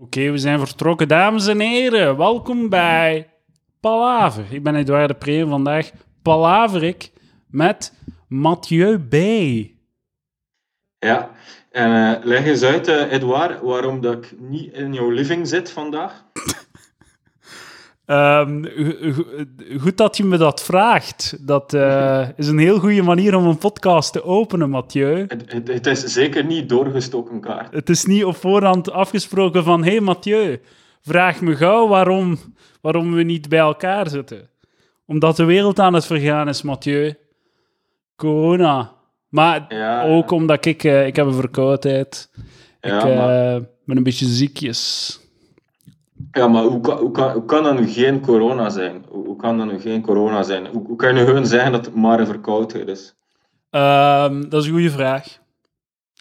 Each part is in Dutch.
Oké, we zijn vertrokken. Dames en heren, welkom bij Palaver. Ik ben Edouard de Pre vandaag palaver ik met Mathieu B. Ja, en eh, leg eens uit, eh Edouard, waarom dat ik niet in jouw living zit vandaag. Ehm, go- go- goed dat je me dat vraagt. Dat eh, is een heel goede manier om een podcast te openen, Mathieu. Het, het, het is zeker niet doorgestoken kaart. Het is niet op voorhand afgesproken van... Hé hey Mathieu, vraag me gauw waarom, waarom we niet bij elkaar zitten. Omdat de wereld aan het vergaan is, Mathieu. Corona. Maar Ja. ook omdat ik... eh, ik heb een verkoudheid. Ja, ik eh, maar, ben een beetje ziekjes. Ja, maar hoe, kan, hoe, kan, hoe kan dat nu geen corona zijn? Hoe, hoe kan dat nu geen corona zijn? Hoe, hoe kan je nu gewoon zeggen dat het maar een verkoudheid is? Ehm, dat is een goede vraag.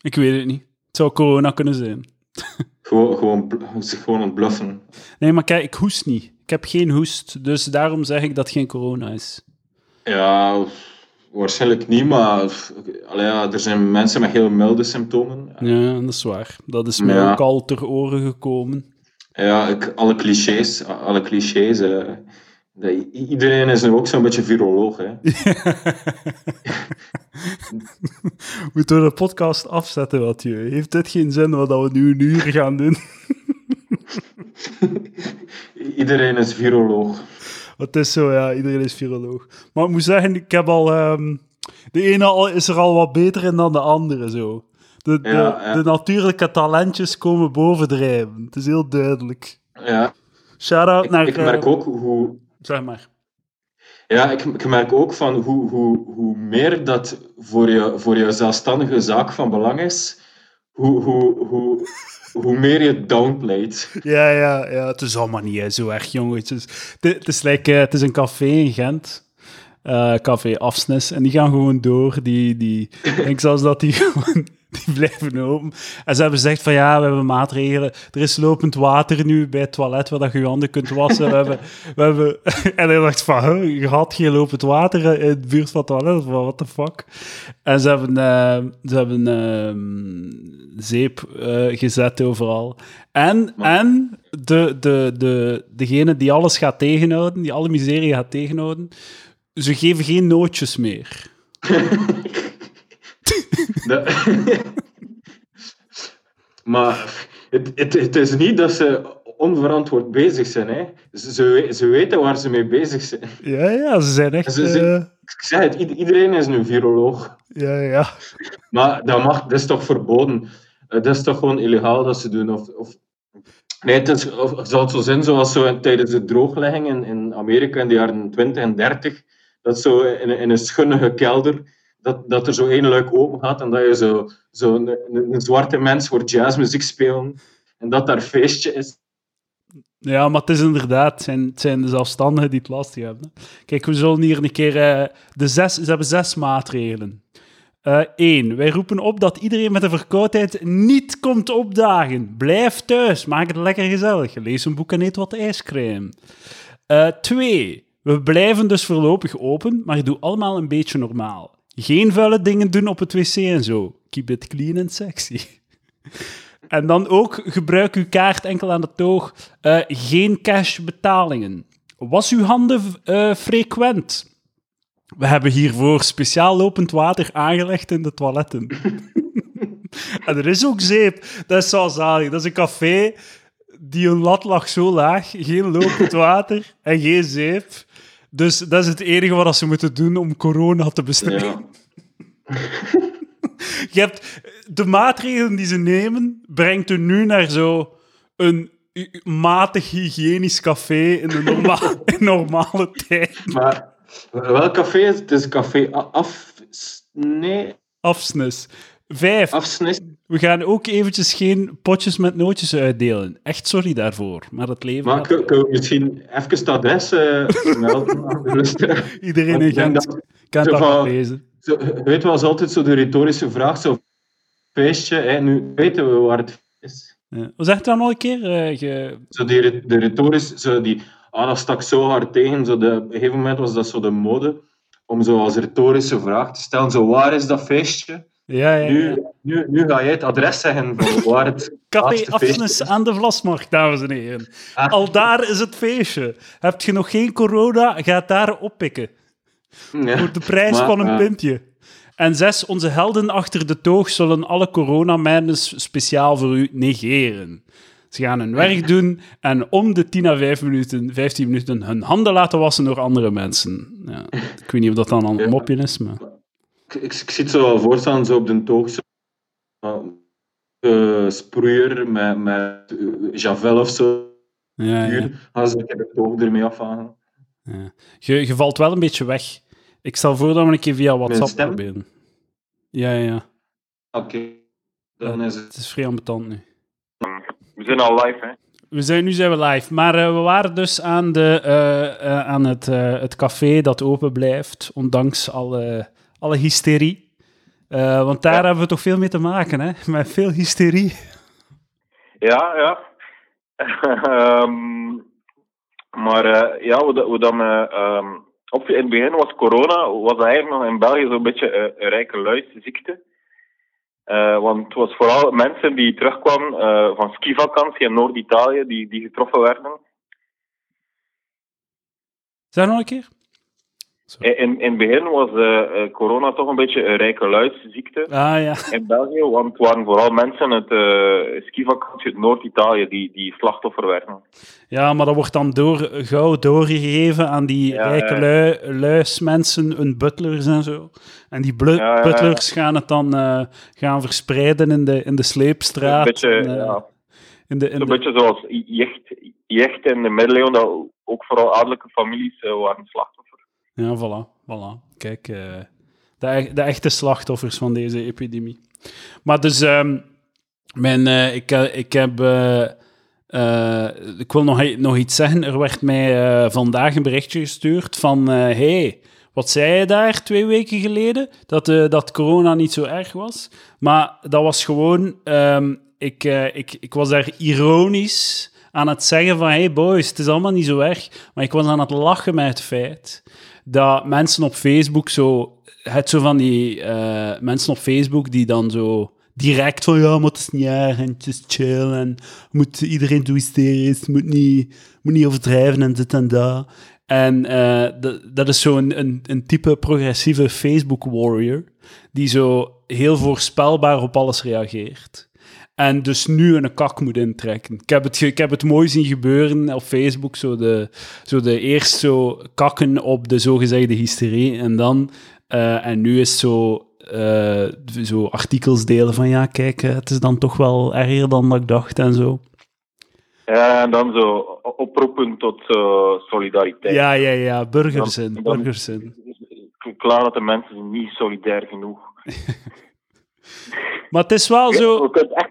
Ik weet het niet. Het zou corona kunnen zijn. Gewoon, gewoon, gewoon bluffen. Nee, maar kijk, ik hoest niet. Ik heb geen hoest, dus daarom zeg ik dat het geen corona is. Ja, waarschijnlijk niet, maar allee, ja, er zijn mensen met heel milde symptomen. Ja, dat is waar. Dat is mij Ja. ook al ter oren gekomen. Ja, ik, alle clichés, alle clichés. eh, iedereen is nu ook zo'n beetje viroloog. Hè. Moeten we de podcast afzetten, Mathieu? Heeft dit geen zin wat we nu een uur gaan doen? Iedereen is viroloog. Het is zo, ja, iedereen is viroloog. Maar ik moet zeggen, ik heb al... ehm, de ene al, is er al wat beter in dan de andere, zo. De, de, Ja, ja. de natuurlijke talentjes komen bovendrijven. Het is heel duidelijk. Ja, Shout-out ik, naar... ik eh, merk ook hoe. Zeg maar. Ja, ik, ik merk ook van hoe, hoe, hoe meer dat voor je, voor je zelfstandige zaak van belang is, hoe, hoe, hoe, hoe meer je downplayt. Ja, ja, ja. Het is allemaal niet hè, zo erg, jongens. Het is, het, is, like, eh, het is een café in Gent. eh, café Afsnes. En die gaan gewoon door. Die, die, ik denk zelfs dat die gewoon... Die blijven open. En ze hebben gezegd van ja, we hebben maatregelen. Er is lopend water nu bij het toilet waar dat je je handen kunt wassen. We hebben, we hebben... En hij dacht van, huh, je had geen lopend water in de buurt van het toilet. Van, what the fuck? En ze hebben, eh, ze hebben ehm, zeep eh, gezet overal. En, Maar- en de, de, de, degene die alles gaat tegenhouden, die alle miserie gaat tegenhouden, ze geven geen nootjes meer. Dat- maar het, het, het is niet dat ze onverantwoord bezig zijn. Hè. Ze, ze, we- ze weten waar ze mee bezig zijn. Ja, ja, ze zijn echt... Ze- ze- eh, Ik zeg het, ied- iedereen is nu viroloog. ja, ja. Maar dat, mag, dat is toch verboden? Eh, Dat is toch gewoon illegaal dat ze doen? Of, of... Nee, het, is, of, het zal het zo zijn zoals zo tijdens de drooglegging in, in Amerika in de jaren 20 en 30. Dat zo in, in een schunnige kelder, dat, dat er zo één luik open gaat en dat je zo, zo een, een, zwarte mens voor jazzmuziek spelen en dat daar feestje is. Ja, maar het is inderdaad, het zijn, het zijn de zelfstandigen die het lastig hebben. Kijk, we zullen hier een keer... eh, de zes, ze hebben zes maatregelen. Eén, wij roepen op dat iedereen met een verkoudheid niet komt opdagen. Blijf thuis, maak het lekker gezellig. Lees een boek en eet wat ijscrème. Eh, twee, we blijven dus voorlopig open, maar doe allemaal een beetje normaal. Geen vuile dingen doen op het wc en zo. Keep it clean and sexy. En dan ook gebruik uw kaart enkel aan de toog. Eh, geen cash betalingen. Was uw handen eh, frequent? We hebben hiervoor speciaal lopend water aangelegd in de toiletten. en er is ook zeep. Dat is zo zalig. Dat is een café die een lat lag zo laag. Geen lopend water en geen zeep. Dus dat is het enige wat ze moeten doen om corona te bestrijden. Ja. Je hebt de maatregelen die ze nemen, brengt u nu naar zo een matig hygiënisch café in de norma in normale tijd. Maar welk café is het? Het is café af... Nee, Afsnis. Vijf. afsnis. We gaan ook eventjes geen potjes met nootjes uitdelen. Echt sorry daarvoor, maar het leven Maar gaat- kun kun je misschien even het adres eh, melden? Iedereen in Gent dat- kan dat van- lezen. Zo, weet wel, is altijd zo de retorische vraag, zo feestje, hè, nu weten we waar het is. Ja. Wat zegt dan nog een keer? Eh, ge- Zo die, de retoris, zo die, ah, dat stak zo hard tegen, zo de, op een gegeven moment was dat zo de mode, om zo als retorische vraag te stellen, zo waar is dat feestje? Ja, ja, ja. Nu, nu, nu ga jij het adres zeggen van waar het Café Afnes aan de Vlasmarkt, dames en heren. Ah. Al daar is het feestje. Heb je nog geen corona, ga het daar oppikken. Ja. Voor de prijs Maar, van een eh, pintje. En zes, onze helden achter de toog zullen alle coronamijnes speciaal voor u negeren. Ze gaan hun werk doen en om de 10 à 5 minuten, 15 minuten hun handen laten wassen door andere mensen. Ja, ik weet niet of dat dan een mopje is, maar... Ik, ik, ik het zo wel voorstaan, zo op de toog, zo, uh, sproeier met, met eh, Javel of zo. Ja, ja. Uur, gaan ze de toog ermee afhangen. Ja. Je, je valt wel een beetje weg. Ik stel voor dat we een keer via WhatsApp stem? proberen. Ja, ja, ja. Oké, dan is Het het. is vrij ambetant nu. We zijn al live, hè? We zijn, nu zijn we live. Maar eh, we waren dus aan, de, eh, eh, aan het, eh, het café dat open blijft, ondanks alle, alle hysterie. Eh, want daar Ja. hebben we toch veel mee te maken, hè? Met veel hysterie. Ja, ja. Ehm, maar eh, ja, hoe, dan... eh, ehm, op, in het begin was corona, was eigenlijk nog in België zo'n beetje een rijke luisziekte. Want het was vooral mensen die terugkwamen van skivakantie in Noord-Italië, die, die getroffen werden. Zeg nog een keer? In, in het begin was eh, eh, corona toch een beetje een rijke luisziekte. Ah ja. in België, want het waren vooral mensen uit uh, skivakantie uit Noord-Italië die, die slachtoffer werden. Ja, maar dat wordt dan door, gauw doorgegeven aan die Ja, rijke lui, luismensen, hun butlers en zo. En die Ja, butlers gaan het dan gaan verspreiden in de, in de sleepstraat. Een beetje, en, in de, in een de, beetje zoals jecht, jecht in de middeleeuwen, dat ook vooral adellijke families waren slachtoffer. Ja, voilà. voilà. Kijk, eh, de, e- de echte slachtoffers van deze epidemie. Maar dus, ehm, mijn, eh, ik, eh, ik heb... ik wil nog, nog iets zeggen. Er werd mij vandaag een berichtje gestuurd van... hey, wat zei je daar twee weken geleden? Dat, dat corona niet zo erg was. Maar dat was gewoon... ehm, ik, ik, ik was daar ironisch aan het zeggen van... Hey boys, het is allemaal niet zo erg. Maar ik was aan het lachen met het feit dat mensen op Facebook zo... Het zo van die eh, mensen op Facebook die dan zo direct van ja, maar het niet erg en het chill en moet iedereen doet hysterisch, moet niet, moet niet overdrijven en dit en dat. En eh, dat, is zo'n een, een type progressieve Facebook warrior die zo heel voorspelbaar op alles reageert. En dus nu een kak moet intrekken. Ik heb het, ik heb het mooi zien gebeuren op Facebook. Zo de, zo de eerst zo kakken op de zogezegde hysterie. En dan... eh, en nu is zo... eh, zo artikels delen van ja, kijk, eh, het is dan toch wel erger dan dat ik dacht en zo. Ja, en dan zo oproepen tot solidariteit. Ja, ja, ja, burgerzin, Dan- dan- burgerzin. Klaar dat de mensen niet solidair genoeg. Maar het is wel zo... Je kunt echt, de-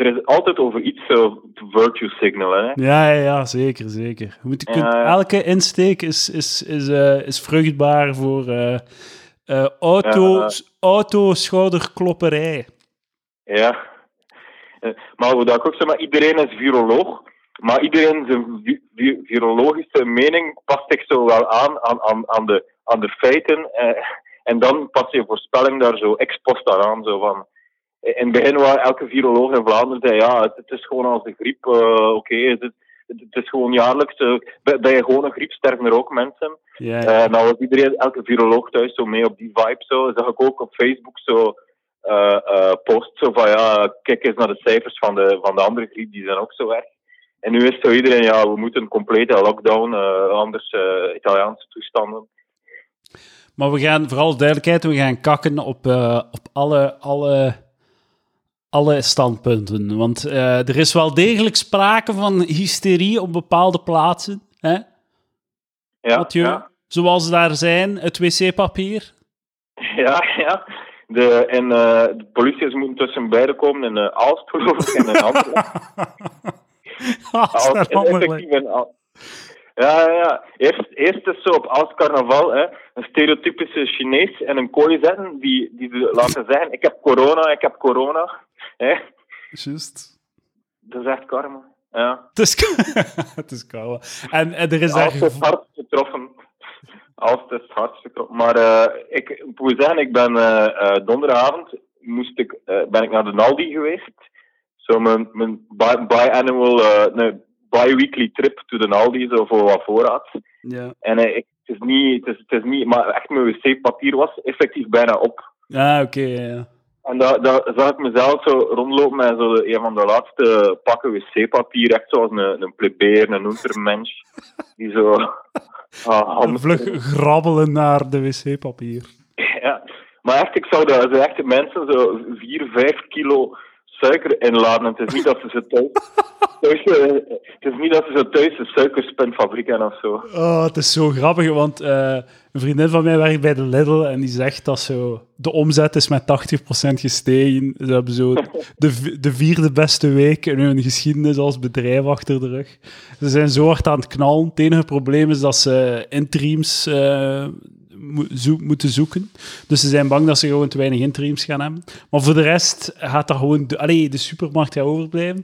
er is altijd over iets eh, te virtue signalen. Hè? Ja, ja, ja, zeker, zeker. Je moet, je kunt- Ja, elke insteek is, is, is, eh, is vruchtbaar voor eh, eh, auto, Ja. auto-schouderklopperij. Ja. Eh, Maar hoe dat ik ook zeg, maar iedereen is viroloog. Maar iedereen zijn vi- vi- virologische mening past zich zo wel aan aan, aan, aan, de, aan de feiten. Eh, en dan past je voorspelling daar zo ex post aan. aan, Zo van, in het begin waar elke viroloog in Vlaanderen zei, ja, het, het is gewoon als de griep, eh, oké, het, het, het is gewoon jaarlijks. eh, bij, bij gewoon een griep sterven er ook mensen. Ja, ja. Eh, nou was iedereen, elke viroloog thuis zo mee op die vibe zo. Zag ik ook op Facebook zo eh eh post zo van ja, kijk eens naar de cijfers van de, van de andere griep, die zijn ook zo erg. En nu is zo iedereen, ja, we moeten een complete lockdown, anders Italiaanse toestanden. Maar we gaan, vooral duidelijkheid, we gaan kakken op, op alle, alle, alle standpunten. Want eh, er is wel degelijk sprake van hysterie op bepaalde plaatsen. Hè? Ja, Mathieu? ja, Zoals daar zijn, het wc-papier. ja. ja. De, en eh, de politie moeten tussen beiden komen in uh, Aalst, geloof ik, en in Antwerpen. Al- Ja, ja. Eerst, eerst is zo op als carnaval hè, een stereotypische Chinees en een kooi zetten die, die laten zeggen: Ik heb corona, ik heb corona. Hè. Juist. Dat is echt karma. Ja. Het is, het is koud. En, en er is het gevo- hard getroffen. Als het is hartstikke top. Maar eh, ik, moet zeggen, ik ben eh, eh, donderdagavond moest ik, eh, ben ik naar de Aldi geweest. Zo mijn, mijn bi- biannual, eh nee, bi-weekly trip to de Aldi, zo voor wat voorraad. Ja. En eh, ik, het, is niet, het, is, het is niet, maar echt mijn wc-papier was effectief bijna op. Ah, oké, ja, ja. En daar daar zag ik mezelf zo rondlopen met zo de, een van de laatste pakken wc-papier, echt zoals een, een plebeer, een untermensch, die zo... ah, Vlug grabbelen naar de wc-papier. Ja, maar echt, ik zou daar zo echt mensen zo 4, 5 kilo suiker inladen. En het is niet dat ze ze thuis... thuis het is niet dat ze zo thuis een suikerspinfabriek hebben of zo. Oh, het is zo grappig, want eh, een vriendin van mij werkt bij de Lidl en die zegt dat zo, de omzet is met 80% gestegen. Ze hebben zo de, de vierde beste week in hun geschiedenis als bedrijf achter de rug. Ze zijn zo hard aan het knallen. Het enige probleem is dat ze interims eh, mo- zo- moeten zoeken. Dus ze zijn bang dat ze gewoon te weinig interims gaan hebben. Maar voor de rest gaat dat gewoon... De, allee, de supermarkt gaat overblijven.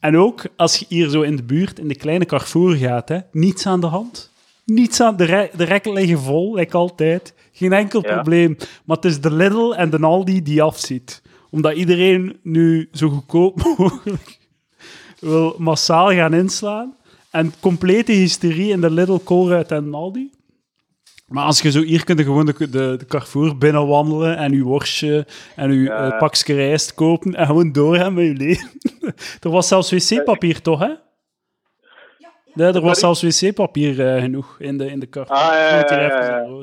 En ook als je hier zo in de buurt, in de kleine Carrefour gaat, hè, niets aan de hand. Niets aan de, re- de rekken liggen vol, like altijd. Geen enkel Ja. probleem. Maar het is de Lidl en de Aldi die afziet. Omdat iedereen nu zo goedkoop mogelijk wil massaal gaan inslaan. En complete hysterie in de Lidl, Colruyt en Aldi. Maar als je zo hier kunt gewoon de, de, de Carrefour binnenwandelen en je worstje en je Ja. eh, pakje rijst kopen en gewoon doorgaan met je leven. er was zelfs wc-papier, toch, hè? Nee, er was zelfs wc-papier eh, genoeg in de, in de Carrefour. Ah, ja, ja,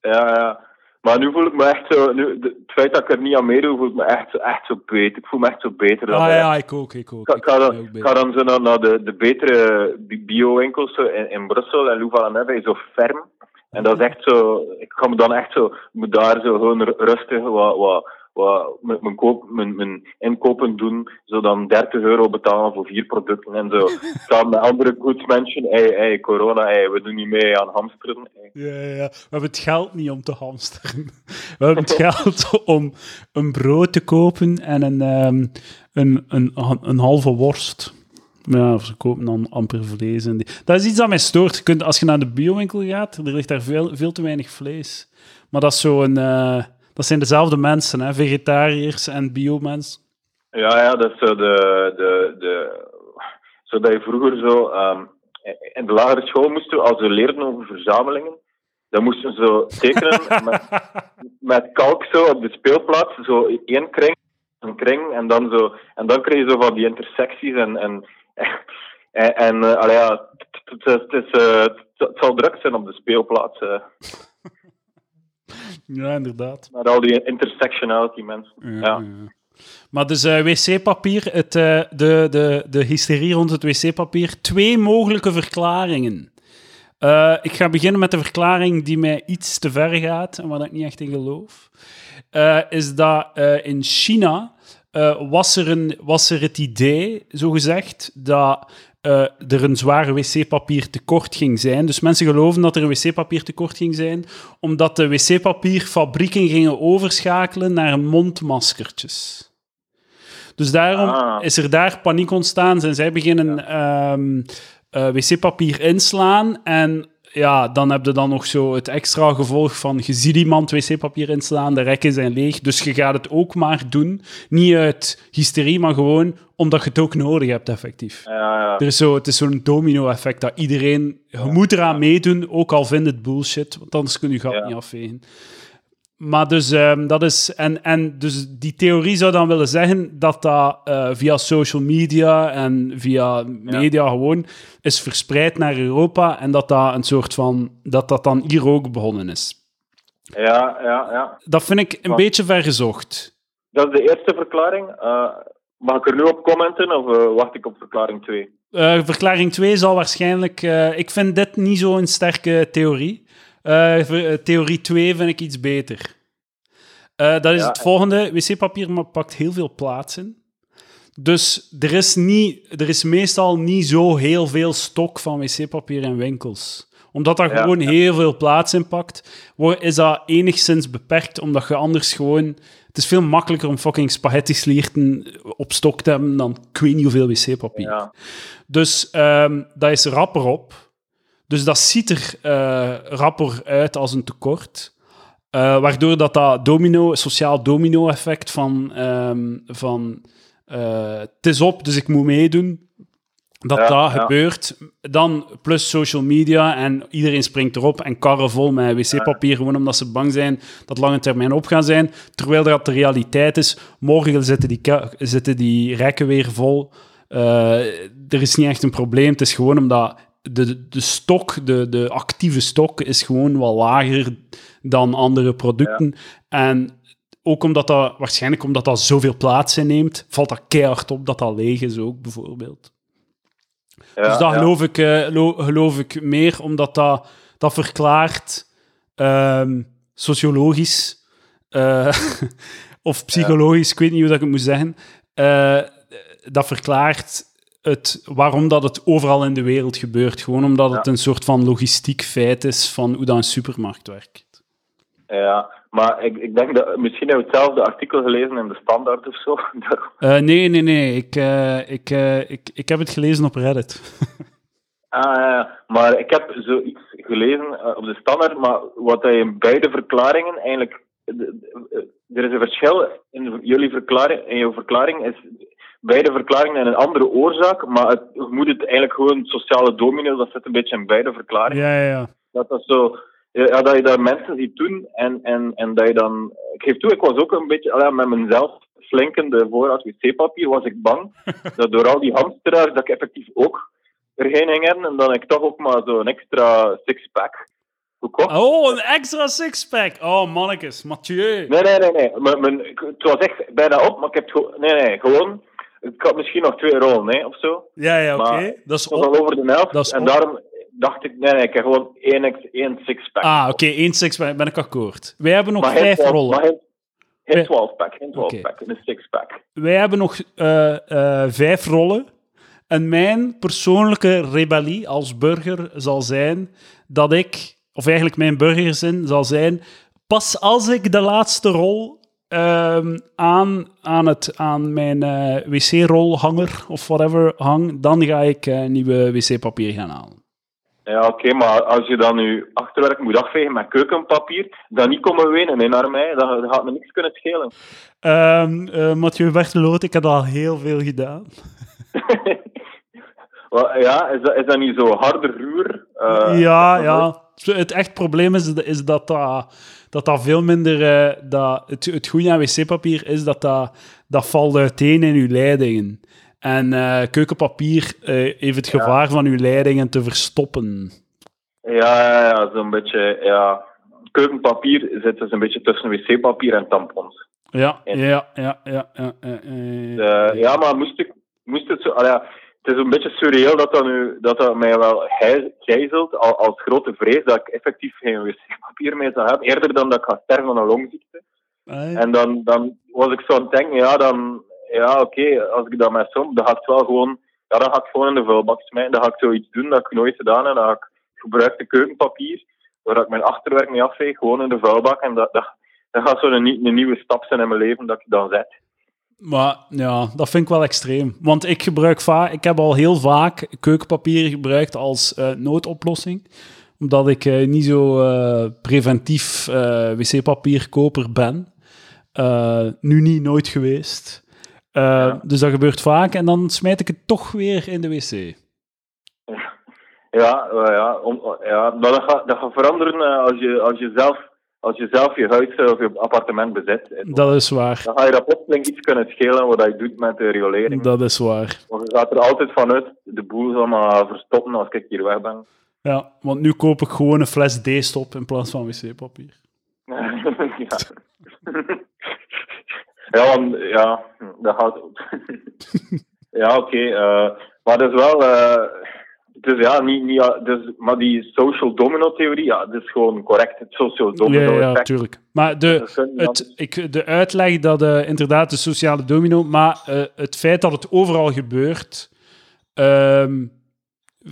ja, ja. Maar nu voel ik me echt zo... Nu, de- het feit dat ik er niet aan meedoe, voel ik me echt, zo- echt zo beter. Ik voel me echt zo beter. dan Ah ja, ik ook, ik ook. Ik Ik ga, dan, ook ga dan zo naar, naar de, de betere bi- bio-winkels in, in Brussel en Louvain-la-Neuve, zo ferm. En dat is echt zo, ik ga me dan echt zo, ik moet daar zo gewoon ru- rustig wat, wat, wat mijn, mijn, koop, mijn, mijn inkopen doen, zo dan 30 euro betalen voor vier producten en zo. Staan met andere goodsmensen, hey, hey, corona, hey, we doen niet mee aan hamsteren. hey. Ja, ja, ja. We hebben het geld niet om te hamsteren. We hebben het geld om een brood te kopen en een, ehm, een, een, een, halve worst. Ja, of ze kopen dan amper vlees. En die. Dat is iets dat mij stoort. Je kunt, als je naar de biowinkel gaat, er ligt daar veel, veel te weinig vlees. Maar dat, is zo een, eh, dat zijn dezelfde mensen, hè? vegetariërs en biomensen. Ja, ja, dat is zo de, de, de, zo dat je vroeger zo, ehm, in de lagere school moesten we, als we leerden over verzamelingen, dan moesten we zo tekenen met, met kalk zo op de speelplaats, zo één kring, een kring, en dan zo, en dan kreeg je zo van die intersecties en, en, en, en allee, ja, het, zal druk zijn op de speelplaats, eh, Ja, inderdaad. met al die intersectionality mensen. Ja, Ja. ja. Maar dus eh, wc-papier, het, eh, de, de, de hysterie rond het wc-papier. Twee mogelijke verklaringen. Ik ga beginnen met de verklaring die mij iets te ver gaat en waar ik niet echt in geloof. Is dat in China eh, was, er een, was er het idee, zogezegd, dat eh, er een zware wc-papier tekort ging zijn. Dus mensen geloven dat er een wc-papier tekort ging zijn, omdat de wc-papierfabrieken gingen overschakelen naar mondmaskertjes. Dus daarom Ah. is er daar paniek ontstaan. Zijn zij beginnen ehm, eh, wc-papier inslaan. En ja, dan heb je dan nog zo het extra gevolg van je ziet iemand wc-papier inslaan, de rekken zijn leeg. Dus je gaat het ook maar doen. Niet uit hysterie, maar gewoon omdat je het ook nodig hebt, effectief. Ja, ja. Er is zo, het is zo'n domino-effect dat iedereen... Je moet eraan meedoen, ook al vindt het bullshit, want anders kun je je gat niet afvegen. Maar dus, ehm, dat is... En, en dus die theorie zou dan willen zeggen dat dat eh, via social media en via media gewoon is verspreid naar Europa en dat dat een soort van... Dat dat dan hier ook begonnen is. ja, ja, ja. Dat vind ik een Wat? beetje vergezocht. Dat is de eerste verklaring. Eh, mag ik er nu op commenten of eh, wacht ik op verklaring 2? Eh, verklaring 2 zal waarschijnlijk... ik vind dit niet zo'n sterke theorie. Eh, eh, theorie 2 vind ik iets beter. Eh, dat is Ja, het en- volgende. Wc-papier pakt heel veel plaats in. Dus er is, niet, er is meestal niet zo heel veel stok van wc-papier in winkels. Omdat dat Ja, gewoon heel veel plaats inpakt, wo- is dat enigszins beperkt, omdat je anders gewoon... Het is veel makkelijker om fucking spaghetti slierten op stok te hebben dan ik weet niet hoeveel wc-papier. Dus ehm, dat is rapper op. Dus dat ziet er eh, rapper uit als een tekort. Eh, waardoor dat, dat domino, sociaal domino-effect van, ehm, van eh, het is op, dus ik moet meedoen, dat Ja, dat ja. gebeurt. Dan plus social media en iedereen springt erop en karren vol met wc-papier, gewoon omdat ze bang zijn dat lange termijn op gaan zijn. Terwijl dat de realiteit is, morgen zitten die, zitten die rekken weer vol. Er is niet echt een probleem, het is gewoon omdat de, de stok, de, de actieve stok, is gewoon wat lager dan andere producten. En ook omdat dat, waarschijnlijk omdat dat zoveel plaats inneemt, valt dat keihard op dat dat leeg is ook, bijvoorbeeld. Ja, dus dat ja. geloof, ik, eh, lo- geloof ik meer, omdat dat, dat verklaart ehm, sociologisch eh, of psychologisch, ik weet niet hoe dat ik het moet zeggen, eh, dat verklaart het, waarom dat het overal in de wereld gebeurt. Gewoon omdat het Ja. een soort van logistiek feit is van hoe dat een supermarkt werkt. Ja, maar ik, ik denk dat misschien heb je hetzelfde artikel gelezen in de Standaard of zo. Eh, nee, nee, nee. Ik, eh, ik, eh, ik, ik heb het gelezen op Reddit. Ah, maar ik heb zoiets gelezen op de standaard, maar wat hij in beide verklaringen eigenlijk. Er is een verschil in jullie verklaring, in jouw verklaring is beide verklaringen hebben een andere oorzaak, maar het, je moet het eigenlijk gewoon sociale domino, dat zit een beetje in beide verklaringen. ja, ja, ja. Dat dat zo, ja, dat je daar mensen ziet doen en, en, en dat je dan, ik geef toe, ik was ook een beetje, allee, met mezelf slinkende voorraad wc-papier was ik bang dat door al die hamsteraars dat ik effectief ook erheen ging hebben en dan ik toch ook maar zo'n extra six-pack gekocht. Oh, een extra sixpack. Oh, mannetjes. Mathieu. Nee, nee, nee, nee. Mijn, het was echt bijna op, maar ik heb het gewoon, nee, nee, gewoon, ik had misschien nog twee rollen, nee, of zo. Ja, ja, oké. Dat is was al over de helft en daarom dacht ik, nee, nee, ik heb gewoon één, één six-pack. Ah, oké. één sixpack. Ben ik akkoord. Wij hebben nog Maar vijf 12 rollen. Maar geen, Nee. geen 12 pack, geen 12 Oké. pack, een 6 pack. Wij hebben nog eh, eh, vijf rollen. En mijn persoonlijke rebellie als burger zal zijn dat ik, of eigenlijk mijn burgerzin zal zijn, pas als ik de laatste rol ehm, aan, aan, het, aan mijn eh, wc-rolhanger of whatever hang, dan ga ik eh, nieuwe wc-papier gaan halen. Ja, oké, maar als je dan je achterwerk moet afvegen met keukenpapier, dan niet komen wenen hè, naar mij, dan, dan gaat me niks kunnen schelen. Ehm eh, Mathieu Berteloot, ik heb al heel veel gedaan. Ja, is dat, is dat niet zo harder ruwer? Eh, ja, ja. Het echt probleem is, is dat, dat, dat dat veel minder... eh, dat, het, het goede aan wc-papier is dat dat, dat valt uiteen in uw leidingen. En eh, keukenpapier heeft het gevaar van uw leidingen te verstoppen. Ja, ja, ja zo'n beetje, ja. Keukenpapier zit dus een beetje tussen wc-papier en tampons. Ja, Ja. ja, ja, ja. ja, ja, ja. Ja, maar moest, ik, moest het zo... ah ja, het is een beetje surreëel dat dat, nu, dat, dat mij wel gij- gijzelt al- als grote vrees dat ik effectief geen wc-papier meer zou hebben, eerder dan dat ik ga sterven van een longziekte. En dan, dan was ik zo aan het denken, ja, dan, ja, oké, als ik dat met som, dan ga ik het wel gewoon, ja, dan ga ik gewoon in de vuilbak smijten. Dan ga ik zoiets doen dat ik nooit gedaan heb. Dan ga ik gebruikte keukenpapier, waar ik mijn achterwerk mee afveeg, gewoon in de vuilbak. En dat, dat, dat gaat zo'n een, een nieuwe stap zijn in mijn leven dat ik dan zet. Maar ja, dat vind ik wel extreem. Want ik gebruik vaak, ik heb al heel vaak keukenpapier gebruikt als eh, noodoplossing. Omdat ik eh, niet zo eh, preventief wc-papierkoper ben. Nu niet, nooit geweest. Ja. Dus dat gebeurt vaak en dan smijt ik het toch weer in de wc. Ja, ja, om, ja maar dat gaat, dat gaat veranderen als, je, als, je zelf, als je zelf je huis eh, of je appartement bezit. Eh, Dat is waar. Dan ga je dat plotseling iets kunnen schelen wat je doet met de riolering. Dat is waar. Want je gaat er altijd vanuit de boel zal maar verstoppen als ik hier weg ben. Ja, want nu koop ik gewoon een fles D-stop in plaats van wc-papier. ja. ja, want, ja, dat gaat. ja, oké. eh, maar dat is wel. Dus ja, niet, niet, ja, dus, maar die social domino-theorie, ja, dat is gewoon correct. Het social Ja, domino-effect. ja, tuurlijk. Maar de, je het, ik, de uitleg dat eh, inderdaad de sociale domino, maar eh, het feit dat het overal gebeurt, ehm,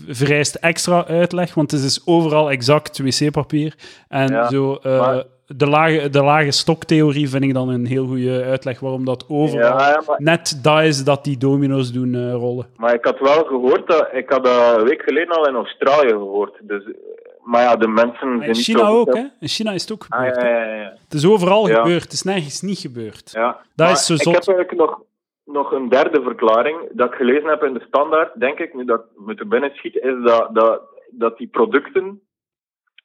vereist extra uitleg, want het is overal exact wc-papier. En Ja, zo, eh, maar- de lage, de lage stoktheorie vind ik dan een heel goede uitleg waarom dat overal Ja, maar, net dat is dat die domino's doen eh, rollen. maar ik had wel gehoord dat... Ik had dat een week geleden al in Australië gehoord. Dus, maar ja, de mensen zijn In China ook, hè? In China is het ook Ah, gebeurd. ja, ja, ja. Het is overal gebeurd, het is nergens niet gebeurd. ja. Dat Maar is zo ik heb eigenlijk nog, nog een derde verklaring dat ik gelezen heb in de standaard, denk ik, nu dat ik me te binnen schiet, is dat, dat, dat die producten,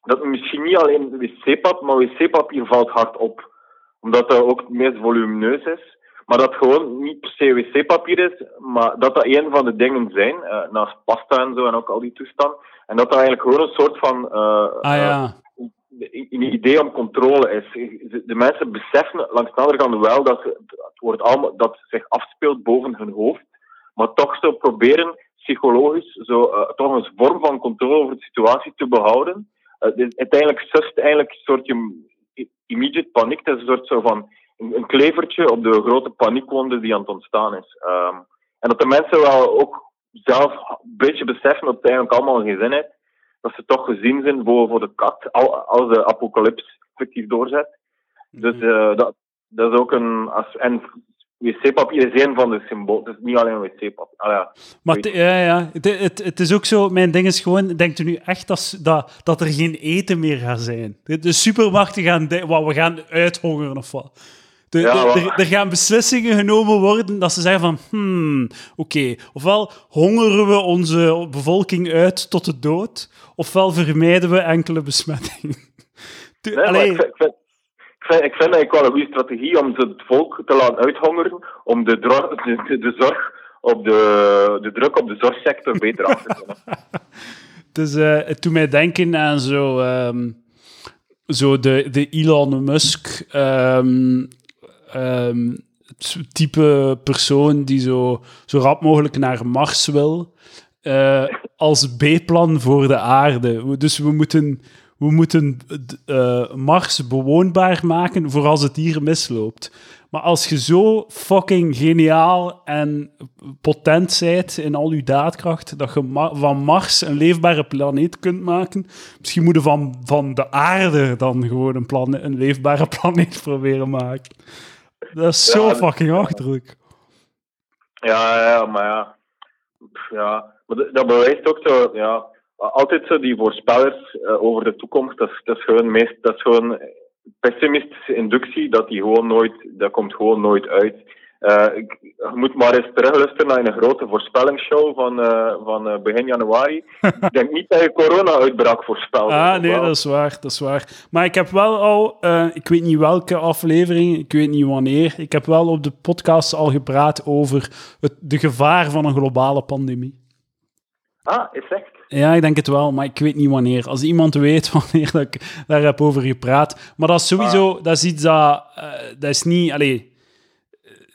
dat misschien niet alleen wc-pap, maar wc-papier valt hard op. Omdat dat ook het meest volumineus is. Maar dat gewoon niet per se wc-papier is, maar dat dat een van de dingen zijn, eh, naast pasta en zo en ook al die toestanden. En dat dat eigenlijk gewoon een soort van Ah ja, een idee om controle is. De mensen beseffen langs de andere kant wel dat het wordt allemaal, dat zich afspeelt boven hun hoofd, maar toch zo proberen psychologisch zo, toch een vorm van controle over de situatie te behouden. Eh, dus uiteindelijk sust eigenlijk een soort im- immediate paniek. Het is een soort zo van een, een klevertje op de grote paniekwonden die aan het ontstaan is. Ehm, en dat de mensen wel ook zelf een beetje beseffen dat het eigenlijk allemaal geen zin heeft dat ze toch gezien zijn voor, voor de kat al- als de apocalyps effectief doorzet. Dus eh, dat, dat is ook een. Als, en wc-papier is een van de symbolen. Het is niet alleen wc-papier. Ah, ja. maar ja, ja. Het, het, het is ook zo, mijn ding is gewoon, denkt u nu echt dat, dat, dat er geen eten meer gaat zijn? De, de supermarkten gaan, de- wat, we gaan uithongeren of wat? De, Ja, er, gaan beslissingen genomen worden dat ze zeggen van, hmm, oké, ofwel hongeren we onze bevolking uit tot de dood, ofwel vermijden we enkele besmettingen. De- Nee, maar allee, ik, vind, ik, vind, ik, vind, ik vind eigenlijk wel een goede strategie om het volk te laten uithongeren, om de, de, zorg op de, de druk op de zorgsector beter af te kunnen. Dus eh, het doet mij denken aan zo, ehm, zo de, de Elon Musk ehm, ehm, type persoon die zo, zo rap mogelijk naar Mars wil. eh, als B-plan voor de aarde. Dus we moeten, we moeten eh, Mars bewoonbaar maken voor als het hier misloopt. Maar als je zo fucking geniaal en potent bent in al je daadkracht, dat je Ma- van Mars een leefbare planeet kunt maken, misschien moeten van, van de aarde dan gewoon een, een leefbare planeet proberen maken. Dat is zo Ja, fucking achterlijk. Ja, ja, maar ja. Ja. Maar dat- dat bewijst ook zo, ja. Altijd zo die voorspellers eh, over de toekomst, dat is, dat is gewoon meest, dat is gewoon pessimistische inductie, dat die gewoon nooit, dat komt gewoon nooit uit. Eh, ik, je moet maar eens terugluisteren naar een grote voorspellingsshow van, eh, van eh, begin januari. ik denk niet dat je corona-uitbraak voorspelt. Ah, nee, dat is waar, dat is waar. Maar ik heb wel al, eh, ik weet niet welke aflevering, ik weet niet wanneer, ik heb wel op de podcast al gepraat over het, de gevaar van een globale pandemie. Ah, is echt? Ja, ik denk het wel, maar ik weet niet wanneer. Als iemand weet wanneer dat ik daar heb over gepraat. Maar dat is sowieso, dat is iets dat, eh, dat is niet, allee,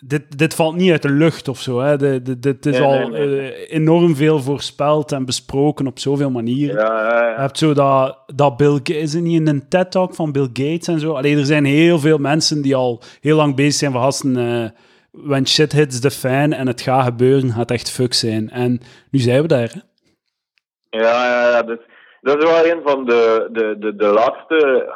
dit, dit valt niet uit de lucht of zo. Hè. De, de- dit is Nee, al nee. eh, enorm veel voorspeld en besproken op zoveel manieren. Ja, ja, Je ja. hebt zo dat, dat Bill Gates, is het niet in een TED-talk van Bill Gates en zo? Allee, er zijn heel veel mensen die al heel lang bezig zijn van gasten, eh when shit hits the fan en het gaat gebeuren, gaat echt fuck zijn. En nu zijn we daar, hè? Ja, ja, ja. Dus, dat is wel een van de, de, de, de laatste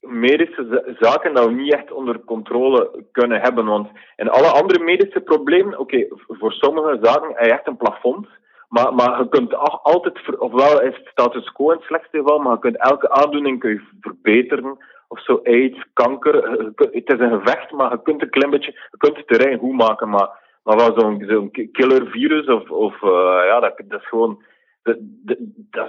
medische za- zaken dat we niet echt onder controle kunnen hebben. Want in alle andere medische problemen, oké, voor sommige zaken heb je echt een plafond. Maar, maar je kunt al- altijd, ofwel is het status quo in het slechtste geval, maar je kunt elke aandoening kun je verbeteren. Of zo aids, kanker. Het is een gevecht, maar je kunt een klein beetje, je kunt het terrein goed maken. Maar, maar wel zo'n zo'n killer virus of, of eh, ja, dat, dat is gewoon dat,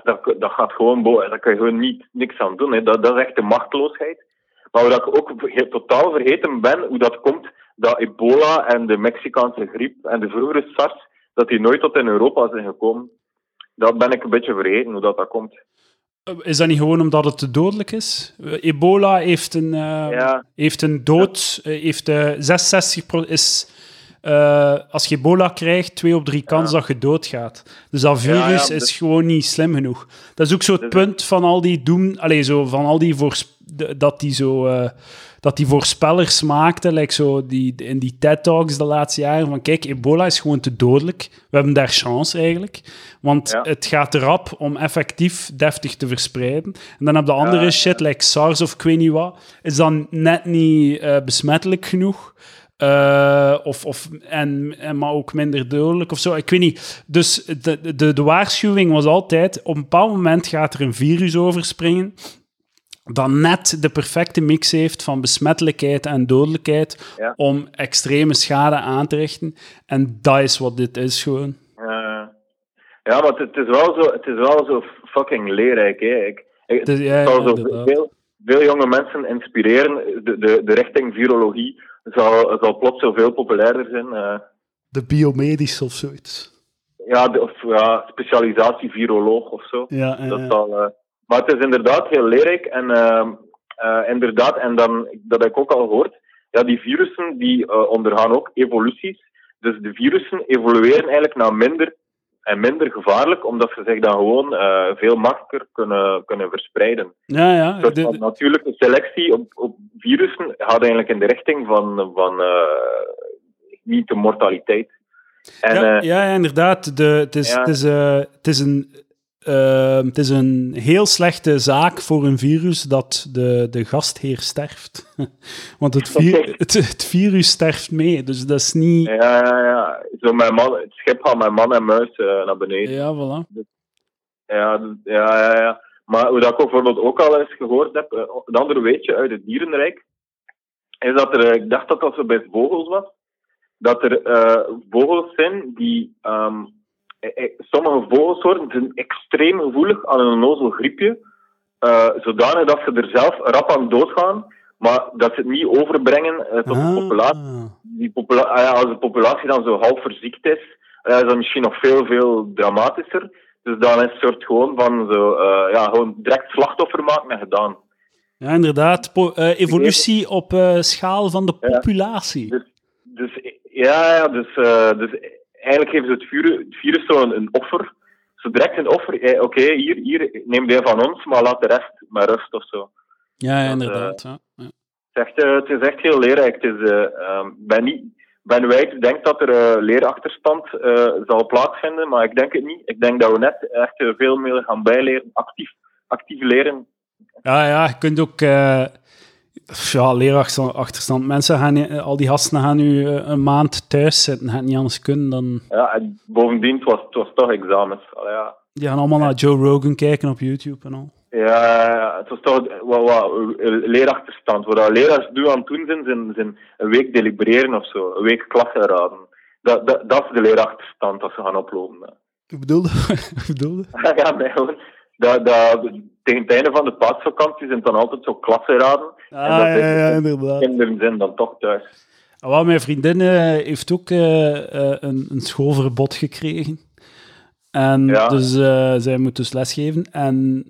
dat, dat, gaat gewoon boven. Daar kan je gewoon niet, niks aan doen. Hè. Dat, dat is echt de machteloosheid. Maar wat ik ook totaal vergeten ben, hoe dat komt dat ebola en de Mexicaanse griep en de vroegere SARS, dat die nooit tot in Europa zijn gekomen. Dat ben ik een beetje vergeten, hoe dat, dat komt. Is dat niet gewoon omdat het te dodelijk is? Eh, Ebola heeft een, eh, Ja. heeft een dood, eh, heeft eh 66 pro- is eh, als je ebola krijgt, twee op drie kans dat je doodgaat. Dus dat Ja, ja, virus dus- is gewoon niet slim genoeg. Dat is ook zo het Dus- punt van al die doen, allez, zo, van al die, dat die zo... eh, dat die voorspellers maakte, like zo die, in die TED-talks de laatste jaren, van kijk, ebola is gewoon te dodelijk. We hebben daar chance eigenlijk. Want Ja. het gaat erop om effectief deftig te verspreiden. En dan heb je andere Ja, shit, like SARS of ik weet niet wat, is dan net niet eh, besmettelijk genoeg. Eh, of, of, en, en, maar ook minder dodelijk of zo. Ik weet niet. Dus de, de, de waarschuwing was altijd: op een bepaald moment gaat er een virus overspringen. Dat net de perfecte mix heeft van besmettelijkheid en dodelijkheid. Ja. om extreme schade aan te richten. En dat is wat dit is gewoon. Ja, maar het, is wel zo, het is wel zo fucking leerrijk. Hè. Ik, ik, ja, ja, veel, veel jonge mensen inspireren. De, de, de richting virologie zal, zal plots zoveel populairder zijn. eh. De biomedisch of zoiets. ja, de- of ja, specialisatie viroloog of zo. Ja, Dat zal, eh, maar het is inderdaad heel leerrijk. En ehm, eh, inderdaad, en dan, dat heb ik ook al gehoord, ja, die virussen die ondergaan ook evoluties. Dus de virussen evolueren eigenlijk naar minder en minder gevaarlijk, omdat ze zich dan gewoon eh, veel makkelijker kunnen, kunnen verspreiden. ja, ja. Een soort De- selectie op, op virussen gaat eigenlijk in de richting van, van eh, niet de mortaliteit. En, ja, eh, ja, ja, inderdaad. De, het, is, Ja. het, is, het, is een, eh, het is een heel slechte zaak voor een virus dat de, de gastheer sterft. Want het, het, het virus sterft mee, dus dat is niet... ja, ja, ja. Zo mijn man, het schip gaat met man en muis eh, naar beneden. Ja, voilà. Ja, ja, ja, ja. Maar hoe dat ik bijvoorbeeld ook al eens gehoord heb, eh, een ander weetje uit het dierenrijk, is dat er, eh, ik dacht dat dat zo bij vogels was, dat er vogels zijn die, ehm, eh, eh, sommige vogelsoorten zijn extreem gevoelig aan een onnozel griepje, eh, zodanig dat ze er zelf rap aan doodgaan, maar dat ze het niet overbrengen eh, tot de populatie Ah. die popula ah ja, als de populatie dan zo half verziekt is, eh, is dat misschien nog veel, veel dramatischer. Dus dan is het soort gewoon van zo, eh, ja, gewoon direct slachtoffer maken en gedaan. Ja, inderdaad. Po- eh, evolutie op eh, schaal van de Ja. populatie. Dus, dus ja, ja dus, eh, dus eigenlijk geven ze het virus, het virus zo een, een offer. Zo direct een offer. Eh, Oké, hier, hier, neem deel van ons, maar laat de rest met rust of zo. Ja, ja, dat, inderdaad. ja. Ja. Het is echt, eh, het is echt heel leerrijk. Het is, eh, ehm, ben niet, Ben Wijd denkt dat er eh, leerachterstand eh, zal plaatsvinden, maar ik denk het niet. Ik denk dat we net echt eh, veel meer gaan bijleren, actief, actief leren. Ja, ja, je kunt ook... ja, leerachterstand. Mensen gaan, eh, al die gasten gaan nu eh, een maand thuis zitten. Gaat niet anders kunnen dan... Ja, en bovendien, het was, het was toch examens. Allee, ja. Die gaan allemaal naar Joe Rogan kijken op YouTube en al. Ja, het was toch wat, leerachterstand. Wat leraars nu aan het doen zijn, zijn, zijn een week delibereren of zo, een week klasse raden. Dat, dat, dat is de leerachterstand dat ze gaan oplopen. Hoe bedoelde? Hoe bedoelde? ja, nee. Dat, dat, tegen het einde van de paasvakantie zijn het dan altijd zo klasseraden. Ah, En dat ja, is- ja, inderdaad. Kinderen zijn dan toch thuis. Ah, mijn vriendin eh, heeft ook eh, eh, een, een schoolverbod gekregen. En Ja. dus zij moet dus lesgeven. En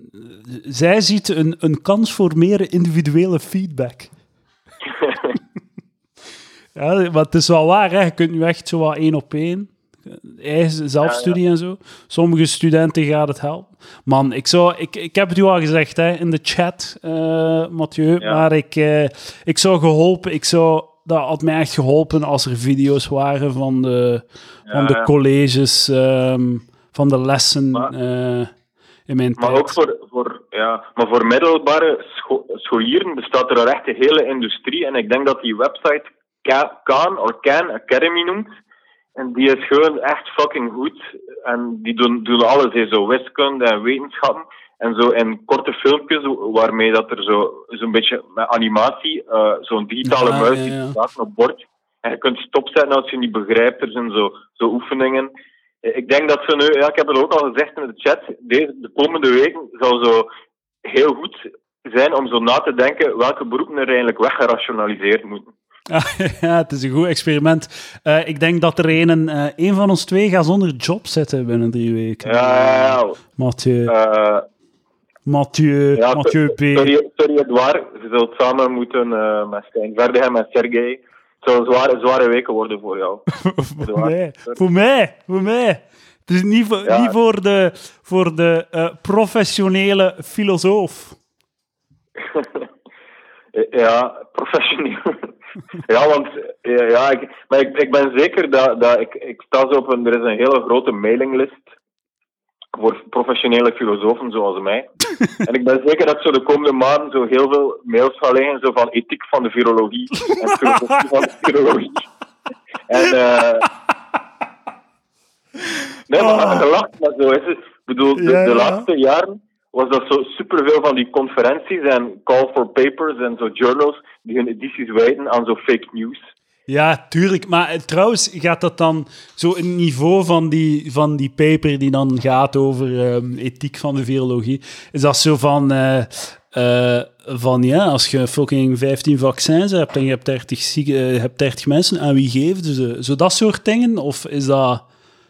zij ziet een, een kans voor meer individuele feedback. Ja, maar het is wel waar, hè. je kunt nu echt zo wat één op één. Eigen zelfstudie en zo. Sommige studenten gaat het helpen. Man, ik, zou, ik, ik heb het u al gezegd hè, in de chat, eh Mathieu, Ja. maar ik, eh, ik zou geholpen, ik zou, dat had mij echt geholpen als er video's waren van de, van de colleges, ehm, van de lessen Maar- eh, in mijn Maar tijd. ook voor, voor, ja, maar voor middelbare scho- scholieren bestaat er echt een hele industrie. En ik denk dat die website Khan, or Khan Academy noemt. En die is gewoon echt fucking goed. En die doen, doen alles, hè, zo wiskunde en wetenschappen. En zo in korte filmpjes, waarmee dat er zo zo'n beetje met animatie, eh, zo'n digitale Ja, muis ja, die ja. staat op bord. En je kunt stopzetten als je niet begrijpt. Er zijn zo, zo oefeningen. Ik denk dat ze nu, ja, ik heb het ook al gezegd in de chat, deze, de komende weken zal zo heel goed zijn om zo na te denken welke beroepen er eigenlijk weggerationaliseerd moeten. Ja, het is een goed experiment. Eh, ik denk dat er een, eh, een van ons twee gaat zonder job zitten binnen drie weken. Ja, ja, ja. Mathieu, Eh, Mathieu, ja, Mathieu P. sorry, sorry Edouard, je zult samen moeten met Stijn en Sergej. Het zullen zware, zware weken worden voor jou. voor, mij, voor mij, voor mij. Het is niet voor, Ja. niet voor de, voor de professionele filosoof. Ja, professioneel. Ja, want eh, ja, ik, maar ik, ik ben zeker dat, dat ik, ik sta zo op een, er is een hele grote mailinglist voor professionele filosofen zoals mij. en ik ben zeker dat ik zo de komende maanden zo heel veel mails ga leggen zo van ethiek van de virologie en filosofie van de virologie. En eh nee, maar Ah. je lacht maar zo. Is het. Ik bedoel, de, Ja, de ja. laatste jaren was dat zo superveel van die conferenties en call for papers en zo journals die hun edities wijden aan zo fake news. Ja, tuurlijk. Maar eh, trouwens, gaat dat dan zo een niveau van die, van die paper die dan gaat over ehm, ethiek van de virologie? Is dat zo van, eh, eh, van ja, als je fucking 15 vaccins hebt en je hebt 30, zieke, eh, hebt 30 mensen, aan wie geven ze? Zo dat soort dingen? Of is dat...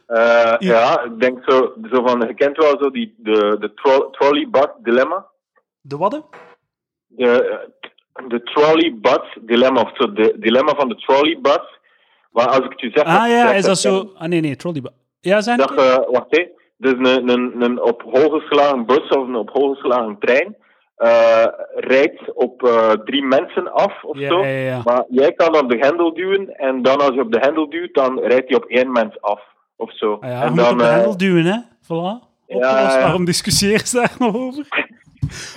Eh, ja, ik denk zo, zo van, je kent wel zo die, de, de tro trolley bus dilemma. De wat? De, de trolley bus dilemma, of zo, de dilemma van de trolley bus. Maar als ik het je zeg... Ah ja, is dat zo... Ah nee, nee, trolley. Ja, zijn Dat je, wacht hé, dus een, een, een op hol geslagen bus of een op hol geslagen trein eh, rijdt op eh, drie mensen af of Ja, zo. ja, ja. Maar jij kan op de hendel duwen en dan als je op de hendel duwt, dan rijdt hij op één mens af of zo. Ah ja, je en moet dan, op de eh, hendel duwen, hè? Voilà. Opgelost. ja. Waarom discussiëren ze daar nog over?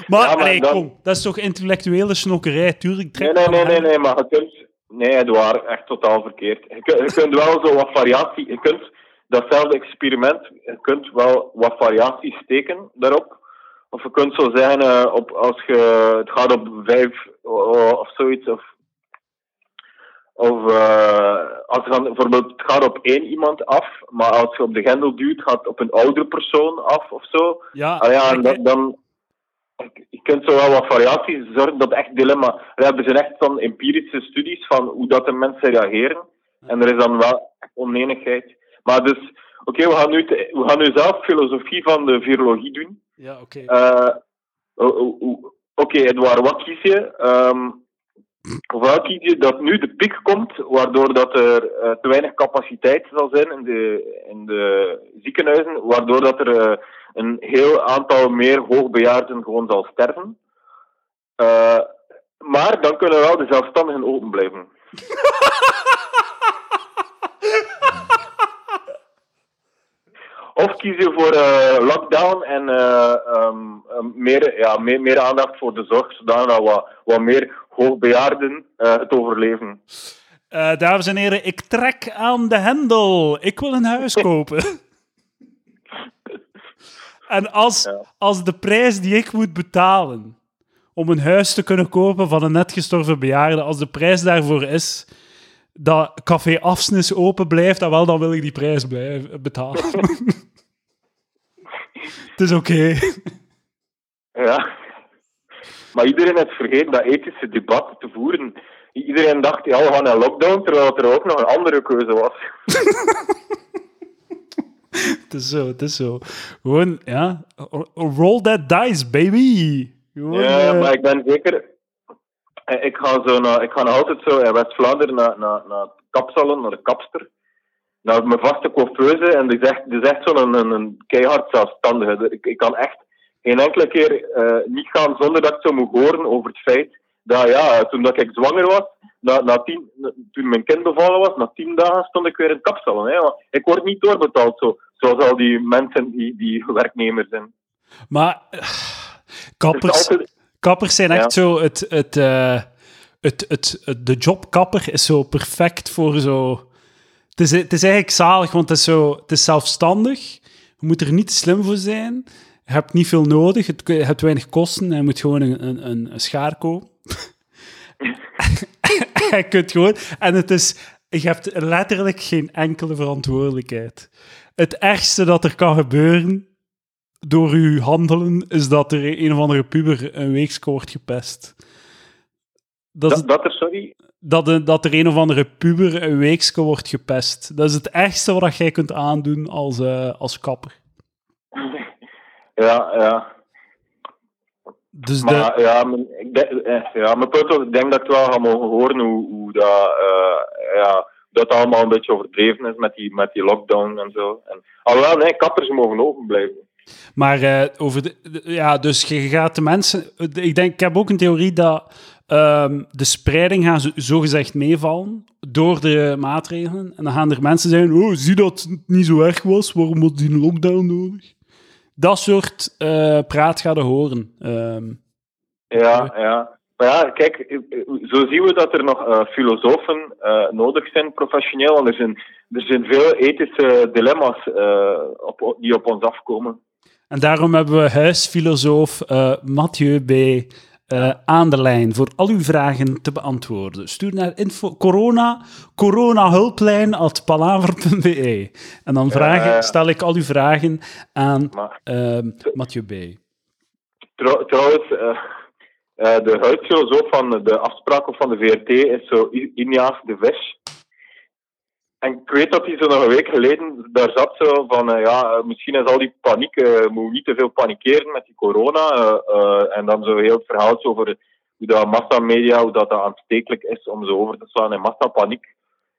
Maar, Ja, maar allee, dan- kom. Dat is toch intellectuele snokkerij? Tuurlijk, Nee, nee, nee, nee, nee, maar je kunt... Nee, Edouard, echt totaal verkeerd. Je, kunt- je kunt wel zo wat variatie... Je kunt datzelfde experiment, je kunt wel wat variaties steken daarop. Of je kunt zo zeggen, eh, op, als je, het gaat op vijf eh, of zoiets, of... Of eh, als je dan, bijvoorbeeld, het gaat op één iemand af, maar als je op de hendel duwt, gaat het op een oudere persoon af of zo. Ja, Ah ja, en dan... Je kunt zo wel wat variaties zorgen dat echt dilemma... We hebben zijn echt van empirische studies van hoe dat de mensen reageren. En er is dan wel echt onenigheid. Maar dus... Oké, we gaan nu te- we gaan nu zelf filosofie van de virologie doen. Ja, oké. Eh, o- o- o- Oké, Edouard, wat kies je? Ehm ofwel kies je dat nu de piek komt, waardoor dat er eh, te weinig capaciteit zal zijn in de, in de ziekenhuizen, waardoor dat er eh, een heel aantal meer hoogbejaarden gewoon zal sterven. Eh, maar dan kunnen wel de zelfstandigen open blijven. Of je voor eh, lockdown en eh, ehm, ehm, meer, ja, meer, meer aandacht voor de zorg, zodat dat wat, wat meer hoogbejaarden het overleven. Dames en heren, ik trek aan de hendel. Ik wil een huis kopen. en als, Ja. als de prijs die ik moet betalen om een huis te kunnen kopen van een net gestorven bejaarde, als de prijs daarvoor is dat café Afsnis open blijft, dan wel, dan wil ik die prijs blijven betalen. Het is oké. Ja. Maar iedereen heeft vergeten dat ethische debat te voeren. Iedereen dacht, ja, we gaan naar lockdown, terwijl er ook nog een andere keuze was. Het is zo, het is zo. Gewoon, ja, roll that dice, baby. Gewoon, Ja, eh, maar ik ben zeker... eh, Ik ga, zo naar, ik ga altijd zo in West-Vlaanderen naar, naar, naar kapsalon, naar de kapster. Naar mijn vaste coiffeuse. En die is echt, die echt zo'n een, een keihard zelfstandige. Ik, ik kan echt geen enkele keer eh, niet gaan zonder dat ik zo moet horen over het feit dat, ja, toen dat ik zwanger was, na, na tien, toen mijn kind bevallen was, na tien dagen stond ik weer in het kapsalon. Hè, want ik word niet doorbetaald, zo, zoals al die mensen die, die werknemers zijn. Maar kappers, altijd, kappers zijn echt Ja. zo... Het, het, eh, het, het, het- de job kapper is zo perfect voor zo... Het is, het is eigenlijk zalig, want het is, zo, het is zelfstandig. Je moet er niet slim voor zijn. Je hebt niet veel nodig. Het, je hebt weinig kosten. En je moet gewoon een, een, een, een schaar kopen. je kunt gewoon... En het is... Je hebt letterlijk geen enkele verantwoordelijkheid. Het ergste dat er kan gebeuren door uw handelen is dat er een of andere puber een weekje wordt gepest. Dat, is, dat, dat er, sorry, dat, dat er een of andere puber een weekje wordt gepest. Dat is het ergste wat jij kunt aandoen als, eh, als kapper. ja, ja. Dus de, Maar ja, mijn, ik denk, eh, ja, mijn ik denk dat ik wel ga mogen horen hoe, hoe dat, eh, ja, dat allemaal een beetje overdreven is met die, met die lockdown en zo. En, alhoewel, nee, kappers mogen open blijven. Maar eh, over de, de- ja, dus je gaat de mensen. Ik denk, ik heb ook een theorie dat ehm, de spreiding gaat zo- zogezegd meevallen door de maatregelen. En dan gaan er mensen zeggen, oh, zie dat het niet zo erg was, waarom was die lockdown nodig? Dat soort eh, praat gaan we horen. Ehm, Ja, ja. Maar ja, kijk, eh, eh, zo zien we dat er nog filosofen nodig zijn, professioneel. Want er zijn, er zijn veel ethische dilemma's op, die op ons afkomen. En daarom hebben we huisfilosoof Mathieu B. eh, aan de lijn voor al uw vragen te beantwoorden. Stuur naar info corona, coronahulplijn at palaver.be. En dan vragen, ja. stel ik al uw vragen aan ehm Mathieu B. trouw- trouwens, eh, eh, de huisfilosoof van de afspraken van de VRT is zo I- Injaas de Ves. En ik weet dat hij zo nog een week geleden daar zat zo van, eh, ja, misschien is al die paniek, eh moet niet te veel panikeren met die corona. eh, en dan zo heel het verhaal over hoe dat massamedia, hoe dat, dat aanstekelijk is om zo over te slaan in massapaniek.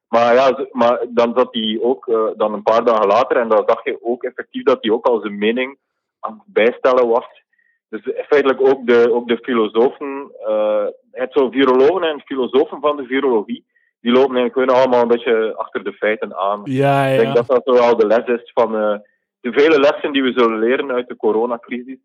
Maar ja, maar dan zat hij ook, dan een paar dagen later, en dan zag je ook effectief dat hij ook al zijn mening aan het bijstellen was. Dus feitelijk ook de, ook de filosofen, het zo virologen en filosofen van de virologie, die lopen eigenlijk allemaal een beetje achter de feiten aan. Ja, Ik denk dat dat wel de les is van eh, de vele lessen die we zullen leren uit de coronacrisis.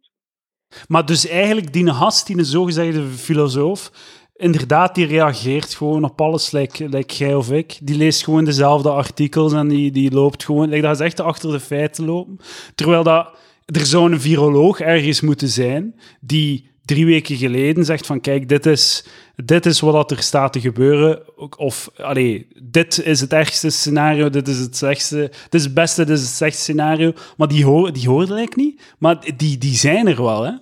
Maar dus eigenlijk die gast, die zogezegde filosoof, inderdaad, die reageert gewoon op alles, like, like jij of ik. Die leest gewoon dezelfde artikels en die, die loopt gewoon, like dat is echt achter de feiten lopen. Terwijl dat, er zou een viroloog ergens moeten zijn die drie weken geleden zegt van kijk, dit is, dit is wat er staat te gebeuren. Of, allee, dit is het ergste scenario, dit is het slechtste, dit is het beste, dit is het slechtste scenario. Maar die, hoor, die hoorden eigenlijk niet. Maar die, die zijn er wel, hè.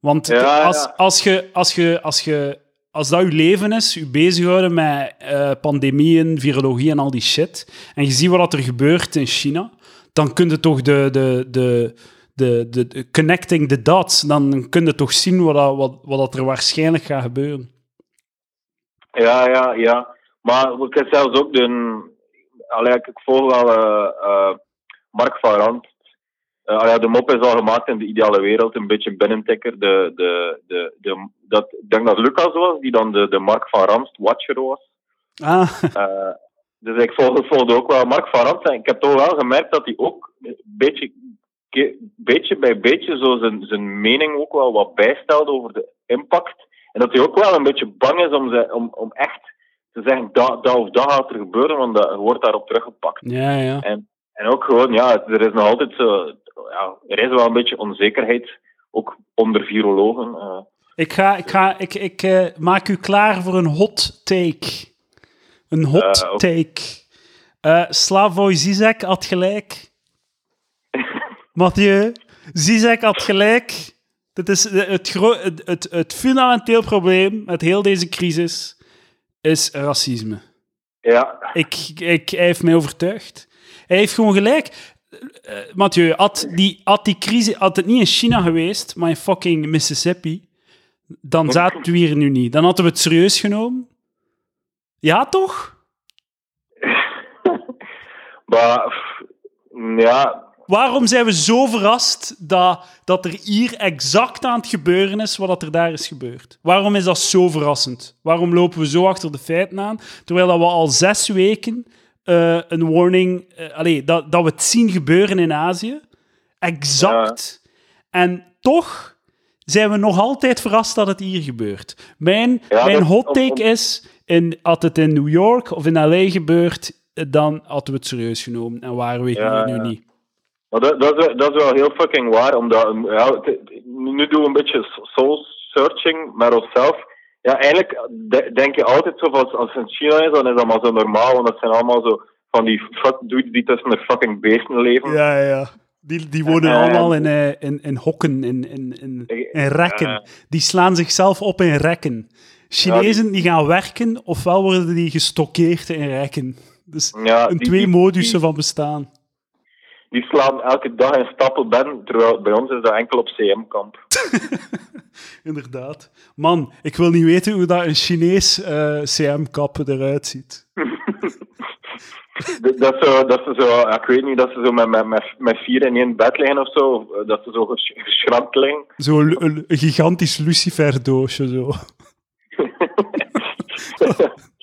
Want Ja, als, ja. als je... Als je, als je als dat je leven is, je bezighouden met eh, pandemieën, virologie en al die shit, en je ziet wat er gebeurt in China, dan kun je toch de, de, de, de, de, de connecting the dots, dan kun je toch zien wat, dat- wat, wat dat er waarschijnlijk gaat gebeuren. Ja, ja, ja. Maar ik heb zelfs ook de... Allee, ik volg wel eh, eh, Mark van Rand. Allee, de mop is al gemaakt in de ideale wereld, een beetje binnentikker. De, de, de, de, dat, ik denk dat Lucas was, die dan de, de Mark van Randst watcher was. Ah, dus ik volg, volgde ook wel Mark van Rand. En ik heb toch wel gemerkt dat hij ook een beetje, beetje bij beetje zo zijn, zijn mening ook wel wat bijstelde over de impact. En dat hij ook wel een beetje bang is om, ze, om, om echt te zeggen dat, dat of dat gaat er gebeuren, want dat wordt daarop teruggepakt. ja, ja. En, en ook gewoon, ja, er is nog altijd zo, ja, er is wel een beetje onzekerheid, ook onder virologen. eh. Ik, ga, ik, ga, ik, ik eh, maak u klaar voor een hot take. Een hot Eh, take. Slavoj Zizek had gelijk. Mathieu, Zizek had gelijk. Dit is het, het, het, het fundamenteel probleem met heel deze crisis is racisme. ja, Ik, ik, hij heeft mij overtuigd. Hij heeft gewoon gelijk. Eh, Mathieu, had, die, had die crisis, had het niet in China geweest, maar in fucking Mississippi, dan zaten we hier nu niet. Dan hadden we het serieus genomen. Ja, toch? maar ja, Waarom zijn we zo verrast dat, dat er hier exact aan het gebeuren is wat dat er daar is gebeurd? Waarom is dat zo verrassend? Waarom lopen we zo achter de feiten aan, terwijl dat we al zes weken eh, een warning... eh, allee, dat, dat we het zien gebeuren in Azië. Exact. En toch zijn we nog altijd verrast dat het hier gebeurt. Mijn, Ja, mijn hot take is, in, had het in New York of in L.A. gebeurd, dan hadden we het serieus genomen. En waren we Ja, hier nu niet. Dat, dat, is, wel- dat is wel heel fucking waar, omdat um, ja, nu doen we een beetje soul searching met onszelf. Ja, eigenlijk de- denk je altijd zo van, als het in China is, dan is dat maar zo normaal, want dat zijn allemaal zo van die fuck dudes die tussen de fucking beesten leven. Ja, ja. Die, die wonen allemaal in, eh, in, in hokken, in, in, in, in rekken. Die slaan zichzelf op in rekken. Chinezen die gaan werken, ofwel worden die gestockeerd in rekken. Dus Ja, een die- twee modussen van bestaan. Die slaan elke dag in stapelben, terwijl bij ons is dat enkel op CM-kamp. Inderdaad. Man, ik wil niet weten hoe dat een Chinees eh, CM-kap eruit ziet. dat, dat, is zo, dat ze zo, ik weet niet, dat ze zo met, met, met, met vier in één bed liggen of zo, of, eh, dat ze zo ges- geschramd liggen. Zo'n een, een gigantisch luciferdoosje, zo.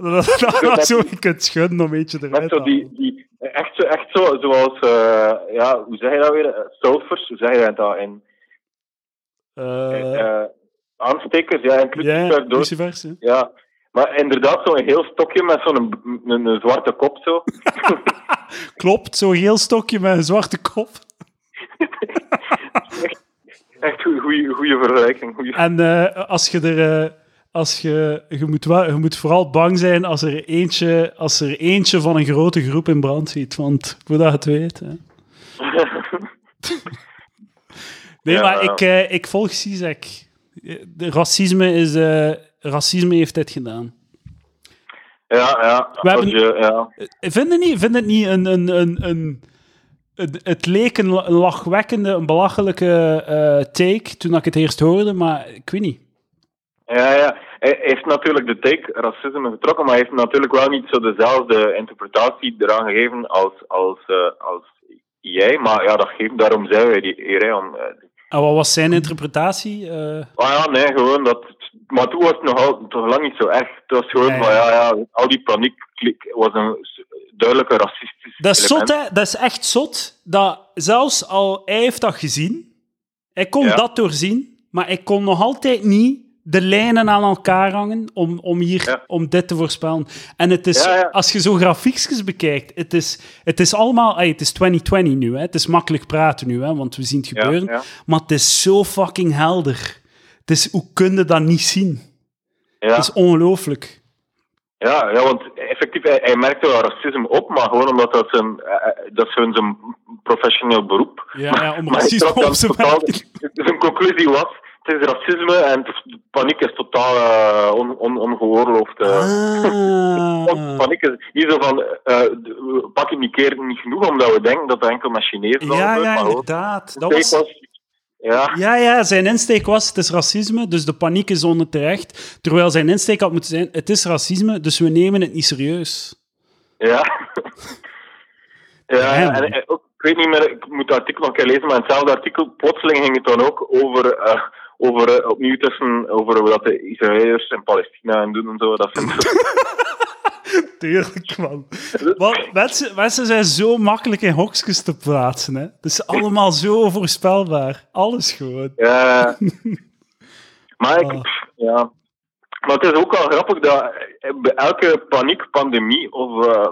Dat dat dat zo je kunt schudden om een beetje eruit te die, die, echt, zo, echt zo, zoals, eh, ja, hoe zeg je dat weer? Eh, Sulfurs, hoe zeg je dat in? Eh, eh aanstekers, ja, en ja, crucifers door. lucifers, ja. Ja, maar inderdaad zo'n heel stokje met zo'n een, een zwarte kop zo. Klopt, zo'n geel stokje met een zwarte kop. Echt goede vergelijking. Goeie. En als je er... eh, als je, je, moet wel, je moet vooral bang zijn als er, eentje, als er eentje van een grote groep in brand ziet. Want voordat je het weet. Hè. Nee, Ja, maar ik, eh, ik volg. De racisme, is, eh, racisme heeft dit gedaan. Ja, ja. We hebben- je, ja. Vind je niet, vind het niet een, een, een, een, het- Het leek een lachwekkende, een belachelijke eh, take toen ik het eerst hoorde, maar ik weet niet. Ja, ja. Hij heeft natuurlijk de take racisme getrokken, maar hij heeft natuurlijk wel niet zo dezelfde interpretatie eraan gegeven als, als, eh, als jij. Maar ja, dat geeft, daarom zijn wij die hier, hè, om... eh, En wat was zijn interpretatie? Eh, Maar ja, nee, gewoon dat. Maar toen was het nog al, toch lang niet zo echt. Het was gewoon Ja, ja. van ja, ja, al die paniek klik- was een duidelijke racistisch. dat is element. zot, hè? Dat is echt zot. Dat zelfs al hij heeft dat gezien, hij kon Ja. dat doorzien, maar hij kon nog altijd niet de lijnen aan elkaar hangen om, om, hier, Ja. om dit te voorspellen. En het is, Ja, ja. als je zo grafiekjes bekijkt, het is, het is allemaal... het is 2020 nu, hè? Het is makkelijk praten nu, hè? Want we zien het gebeuren. Maar het is zo fucking helder. Het is, hoe kun je dat niet zien? Het is ongelooflijk. ja, ja, want effectief, hij, hij merkte wel racisme op, maar gewoon omdat dat zijn, eh, eh, dat gewoon zijn professioneel beroep. Ja, ja, om racisme op te merken. Zijn conclusie was, het is racisme en de paniek is totaal on, on, ongeoorloofd. eh. Ah. Paniek is niet zo van, pakken die keer niet genoeg omdat we denken dat het enkel met Chinezen Ja, ja, gewoon- inderdaad. Dat was... was- Ja, Ja, ja, zijn insteek was, het is racisme, dus de paniek is onterecht. Terwijl zijn insteek had moeten zijn, het is racisme, dus we nemen het niet serieus. ja. ja, Ja, en, en ook, ik weet niet meer, ik moet het artikel nog een keer lezen, maar in hetzelfde artikel, plotseling ging het dan ook over, over eh, opnieuw tussen, over wat de Israëliërs en Palestina en doen en zo. Dat zijn Tuurlijk, man. Want mensen, mensen zijn zo makkelijk in hokjes te plaatsen, hè. Het is allemaal zo voorspelbaar. Alles gewoon. Ja. maar ik, Ah. ja. Maar het is ook wel grappig dat eh, bij elke paniekpandemie of, eh,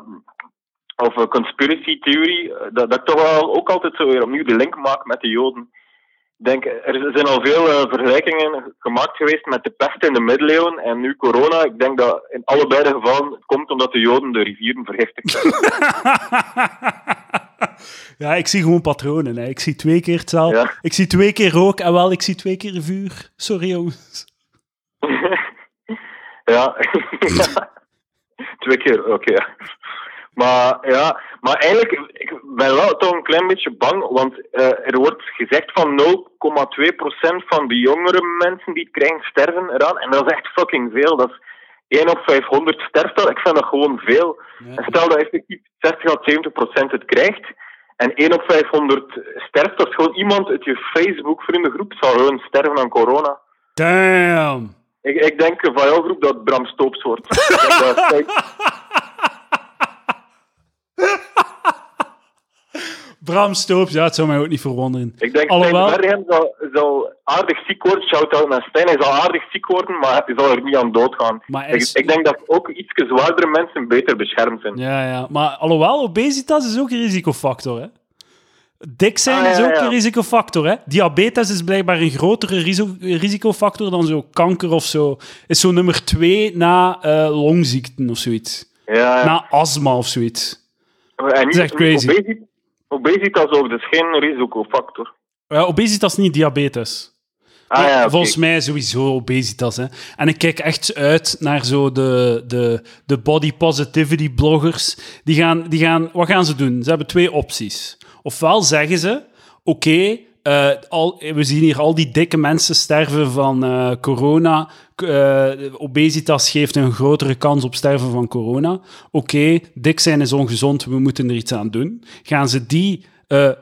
of een conspiracy theorie, eh, dat, dat ik toch wel ook altijd zo weer opnieuw de link maak met de Joden. Ik denk, er zijn al veel eh, vergelijkingen gemaakt geweest met de pest in de middeleeuwen en nu corona. Ik denk dat in allebei de gevallen het komt omdat de Joden de rivieren vergiftigd hebben. ja, ik zie gewoon patronen, hè. Ik zie twee keer hetzelfde. Ja. Ik zie twee keer rook en wel, ik zie twee keer vuur. Sorry, jongens. ja. Twee keer, oké. Maar ja, maar eigenlijk, ik ben wel toch een klein beetje bang, want eh, er wordt gezegd van 0,2% van de jongere mensen die het krijgen sterven eraan. En dat is echt fucking veel. Dat is 1 op 500 sterft dat. Ik vind dat gewoon veel. En stel dat effectief 60 à 70% het krijgt, en 1 op 500 sterft, dat is gewoon iemand uit je Facebook-vriendengroep zal gewoon sterven aan corona. Damn. Ik, ik denk van jouw groep dat Bram Stoops wordt. Dat- kijk, Bram Stoops, ja, het zou mij ook niet verwonderen. ik denk Alhoewel- Stijn zal, zal aardig ziek worden. Shout-out naar Stijn. Hij zal aardig ziek worden, maar hij zal er niet aan doodgaan. Maar Ik, denk dat ook iets zwaardere mensen beter beschermd zijn. Ja, ja. Maar alhoewel, obesitas is ook een risicofactor, hè. Dik zijn Ah, ja, is ook ja. een risicofactor, hè. Diabetes is blijkbaar een grotere risicofactor dan zo kanker of zo. Is zo nummer twee na eh, longziekten of zoiets. Ja, ja. Na astma of zoiets. en dat is echt crazy. Obesitas, obesitas ook, dat is geen risicofactor. Ja, obesitas niet diabetes. Ah, ja. Volgens mij sowieso obesitas. Hè. En ik kijk echt uit naar zo de, de, de body positivity bloggers. Die gaan, die gaan, wat gaan ze doen? Ze hebben twee opties. Ofwel zeggen ze, oké, eh, al- we zien hier al die dikke mensen sterven van eh, corona. Eh, obesitas geeft een grotere kans op sterven van corona. Oké, dik zijn is ongezond, we moeten er iets aan doen. Gaan ze die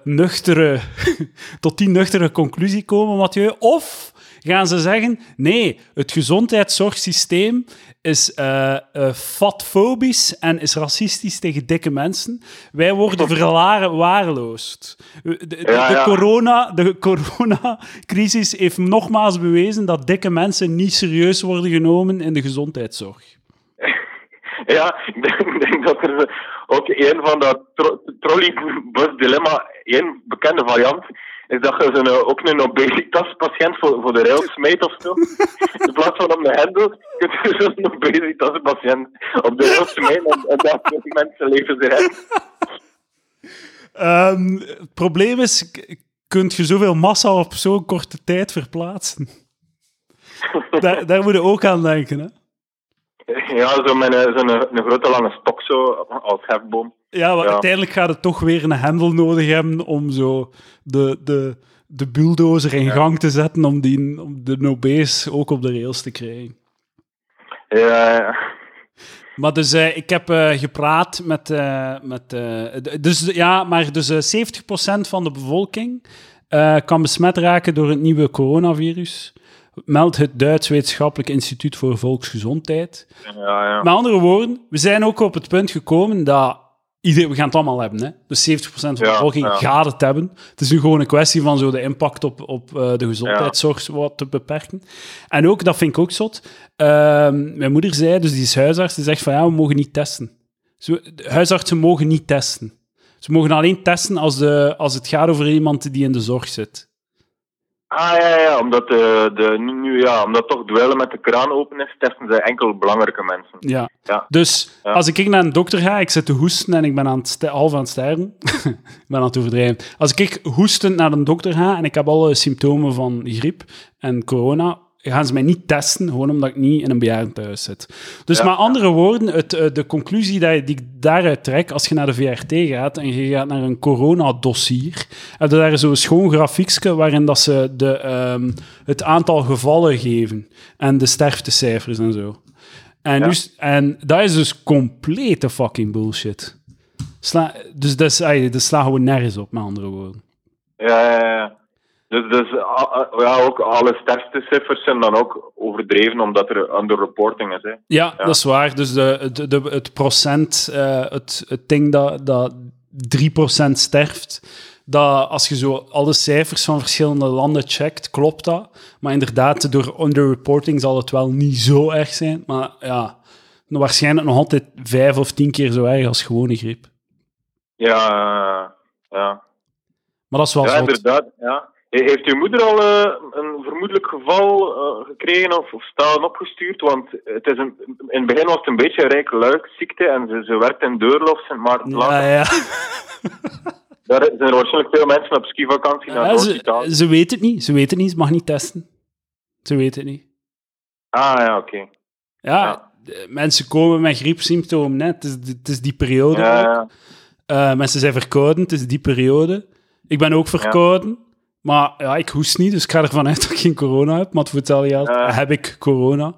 nuchtere, tot die nuchtere conclusie komen, Mathieu? Of gaan ze zeggen: nee, het gezondheidszorgsysteem is eh, fatfobisch en is racistisch tegen dikke mensen. Wij worden verwaarloosd. De, de, Ja, de ja. corona, de coronacrisis heeft nogmaals bewezen dat dikke mensen niet serieus worden genomen in de gezondheidszorg. Ja, ik denk, ik denk dat er ook een van dat tro trolleybus dilemma, één bekende variant, is dat je zo'n, ook een obesitaspatiënt voor, voor de rails smijt of zo. In plaats van op de hendel, kun je zo'n obesitaspatiënt op de rails smijten en, en dat die mensen leven ze redden. Ehm, het probleem is, kunt je zoveel massa op zo'n korte tijd verplaatsen? daar, daar moet je ook aan denken, hè? Ja, zo met een, zo'n een grote lange stok zo, als hefboom. Ja, maar Ja. uiteindelijk gaat het toch weer een hendel nodig hebben om zo de, de, de bulldozer in gang te zetten om, die, om de Nobees ook op de rails te krijgen. Ja, ja. Maar dus, eh, ik heb eh, gepraat met... eh, met dus ja, maar dus eh 70% van de bevolking kan besmet raken door het nieuwe coronavirus. Meldt het Duits Wetenschappelijk Instituut voor Volksgezondheid. ja, ja. Met andere woorden, we zijn ook op het punt gekomen dat iedereen, we gaan het allemaal hebben. Hè? Dus 70% van de bevolking ja. gaat het hebben. Het is nu gewoon een kwestie van zo de impact op, op eh, de gezondheidszorg wat te beperken. En ook, dat vind ik ook zot. Ehm, mijn moeder zei, dus die is huisarts, die zegt van ja, we mogen niet testen. Huisartsen mogen niet testen. Ze mogen alleen testen als, de, als het gaat over iemand die in de zorg zit. Ah ja, ja, omdat, de, de, nu, ja, omdat toch duellen met de kraan open is, testen ze enkel belangrijke mensen. Ja. Ja. Dus Ja. als ik naar een dokter ga, ik zit te hoesten en ik ben aan het half aan het sterven. ik ben aan het overdrijven. Als ik hoestend naar een dokter ga en ik heb alle symptomen van griep en corona, gaan ze mij niet testen, gewoon omdat ik niet in een bejaardentehuis zit. Dus Ja. met andere woorden, het, eh, de conclusie die, die ik daaruit trek, als je naar de VRT gaat en je gaat naar een coronadossier, heb je daar zo'n schoon grafiekje waarin dat ze de, ehm, het aantal gevallen geven en de sterftecijfers en zo. En, Ja. nu, s- en dat is dus complete fucking bullshit. Sla, dus dat, is, dat slaat gewoon nergens op, met andere woorden. Ja, ja, ja. Dus, dus ja, ook alle sterftecijfers zijn dan ook overdreven, omdat er underreporting is. Hè. Ja, dat is waar. Dus de, de, de- het procent, eh, het, het ding dat, dat 3% sterft, dat als je zo alle cijfers van verschillende landen checkt, klopt dat. Maar inderdaad, door underreporting zal het wel niet zo erg zijn. Maar ja, waarschijnlijk nog altijd vijf of tien keer zo erg als gewone griep. Ja, ja. Maar dat is wel ja inderdaad. Ja. He- Heeft uw moeder al eh, een vermoedelijk geval eh, gekregen of, of stalen opgestuurd? Want het is een, in het begin was het een beetje een rijke luikziekte en ze, ze werkt in Deurlofsen, maar Ja, later, ja. daar zijn er waarschijnlijk veel mensen op skivakantie naar Ja, ze, ze weet het niet. Ze weet het niet. Ze mag niet testen. Ze weet het niet. Ah ja, oké. Ja, mensen komen met griepsymptomen. Hè. Het, is, het is die periode Ja. Eh, mensen zijn verkouden. Het is die periode. Ik ben ook verkouden. Maar ja, ik hoest niet, dus ik ga ervan uit dat ik geen corona heb. Maar voor hetzelfde geld Ja. heb ik corona.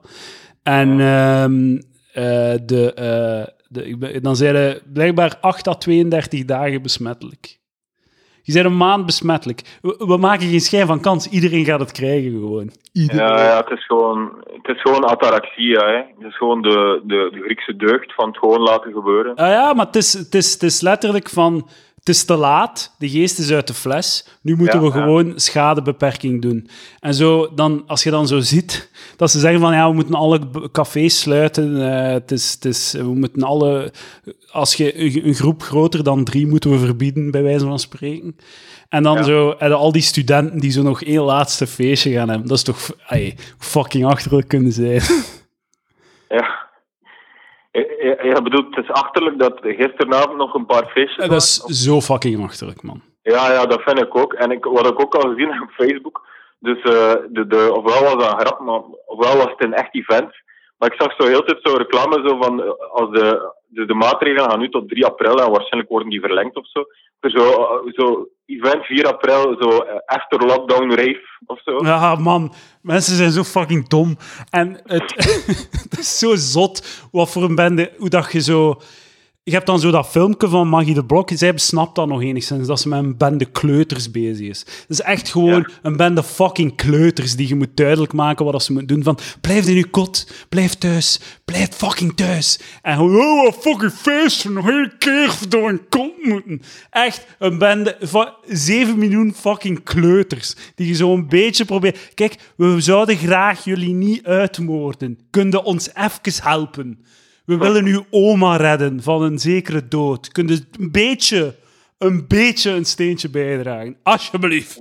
En ehm, eh, de, eh, de, ik ben- dan zijn er blijkbaar 8 à 32 dagen besmettelijk. Je bent een maand besmettelijk. We, we maken geen schijn van kans. Iedereen gaat het krijgen gewoon. Iedereen. Ja, ja, het is gewoon, het is gewoon ataraxia. Hè. Het is gewoon de, de, de Griekse deugd van het gewoon laten gebeuren. Ah ja, maar het is, het, is, het is letterlijk van... Het is te laat, de geest is uit de fles. Nu moeten Ja, we ja. gewoon schadebeperking doen. En zo, dan, als je dan zo ziet dat ze zeggen van ja, we moeten alle cafés sluiten. eh, het is, het is, we moeten alle... Als je een een groep groter dan drie moeten we verbieden, bij wijze van spreken. En dan Ja. zo, en al die studenten die zo nog één laatste feestje gaan hebben. Dat is toch ay, fucking achterlijk kunnen zijn. Ja. Je, je, je bedoelt, het is achterlijk dat gisteravond nog een paar feestjes dat is waren? zo fucking achterlijk, man. Ja, ja, dat vind ik ook. En ik, wat ik ook al gezien heb op Facebook, dus eh, de, de, ofwel was dat een grap, maar ofwel was het een echt event. Maar ik zag zo heel tijd zo reclame zo van, eh, als de, de, de maatregelen gaan nu tot 3 april en waarschijnlijk worden die verlengd of zo. Zo, eh, zo event 4 april, zo eh, after lockdown rave of zo. Ja, man. Mensen zijn zo fucking dom. En het, het is zo zot wat voor een bende... Hoe dat je zo... je hebt dan zo dat filmpje van Maggie de Blok. Zij besnapt dat nog enigszins, dat ze met een bende kleuters bezig is. Het is echt gewoon een bende fucking kleuters die je moet duidelijk maken wat ze moeten doen. Van, blijf in je kot, blijf thuis, blijf fucking thuis. En gewoon, oh, fucking feest, nog een keer door een kot moeten. Echt een bende van 7 miljoen fucking kleuters, die je zo een beetje probeert... Kijk, we zouden graag jullie niet uitmoorden. Kunnen ons even helpen? We willen uw oma redden van een zekere dood. Kun je een beetje, een beetje een steentje bijdragen? Alsjeblieft.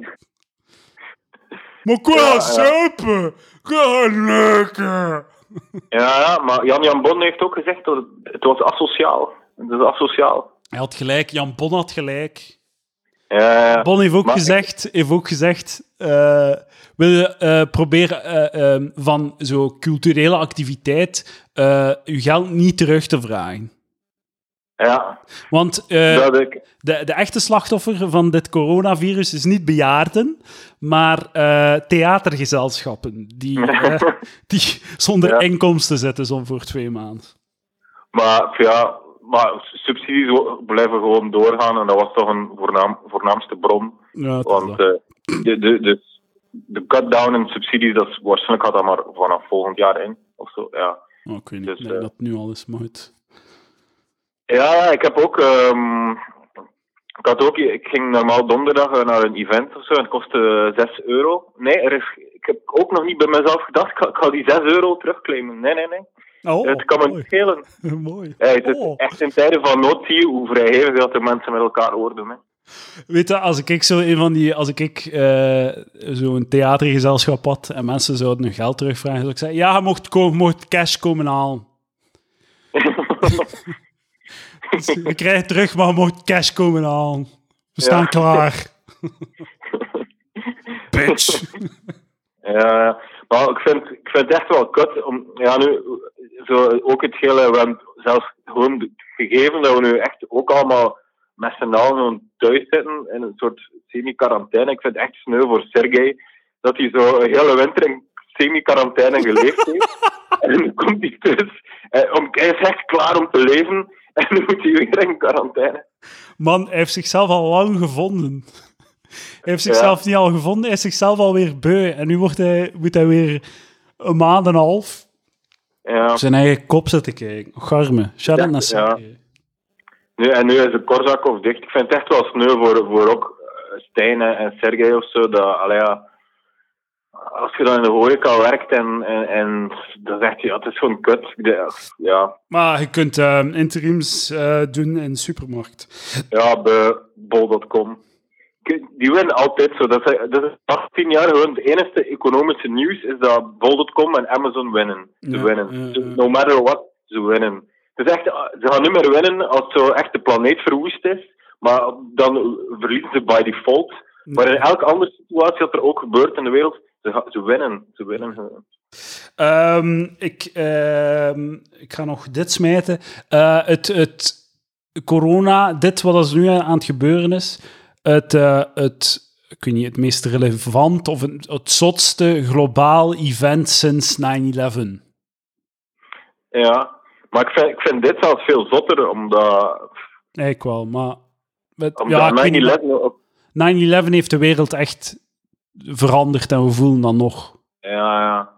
Maar qua Ja, ja. suipen, ga lekker. Ja, ja, maar Jan Jan Bon heeft ook gezegd dat het, het was asociaal. Het is asociaal. Hij had gelijk, Jan Bon had gelijk. Ja. Bon heeft ook Maar- gezegd, heeft ook gezegd eh, wil je eh, proberen eh, ehm, van zo'n culturele activiteit uw geld niet terug te vragen. ja. Want de, de echte slachtoffer van dit coronavirus is niet bejaarden, maar theatergezelschappen die, die zonder Ja. inkomsten zitten zo voor twee maanden. maar ja, maar subsidies blijven gewoon doorgaan en dat was toch een voornaam, voornaamste bron. Ja, Want eh, de, de, de, de cut-down in subsidies, dat is, waarschijnlijk gaat dat maar vanaf volgend jaar in. Of zo, ja. Oh, ik weet niet, dus, eh, dat het nu al is, maar. Ja, ik heb ook. ehm, ik, had ook ik ging normaal donderdag eh, naar een event of zo en het kostte 6 euro. Nee, er is, ik heb ook nog niet bij mezelf gedacht, ik ga, ik ga die 6 euro terugclaimen. Nee, nee, nee. Oh, het kan me schelen. mooi. Ja, het is Oh. echt in tijden van nood zie je hoe vrijgevig dat de mensen met elkaar worden. Hè. Weet je, als ik zo een van die, als ik eh, zo'n theatergezelschap had en mensen zouden hun geld terugvragen, zou ik zeggen: Ja, je mocht, komen, mocht cash komen halen. Dus je krijgt het terug, maar je mocht cash komen halen. We staan Ja. klaar. Bitch. Ja, maar ik vind, ik vind het echt wel kut om, ja, nu, zo, ook het hele, we hebben zelfs gewoon gegeven dat we nu echt ook allemaal met z'n allen gewoon thuis zitten in een soort semi-quarantaine. Ik vind het echt sneu voor Sergej dat hij zo een hele winter in semi-quarantaine geleefd heeft. en nu komt hij terug, eh, om, hij is echt klaar om te leven en nu moet hij weer in quarantaine. Man, hij heeft zichzelf al lang gevonden. Hij heeft zichzelf niet al gevonden, hij is zichzelf alweer beu. En nu wordt hij, moet hij weer een maand en een half Ja. zijn eigen kop zitten kijken. Garme. Shout out Ja, naar. Sergej. Nu, en nu is de Korsakov dicht. Ik vind het echt wel sneu voor, voor ook eh, Stijn en Sergej of zo. Dat, allee, ja, als je dan in de horeca werkt en, en, en dan zegt je, ja, het is gewoon kut. Ja, Maar je kunt eh, interims eh, doen in de supermarkt. ja bij bol.com. Die winnen altijd zo. Dat is, dat is 18 jaar gewoon het enige economische nieuws is dat bol.com en Amazon winnen. Ze Ja, winnen. ja, Ze- ja. No matter what, ze winnen. Het is echt, ze gaan niet meer winnen als zo echt de planeet verwoest is, maar dan verliezen ze by default. Maar in elke andere situatie dat er ook gebeurt in de wereld, ze, gaan- ze winnen. Ze winnen. Ehm, ik, ehm, ik ga nog dit smijten. Eh, het, het corona, dit wat er nu aan het gebeuren is, het, eh, het, ik weet niet, het meest relevant of het, het zotste globaal event sinds 9-11. Ja, maar ik vind, ik vind dit zelfs veel zotter, omdat, Eigenlijk wel, maar... met- ja, ik weet niet, 9-11 ook- 9-11 heeft de wereld echt veranderd en we voelen dat nog. Ja, ja.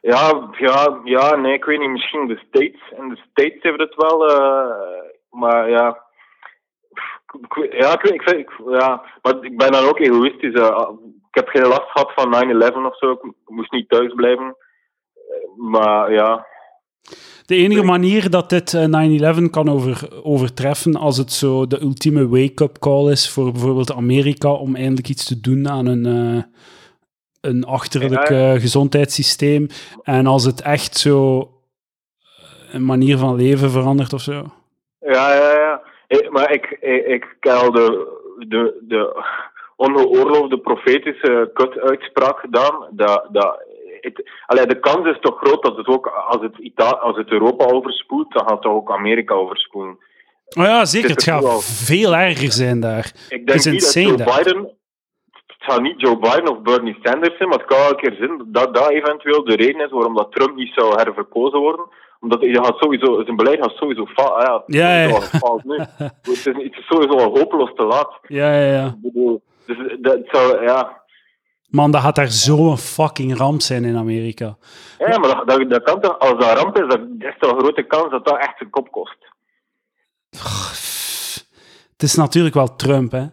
Ja, ja, ja, nee, ik weet niet, misschien de States. In de States heeft het wel, eh, maar ja. Ja, ik, weet- ik, ik, ja, maar ik ben dan ook egoïstisch. eh. ik heb geen last gehad van 9-11 of zo. Ik moest niet thuis blijven. Eh, Maar ja, De enige manier dat dit eh, 9-11 kan over, overtreffen, als het zo de ultieme wake-up call is voor bijvoorbeeld Amerika om eindelijk iets te doen aan een, eh, een achterlijk eh, gezondheidssysteem. En als het echt zo eh, een manier van leven verandert of zo. Ja, ja, ja. Eh, maar ik, ik, ik ken al de, de, de ongeoorloofde profetische kut-uitspraak gedaan. Dat, dat, het, allee, de kans is toch groot dat het ook, als het, Ita als het Europa overspoelt, dan gaat het toch ook Amerika overspoelen. Oh ja, zeker. Het gaat veel erger zijn daar. Ik denk niet dat Joe daar. Biden... Het gaat niet Joe Biden of Bernie Sanders zijn, maar het kan wel een keer zijn dat dat eventueel de reden is waarom dat Trump niet zou herverkozen worden. Omdat je gaat sowieso, zijn beleid gaat sowieso fout. Ah, ja, Ja, ja, ja. het is fout nu. het, is, het is sowieso al hopeloos te laat. Ja, ja, ja. Ik bedoel, dus dat zou, ja. Man, dat gaat daar zo'n fucking ramp zijn in Amerika. Ja, maar dat, dat, dat kan toch, als dat ramp is, dat, dat is toch een grote kans dat dat echt zijn kop kost. Het is natuurlijk wel Trump, hè.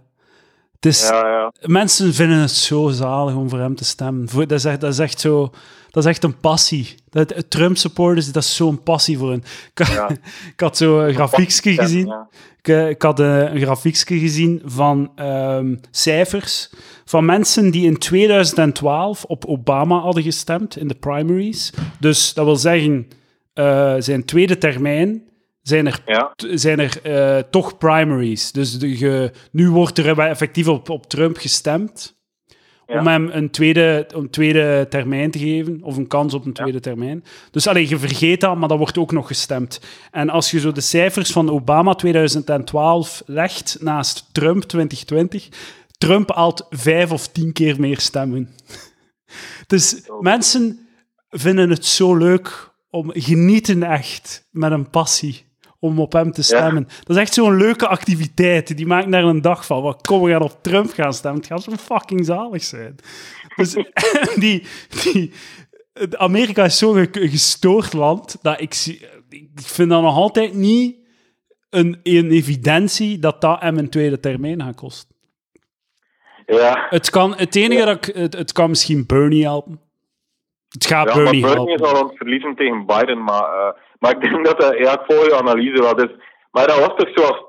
Is, Ja, ja. Mensen vinden het zo zalig om voor hem te stemmen. Dat is echt, dat is echt zo... Dat is echt een passie. Dat, Trump-supporters, dat is zo'n passie voor hen. Ik, Ja. ik had zo een grafiekje gezien. Ik, eh, ik had eh, een grafiekje gezien van ehm, cijfers van mensen die in 2012 op Obama hadden gestemd in de primaries. Dus dat wil zeggen, eh, zijn tweede termijn zijn er, Ja. zijn er eh, toch primaries. Dus de, ge- nu wordt er effectief op, op Trump gestemd. Ja. Om hem een tweede, een tweede termijn te geven, of een kans op een tweede termijn. Dus alleen je vergeet dat, maar dat wordt ook nog gestemd. En als je zo de cijfers van Obama 2012 legt naast Trump 2020, Trump haalt vijf of tien keer meer stemmen. Dus Oh. mensen vinden het zo leuk om genieten echt met een passie om op hem te stemmen. Dat is echt zo'n leuke activiteit. Die maakt daar een dag van. Wat, kom, we gaan op Trump gaan stemmen. Het gaat zo fucking zalig zijn. Dus die, die, Amerika is zo'n ge- gestoord land dat ik, zie, ik vind dat nog altijd niet een, een evidentie dat dat hem een tweede termijn gaat kosten. Ja. Het, kan, het enige dat ik, het, het kan misschien Bernie helpen. Het gaat Ja, maar Bernie Bernie helpen. is al aan het verliezen tegen Biden, maar, eh, maar ik denk dat dat, ja, ik volg je analyse wel. Dus, maar dat was toch zoals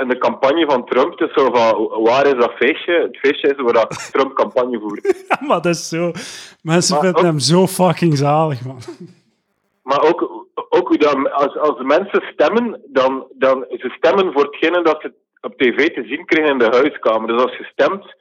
in de campagne van Trump, het is zo van, waar is dat feestje? Het feestje is waar dat Trump campagne voert. Ja, maar dat is zo... Mensen Maar vinden ook- hem zo fucking zalig, man. Maar ook, ook hoe dat, als, als mensen stemmen, dan, dan ze stemmen voor hetgene dat ze op tv te zien krijgen in de huiskamer. Dus als je stemt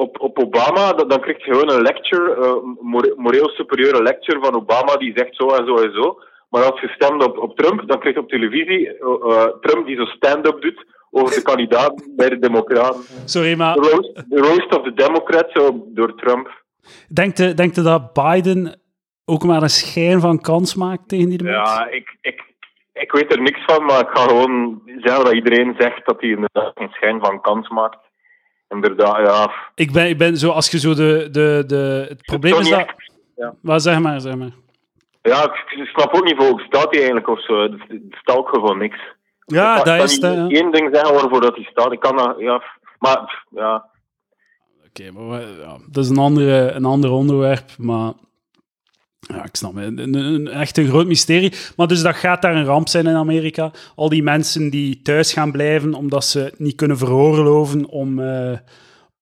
op, op Obama, dan, dan krijg je gewoon een lecture, eh, een more- moreel superieure lecture van Obama, die zegt zo en zo en zo. Maar als je stemt op, op Trump, dan krijg je op televisie eh, eh, Trump die zo stand-up doet over de kandidaat bij de Democraten. Sorry, maar De roast, de roast of the Democrats zo, door Trump. denkt u, denkt u dat Biden ook maar een schijn van kans maakt tegen die mensen? Ja, ik, ik, ik weet er niks van, maar ik ga gewoon zeggen dat iedereen zegt dat hij inderdaad geen schijn van kans maakt. Inderdaad, ja. Ik ben, ik ben zo, als je zo de... de, de het probleem is dat... ja. Maar zeg maar, zeg maar. Ja, ik, ik snap ook niet voor hoe staat hij eigenlijk of zo. Het staat ook gewoon niks. Ja, ik kan dat is het. ja. één ding zeggen waarvoor dat hij staat. Ik kan dat, ja. Maar, ja. Oké, maar ja, dat is een, andere, een ander onderwerp, maar... Ja, ik snap het. Een, een- echt een groot mysterie. Maar dus dat gaat daar een ramp zijn in Amerika. Al die mensen die thuis gaan blijven omdat ze het niet kunnen veroorloven om, eh,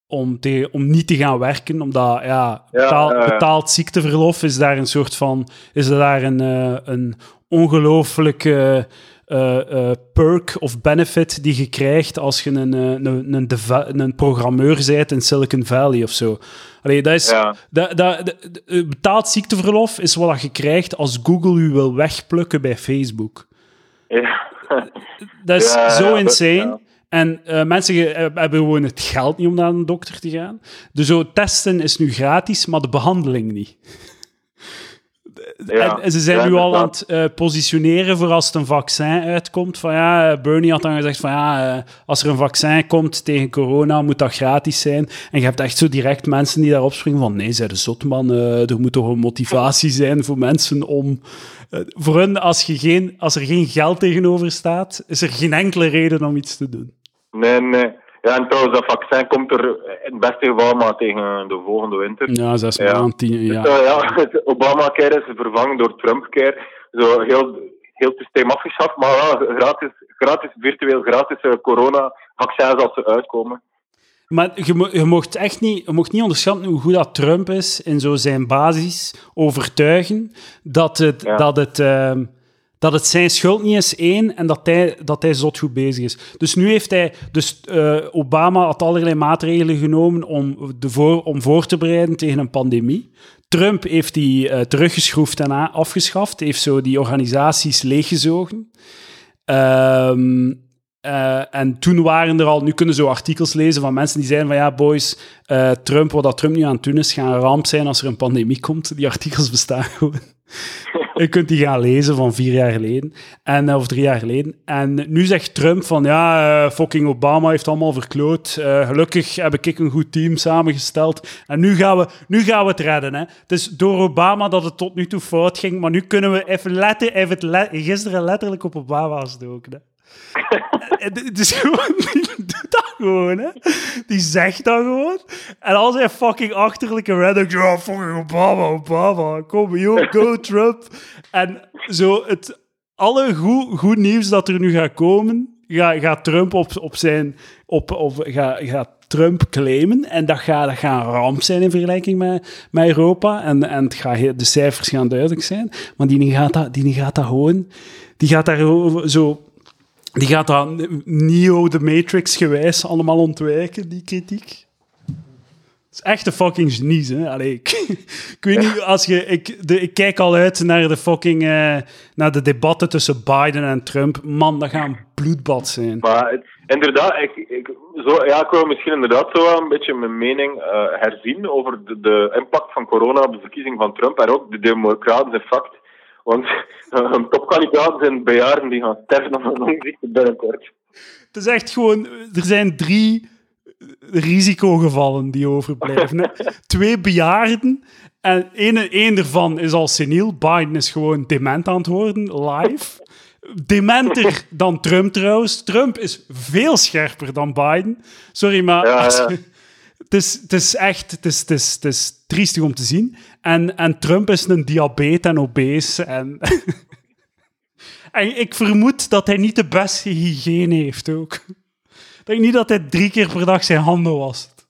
om, te, om niet te gaan werken. Omdat, ja, betaal- ja, ja. betaald ziekteverlof is daar een soort van... Is daar een, eh, een ongelooflijke eh, perk of benefit die je krijgt als je een, een, een, een programmeur bent in Silicon Valley of zo. Allee, dat is... Ja. Dat, dat, dat- eh, betaald ziekteverlof is wat je krijgt als Google u wil wegplukken bij Facebook. ja. Dat is Ja, zo insane. En eh, mensen eh, hebben gewoon het geld niet om naar een dokter te gaan. Dus zo testen is nu gratis, maar de behandeling niet. Ja. En, ze zijn Ja, nu al aan het eh, positioneren voor als het een vaccin uitkomt. Van ja, eh, Bernie had dan gezegd van ja, eh, als er een vaccin komt tegen corona, moet dat gratis zijn. En je hebt echt zo direct mensen die daarop springen van nee, zij de zot man, eh, er moet toch een motivatie zijn voor mensen om... voor hun, als, je geen, als er geen geld tegenover staat, is er geen enkele reden om iets te doen. Nee, nee. Ja, en trouwens, dat vaccin komt er in het beste geval maar tegen de volgende winter. Ja, zes Ja. maanden, tien ja. Dus, ja, het Obamacare is vervangen door Trumpcare. Zo heel, heel het systeem afgeschaft, maar wel gratis, gratis virtueel gratis eh, corona-vaccins als ze uitkomen. Maar je, mo- je, mocht echt niet, je mocht niet onderschatten hoe goed dat Trump is in zo zijn basis overtuigen dat het, Ja. dat het, ehm, dat het zijn schuld niet is, één, en dat hij, dat hij zot goed bezig is. Dus nu heeft hij... Dus eh, Obama had allerlei maatregelen genomen om, de voor, om voor te bereiden tegen een pandemie. Trump heeft die eh, teruggeschroefd en afgeschaft, heeft zo die organisaties leeggezogen. Ehm, eh, en toen waren er al, nu kunnen zo artikels lezen van mensen die zeiden van ja, boys, Trump, wat dat Trump nu aan het doen is, gaat een ramp zijn als er een pandemie komt. Die artikels bestaan gewoon. Je kunt die gaan lezen van vier jaar geleden, en, eh, of drie jaar geleden. En nu zegt Trump van, ja, eh, fucking Obama heeft allemaal verkloot. Eh, gelukkig heb ik een goed team samengesteld. En nu gaan we, nu gaan we het redden. Hè. Het is door Obama dat het tot nu toe fout ging, maar nu kunnen we even letten, even gisteren letterlijk op Obama gestoken. Het is gewoon, die doet dat gewoon, hè. Die zegt dat gewoon. En als hij fucking achterlijke Reddit, ja, fucking Obama, Obama, kom, yo, go Trump. En zo, het, alle goed, nieuws dat er nu gaat komen, gaat, Trump op, op zijn, op, op, gaat, Trump claimen. En dat gaat, een ramp zijn in vergelijking met, met Europa. En, en het gaat, de cijfers gaan duidelijk zijn. Maar die gaat dat, die gaat dat gewoon, die gaat daar zo die gaat dat Neo de Matrix gewijs allemaal ontwijken, die kritiek. Het is echt een fucking genie, hè. Allee, ik, weet niet, als je... Ik, de, ik kijk al uit naar de fucking... eh, naar de debatten tussen Biden en Trump. Man, dat gaat een bloedbad zijn. Maar inderdaad, ik, ik, zo, ja, ik wil misschien inderdaad zo een beetje mijn mening eh, herzien over de, de impact van corona op de verkiezing van Trump en ook de democratische fact. Want eh, een topkandidaat zijn bejaarden die gaan sterven van een longziekte binnenkort. Het is echt gewoon... Er zijn drie risicogevallen die overblijven. Twee bejaarden. En één, één daarvan is al seniel. Biden is gewoon dement aan het worden, live. Dementer dan Trump trouwens. Trump is veel scherper dan Biden. Sorry, maar... Ja, ja. het is, het is echt het is, het is, het is triestig om te zien. En, en Trump is een diabetes en obese. En, en ik vermoed dat hij niet de beste hygiëne heeft ook. Ik denk niet dat hij drie keer per dag zijn handen wast.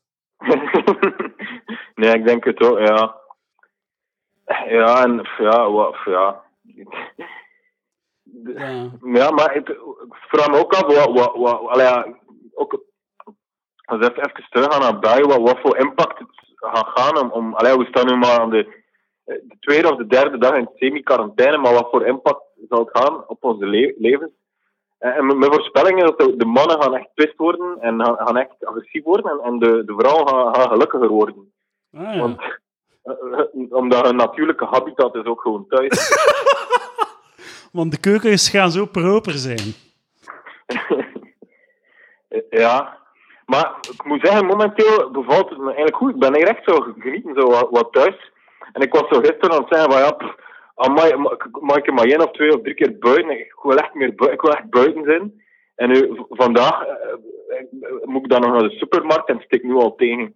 nee, ik denk het ook, ja. Ja, en ja, wat, ja. Ja. Ja, maar ik, ik vraag me ook af, wat, wat, wat, allee, ook, als we even, teruggaan naar België, wat, wat voor impact gaan om, om allee, we staan nu maar aan de, eh, de tweede of de derde dag in semi-quarantaine, maar wat voor impact zal het gaan op onze le- levens? En, en mijn voorspelling is dat de, de mannen gaan echt twist worden en gaan, gaan echt agressief worden en, en de, de vrouwen gaan, gaan gelukkiger worden. Ah, ja. Want, eh, eh, omdat hun natuurlijke habitat is ook gewoon thuis. Want de keukens gaan zo proper zijn. Ja, maar ik moet zeggen, momenteel bevalt het me eigenlijk goed. Ik ben hier echt zo genieten, zo wat, wat thuis. En ik was zo gisteren aan het zeggen van ja, pff, amai, mag ik er maar één of twee of drie keer buiten? Ik wil echt, meer bui- ik wil echt buiten zijn. En nu, vandaag eh, eh, moet ik dan nog naar de supermarkt en stik nu al tegen.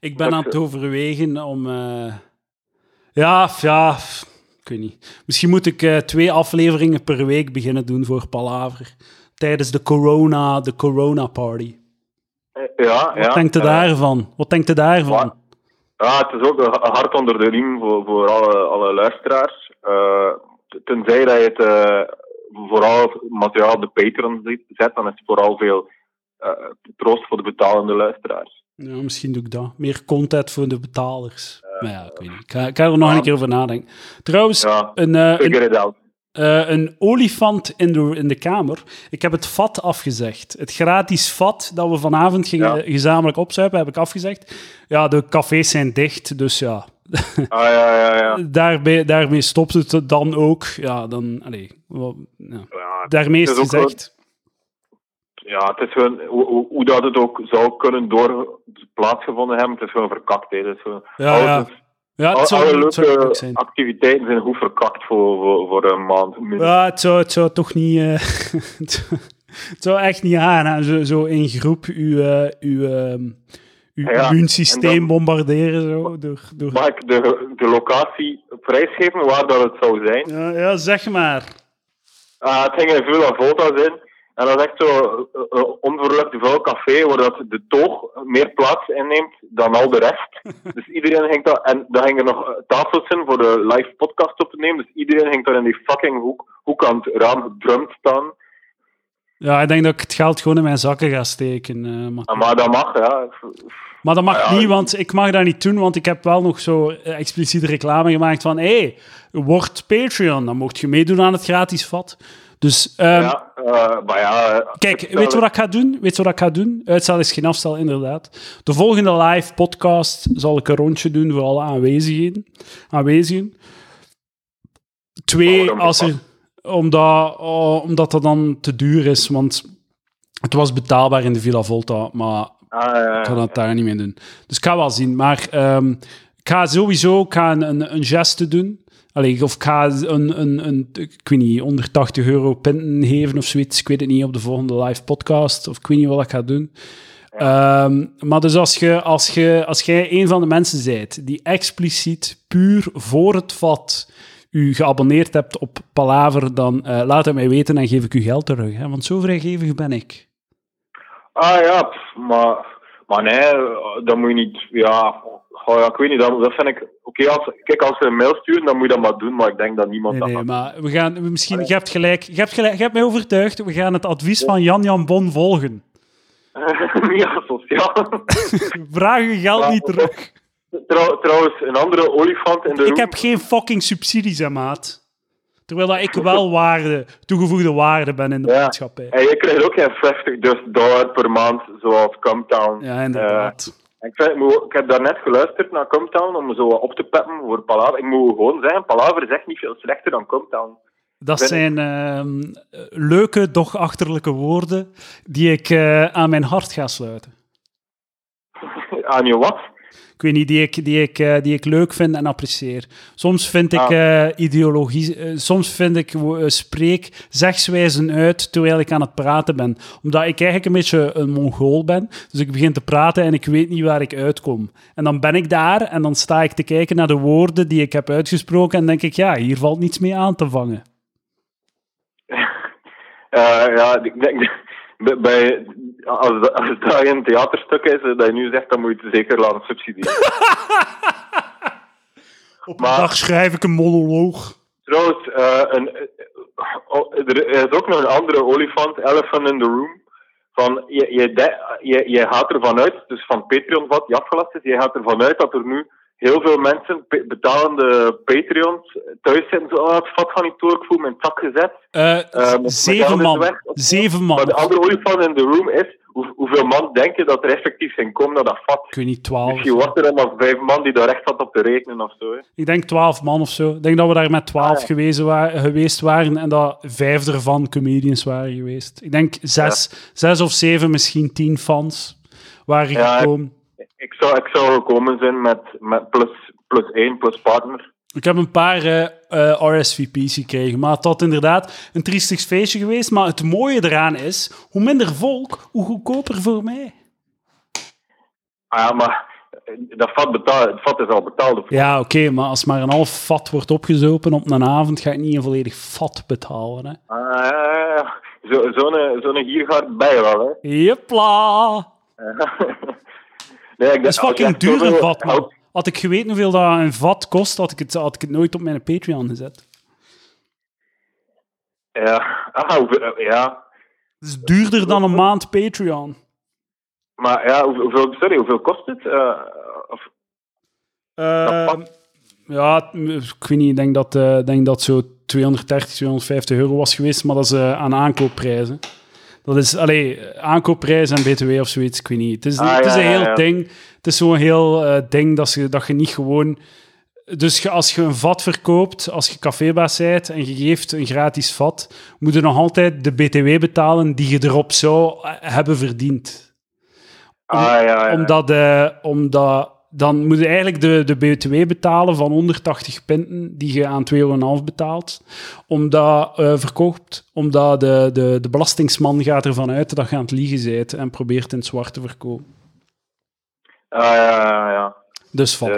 Ik ben Dat- aan het overwegen om... eh, Ja, ja, ik weet niet. Misschien moet ik eh, twee afleveringen per week beginnen doen voor Palaver. Tijdens de corona, de corona party. Ja, Wat ja. denkt u eh, daarvan? Wat denkt u daarvan? Ja, het is ook een hart onder de riem voor, voor alle, alle luisteraars. Eh, tenzij dat je het eh, vooral materiaal op de Patreon zet- dan is het vooral veel eh, troost voor de betalende luisteraars. Ja, misschien doe ik dat. Meer content voor de betalers. maar ja, ik weet niet. Ik ga, ik ga er nog een keer over nadenken. Trouwens, een, een, eh, een olifant in de, in de kamer. Ik heb het vat afgezegd. Het gratis vat dat we vanavond gingen Ja. gezamenlijk opzuipen, heb ik afgezegd. Ja, de cafés zijn dicht, dus ja. Ah, ja, ja, ja. Daarbij, daarmee stopt het dan ook. Ja, dan... Allee, wel, ja. ja. Daarmee is Het gezegd. Ja, het is gewoon, hoe, hoe- hoe dat het ook zou kunnen door plaatsgevonden hebben, het is gewoon verkakt. Hè. Het is gewoon, Ja, alles ja. het zou, alle het zou leuke leuk zijn. activiteiten zijn goed verkakt voor, voor, voor een maand. Ja, het zou, het zou toch niet... eh, het, zou, echt niet gaan, hè. Zo, zo in groep uw, eh, uw, ehm, uw Ja, immuunsysteem dan- bombarderen. Zo, door, door... Mag ik de, de locatie prijsgeven waar dat het zou zijn? Ja, ja, zeg maar. Ah, het ging in Villa Volta zijn. En dat is echt zo een uh, onverlukt vuil café waar dat de toog meer plaats inneemt dan al de rest. dus iedereen ging daar... En dan gingen er nog eh, tafels in voor de live podcast op te nemen. Dus iedereen ging daar in die fucking hoek, hoek aan het raam gedrumd staan. Ja, ik denk dat ik het geld gewoon in mijn zakken ga steken. eh. Ah, maar dat mag, ja. Maar dat mag Ja, niet, want ik mag dat niet doen, want ik heb wel nog zo eh, expliciete reclame gemaakt van hé, hey, word Patreon, dan mocht je meedoen aan het gratis vat. Dus ehm, ja, eh, maar ja... kijk, weet je wat ik ga doen? Weet je wat ik ga doen? Uitstel is geen afstel, inderdaad. De volgende live podcast zal ik een rondje doen voor alle aanwezigen. aanwezigen. Twee, Waarom als er, omdat, oh, omdat dat dan te duur is, want het was betaalbaar in de Villa Volta, maar Ah, ja, ik ga dat daar niet mee doen. Dus ik ga wel zien. Maar ehm, ik ga sowieso ik ga een, een, een geste doen. Allee, of ik ga een, een, een, ik weet niet, onder 80 euro pinten geven of zoiets. Ik weet het niet op de volgende live podcast. Of ik weet niet wat ik ga doen. Ehm, maar dus als, je, als, je, als jij een van de mensen bent die expliciet puur voor het vat u geabonneerd hebt op Palaver, dan eh, laat het mij weten en geef ik u geld terug. Hè? Want zo vrijgevig ben ik. Ah ja, pff, maar, maar nee, dat moet je niet. Ja, ja ik weet niet, dat, dat vind ik. Oké, als, kijk, als ze een mail sturen, dan moet je dat maar doen, maar ik denk dat niemand Nee, dat nee, maar we gaan misschien, je hebt gelijk, je hebt gelijk, je hebt mij overtuigd. We gaan het advies van Jan Jan Bon volgen. ja, sociaal. Vraag je geld niet terug. Trouw, trouwens, een andere olifant in de Ik room. heb geen fucking subsidies, hè, maat. Terwijl dat ik wel waarde, toegevoegde waarde ben in de Ja. maatschappij. En je krijgt ook geen 50 dus dollar per maand, zoals Cometown. Ja, inderdaad. Eh, ik, vind, ik moet- ik heb daarnet geluisterd naar Cometown om zo op te peppen voor Palaver. Ik moet gewoon zeggen, Palaver is echt niet veel slechter dan Cometown. dat zijn ehm, leuke, doch achterlijke woorden die ik eh, aan mijn hart ga sluiten. Aan je wat? Ik weet niet, die ik, die ik, eh, die ik leuk vind en apprecieer. Soms vind ik Ah. eh, ideologie, eh, soms vind ik spreek zegswijzen uit terwijl ik aan het praten ben. Omdat ik eigenlijk een beetje een mongool ben. Dus ik begin te praten en ik weet niet waar ik uitkom. En dan ben ik daar en dan sta ik te kijken naar de woorden die ik heb uitgesproken en denk ik, ja, hier valt niets mee aan te vangen. Ja, ik denk bij, als, als dat een theaterstuk is dat je nu zegt, dan moet je het zeker laten subsidiëren. Op Maar- dag schrijf ik een monoloog. Trouwens, eh, een, eh, oh, er is ook nog een andere olifant, Elephant in the Room. Van, je, je, de- je, je gaat ervan uit, dus van Patreon wat die afgelast is, je gaat ervan uit dat er nu heel veel mensen, betalende Patreons, thuis zitten. Zo, oh, het vat gaat niet door, ik voel mijn tak gezet. Eh, Eh, zeven man. weg, Zeven Maar de man. andere olifant in the room is, hoe, hoeveel man denk je dat er effectief zijn komen naar dat vat? Ik weet niet, twaalf. Misschien was er maar vijf man die daar echt zat op te rekenen of zo. Hè. Ik denk 12 man of zo. Ik denk dat we daar met 12 Ah, ja. geweest, wa- geweest waren en dat vijf ervan comedians waren geweest. Ik denk zes, zes of zeven, misschien tien fans waren Ja, gekomen. Ik zou, ik zou gekomen zijn met, met plus, plus één, plus partner. Ik heb een paar eh, eh, RSVP's gekregen, maar het had inderdaad een triestig feestje geweest. Maar het mooie eraan is, hoe minder volk, hoe goedkoper voor mij. Ah ja, maar eh, dat vat, betaal, het vat is al betaald. of- Ja, oké, maar als maar een half vat wordt opgezopen op een avond, ga ik niet een volledig vat betalen. Hè. Ah, ja, ja, ja. Zo- Zo'n zo'n hier gaat bij wel, hè. Jepla! nee, ik, Dat is fucking duur een vat, man. Had ik geweten hoeveel dat een vat kost, had ik het, had ik het nooit op mijn Patreon gezet. Ja, ah, hoeveel, eh, ja. Het is duurder dan een maand Patreon. Maar ja, hoeveel, sorry, hoeveel kost het? Eh, of, Eh, vat? ja, ik weet niet, ik denk dat, ik denk dat zo 230, 250 euro was geweest, maar dat is aan aankoopprijzen. Dat is, allee, aankoopprijs en btw of zoiets, ik weet niet. Het is, Ah, het is ja, een heel ja. ding, het is zo'n heel eh, ding dat je, dat je niet gewoon... Dus als je een vat verkoopt, als je cafébaas bent en je geeft een gratis vat, moet je nog altijd de btw betalen die je erop zou eh, hebben verdiend. ah, ja, ja. Omdat, eh, omdat dan moet je eigenlijk de, de BTW betalen van 180 pinten die je aan 2,5 euro betaalt. Omdat eh verkoopt, omdat de, de, de belastingsman gaat ervan uit dat je aan het liegen bent en probeert in het zwart te verkopen. Ah, ja, ja, ja. Dus, van.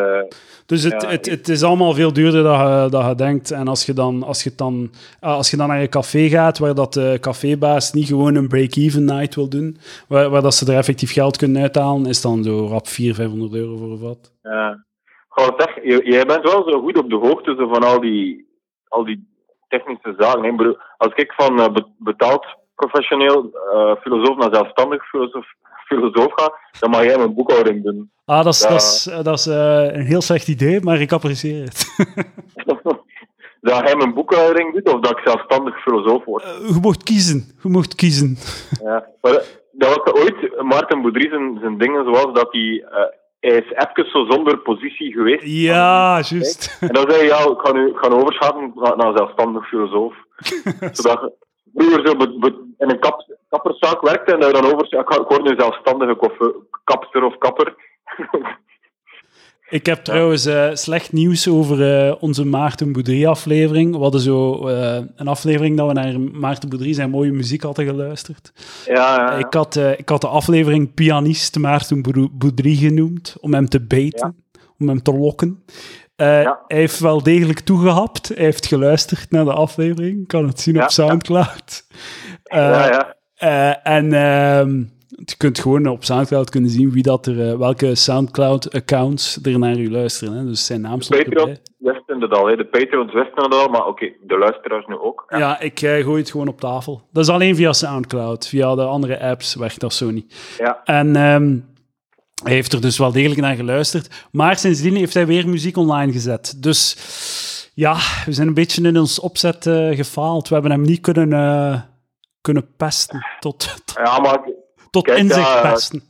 Eh, dus het, ja, het, het is allemaal veel duurder dan je, dan je denkt. En als je, dan, als, je dan, ah, als je dan naar je café gaat, waar dat de cafébaas niet gewoon een break-even night wil doen, waar, waar dat ze er effectief geld kunnen uithalen, is dan zo rap 400, 500 euro voor een vat. Ja. Goh, zeg, je- jij bent wel zo goed op de hoogte van al die, al die technische zaken. Als ik van eh, be- betaald professioneel eh, filosoof naar zelfstandig filosoof, filosoof ga, dan mag jij mijn boekhouding doen. Ah, dat is, Ja. dat is, eh, dat is eh, een heel slecht idee, maar ik apprecieer het. dat hij mijn boekhouding doet of dat ik zelfstandig filosoof word. Eh, je mocht kiezen. Je mocht kiezen. Ja. Maar dat was ooit Maarten Boudry zijn, zijn dingen zoals dat hij... hij is even zo zonder positie geweest. Ja, juist. En dan zei hij, ja, ik ga nu ik ga overschakelen naar, zelfstandig filosoof. Zodat vroeger zo in een kap, kapperszaak werkte en je dan over... Ik, ik word nu zelfstandige koffe- kapster of kapper. Ik heb trouwens eh, slecht nieuws over eh, onze Maarten Boudry aflevering. We hadden zo eh, een aflevering dat we naar Maarten Boudry zijn mooie muziek hadden geluisterd. ja, ja, ja. Ik, had, eh, ik had de aflevering pianist Maarten Boudry genoemd, om hem te beten, om hem te lokken. Eh, Ja. Hij heeft wel degelijk toegehapt. Hij heeft geluisterd naar de aflevering. Kan het zien Ja, op Soundcloud. Eh, ja, ja. eh, en ehm, je kunt gewoon op Soundcloud kunnen zien wie dat er, eh, welke Soundcloud-accounts er naar u luisteren. Hè. Dus zijn naam stond erbij. Patreon wisten het al, hè. de Patreons wisten het al, maar oké, de luisteraars nu ook. Ja, ik eh, gooi het gewoon op tafel. Dat is alleen via Soundcloud. Via de andere apps werkt dat zo niet. Ja. En ehm, hij heeft er dus wel degelijk naar geluisterd. Maar sindsdien heeft hij weer muziek online gezet. Dus ja, we zijn een beetje in ons opzet eh, gefaald. We hebben hem niet kunnen, eh, kunnen pesten. Tot, Ja, maar, tot Kijk, inzicht ja, pesten.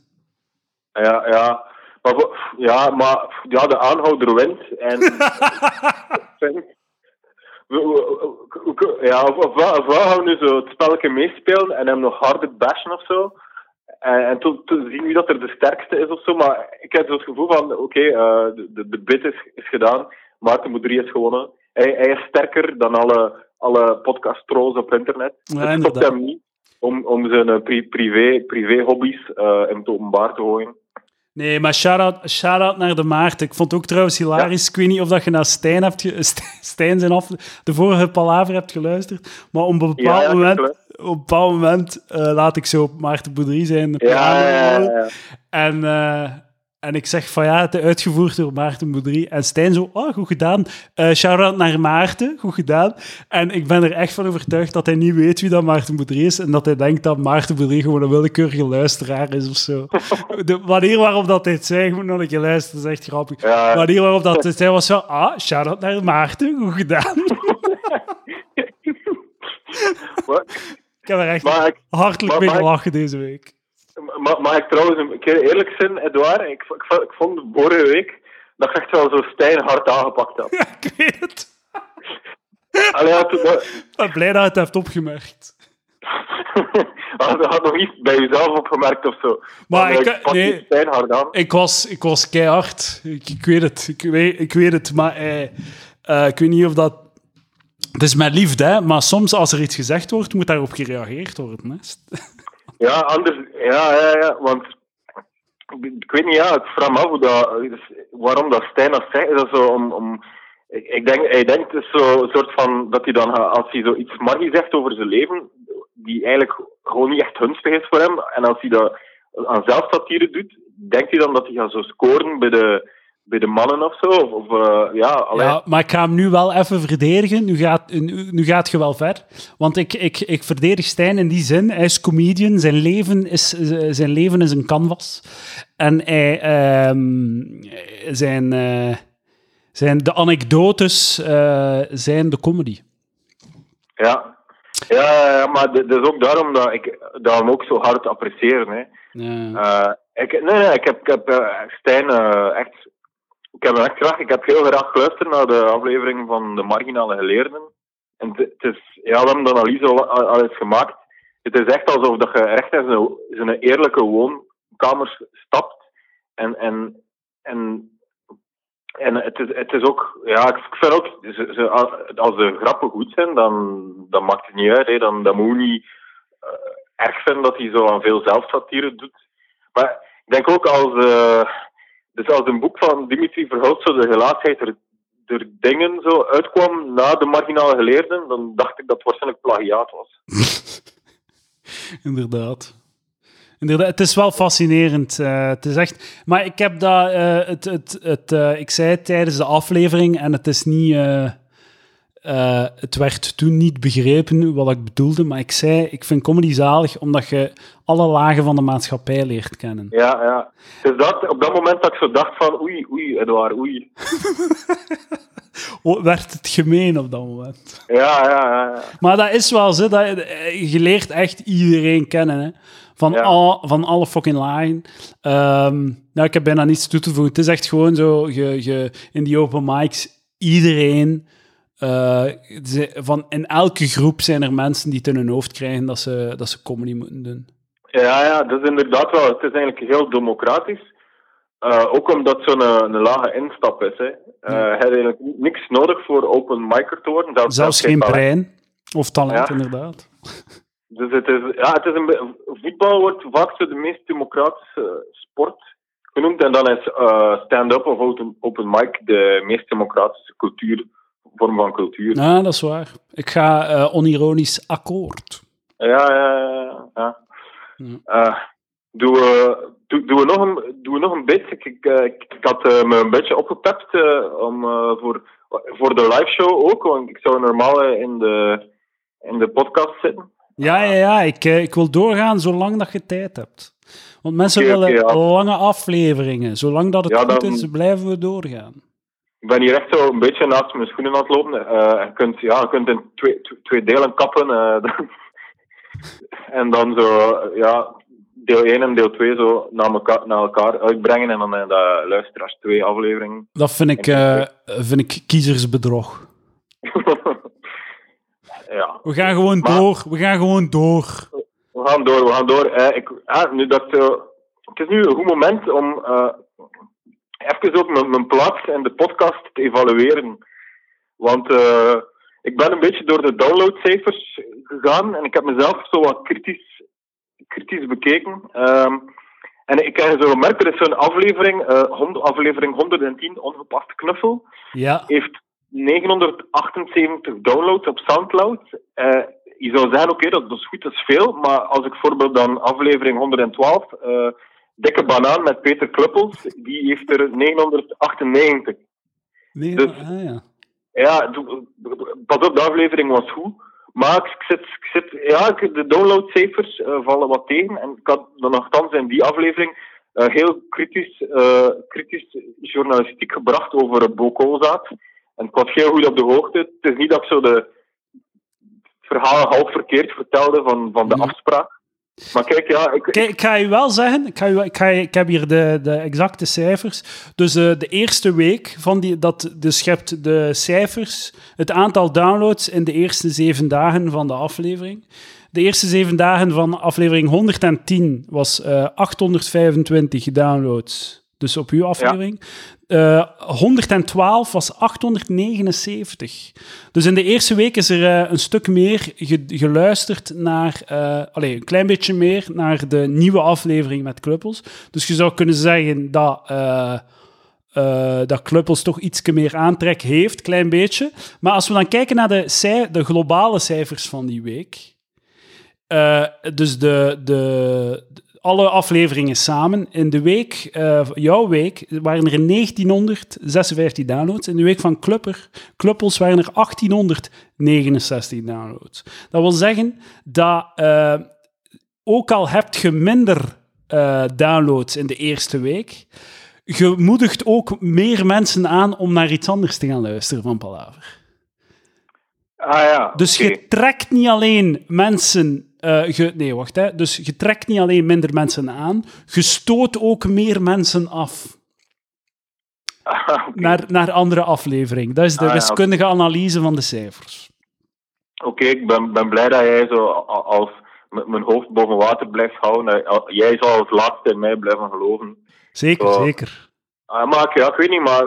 ja, ja. Maar, ja, maar ja, de aanhouder wint. En ja, of, of, gaan we nu zo het spelletje meespelen en hem nog harder bashen of zo. En, en te zien wie dat er de sterkste is of zo. Maar ik heb zo het gevoel van, oké, eh, de, de, de bid is, is gedaan. Maarten Boudry is gewonnen. Hij, hij is sterker dan alle, alle podcast-trolls op internet. Ja, het stopt inderdaad. hem niet om, om zijn eh, pri- privé, privé-hobby's eh in het openbaar te gooien. Nee, maar shout-out shout naar de Maarten. Ik vond het ook trouwens hilarisch. Ik weet niet of dat je naar Stijn, hebt Stijn zijn af, de vorige palaver hebt geluisterd. Maar op een bepaald Ja, ja, moment. Op een bepaald moment eh, laat ik zo op Maarten Boudry zijn. de Ja, ja, ja. En, eh, en ik zeg van ja, het is uitgevoerd door Maarten Boudry. En Stijn zo, oh, goed gedaan. Eh shout-out naar Maarten, goed gedaan. En ik ben er echt van overtuigd dat hij niet weet wie dat Maarten Boudry is. En dat hij denkt dat Maarten Boudry gewoon een willekeurige luisteraar is of zo. De manier waarop dat hij het zei, gewoon nog een keer luisteren, is echt grappig. Ja. De manier waarop dat hij zei was zo, ah, shout-out naar Maarten, goed gedaan. Maar, ik heb er echt maar ik, hartelijk maar- mee maar- gelachen deze week. Ma- Mag ik trouwens een keer eerlijk zijn, Edouard? Ik, ik, vond- ik vond vorige week dat je echt wel zo Stijn hard aangepakt had. Ja, ik weet het. Allee, had, Ik ben blij dat je het hebt opgemerkt. had, had nog iets bij jezelf opgemerkt of zo. Maar eh, ik- die nee. Stijn hard aan. Ik was, ik was keihard. Ik, ik weet het. Ik weet, ik weet het. Maar eh, eh, ik weet niet of dat... Het is met liefde, hè. Maar soms als er iets gezegd wordt, moet daarop gereageerd worden. Hè. Ja, anders... Ja, ja, ja, want... Ik weet niet, ja, ik vraag me af dat, dus waarom dat Stijn dat zegt. Is dat zo om... om ik ik denk, hij denkt dus zo een soort van... Dat hij dan, als hij zoiets margie zegt over zijn leven, die eigenlijk gewoon niet echt gunstig is voor hem, en als hij dat aan zelfsatire doet, denkt hij dan dat hij gaat zo scoren bij de, bij de mannen of zo? Of, of eh, ja. Ja, maar ik ga hem nu wel even verdedigen. Nu gaat, nu, nu gaat je wel ver. Want ik, ik, ik verdedig Stijn in die zin. Hij is comedian. Zijn leven is, zijn leven is een canvas. En hij, ehm, zijn, eh, zijn, de anekdotes eh, zijn de comedy. Ja. Ja, maar dat is ook daarom dat ik dat hem ook zo hard apprecieer. Hè. Ja. Ik, nee, nee, ik heb, ik heb Stijn echt... Ik heb echt graag... Ik heb heel graag geluisterd naar de aflevering van de marginale geleerden. En het is... Ja, we hebben de analyse al, al, eens gemaakt. Het is echt alsof je echt in zo'n eerlijke woonkamer stapt. En... en, en en het is, het is ook, ja, ik vind ook, als de grappen goed zijn, dan, dan maakt het niet uit. Hè. Dan, dan moet je niet eh, erg vinden dat hij zo aan veel zelfsatire doet. Maar ik denk ook als, eh, dus als een boek van Dimitri Verhulst, zo de gelaatheid er, dingen zo uitkwam na de marginale geleerden, dan dacht ik dat het waarschijnlijk plagiaat was. Inderdaad. Inderdaad, het is wel fascinerend. eh, het is echt... Maar ik heb dat... eh, het, het, het, eh, ik zei het tijdens de aflevering en het is niet... eh, het werd toen niet begrepen wat ik bedoelde, maar ik zei, ik vind comedy zalig omdat je alle lagen van de maatschappij leert kennen. Ja, ja. Dus dat, op dat moment dat ik zo dacht van, oei, oei, Edouard, oei. Werd het gemeen op dat moment. Ja, ja, ja. Maar dat is wel zo, dat, eh, je leert echt iedereen kennen. Hè. Van, Ja. al, van alle fucking lagen. Ehm, nou, ik heb bijna niets toe te voegen. Het is echt gewoon zo, je, je, in die open mics, iedereen... eh, van, in elke groep zijn er mensen die het in hun hoofd krijgen dat ze, dat ze comedy moeten doen. Ja, ja, dat is inderdaad wel. Het is eigenlijk heel democratisch. Eh, ook omdat het zo'n eh, een lage instap is. Hè. Eh, Je hebt eigenlijk niks nodig voor open micer te worden. Zelfs, Zelfs geen talent. brein. Of talent, Ja. inderdaad. Dus het is, ja, het is een, voetbal wordt vaak zo de meest democratische sport genoemd. En dan is stand-up of open, open mic de meest democratische cultuur, vorm van cultuur. Ja, dat is waar. Ik ga eh, onironisch akkoord. Ja, ja, ja. ja. Eh, doen, we, doen, doen, we nog een, doen we nog een beetje? Ik, ik, eh, ik, ik had me een beetje opgepept om, voor, voor de live show ook, want ik zou normaal in de, in de podcast zitten. Ja, ja, ja. Ik, ik wil doorgaan zolang dat je tijd hebt. Want mensen willen ja. lange afleveringen. Zolang dat het Ja, goed dan- is, blijven we doorgaan. Ik ben hier echt zo een beetje naast mijn schoenen aan het lopen. Eh, je, kunt, ja, je kunt in twee, tw- twee delen kappen. eh, en dan zo, ja, deel 1 en deel 2 zo naar elkaar, naar elkaar uitbrengen. En dan zijn dat luisteraars twee afleveringen. Dat vind ik, eh, vind ik kiezersbedrog. ja. We gaan gewoon Maar- door. We gaan gewoon door. We gaan door, we gaan door. Eh, ik, ah, nu dat, eh, het is nu een goed moment om eh, even ook mijn, mijn plaats in de podcast te evalueren. Want eh, ik ben een beetje door de downloadcijfers gegaan en ik heb mezelf zo wat kritisch, kritisch bekeken. Ehm, en ik heb zo gemerkt, er is zo'n aflevering, eh, hond- aflevering 110, Ongepast Knuffel Ja. heeft 978 downloads op Soundcloud. Eh, je zou zeggen, oké, dat, dat is goed, dat is veel. Maar als ik bijvoorbeeld dan aflevering 112, eh, Dikke Banaan met Peter Kluppels, die heeft er 998. Nee, Dus- ah, ja. Ja, pas op, de aflevering was goed. Maar ik zit, ik zit, ja, de downloadcijfers eh, vallen wat tegen. En ik had dan nogthans in die aflevering eh, heel kritisch, eh, kritisch journalistiek gebracht over Bokolzaat. En ik was heel goed op de hoogte. Het is niet dat ik zo de verhalen half verkeerd vertelde van, van de afspraak. Maar kijk, ja, ik, Kijk, ik ga je wel zeggen, ik, ga je, ik, ga je- ik heb hier de, de exacte cijfers. Dus eh, de eerste week van die, dat, dus je hebt de cijfers, het aantal downloads in de eerste zeven dagen van de aflevering. De eerste zeven dagen van aflevering 110 was eh 825 downloads. Dus op uw aflevering. Eh, 112 was 879. Dus in de eerste week is er eh, een stuk meer ge- geluisterd naar, eh allee, een klein beetje meer naar de nieuwe aflevering met Kluppels. Dus je zou kunnen zeggen dat, eh eh, dat Kluppels toch iets meer aantrek heeft, klein beetje. Maar als we dan kijken naar de, de globale cijfers van die week, eh, dus de, de- alle afleveringen samen. In de week, eh, jouw week, waren er 1956 downloads. In de week van Klupper, Kluppels waren er 1869 downloads. Dat wil zeggen dat eh, ook al hebt je minder eh, downloads in de eerste week, je moedigt ook meer mensen aan om naar iets anders te gaan luisteren van Palaver. ah ja, Dus je trekt niet alleen mensen. Eh, nee, wacht. Hè. Dus je trekt niet alleen minder mensen aan, je stoot ook meer mensen af Ah, naar, naar andere aflevering. Dat is de Ah, ja, wiskundige analyse van de cijfers. Oké, ik ben, ben blij dat jij zo als mijn hoofd boven water blijft houden. Al- Jij zal als laatste in mij blijven geloven. Zeker, zeker. Ah, maar ja, ik weet niet, maar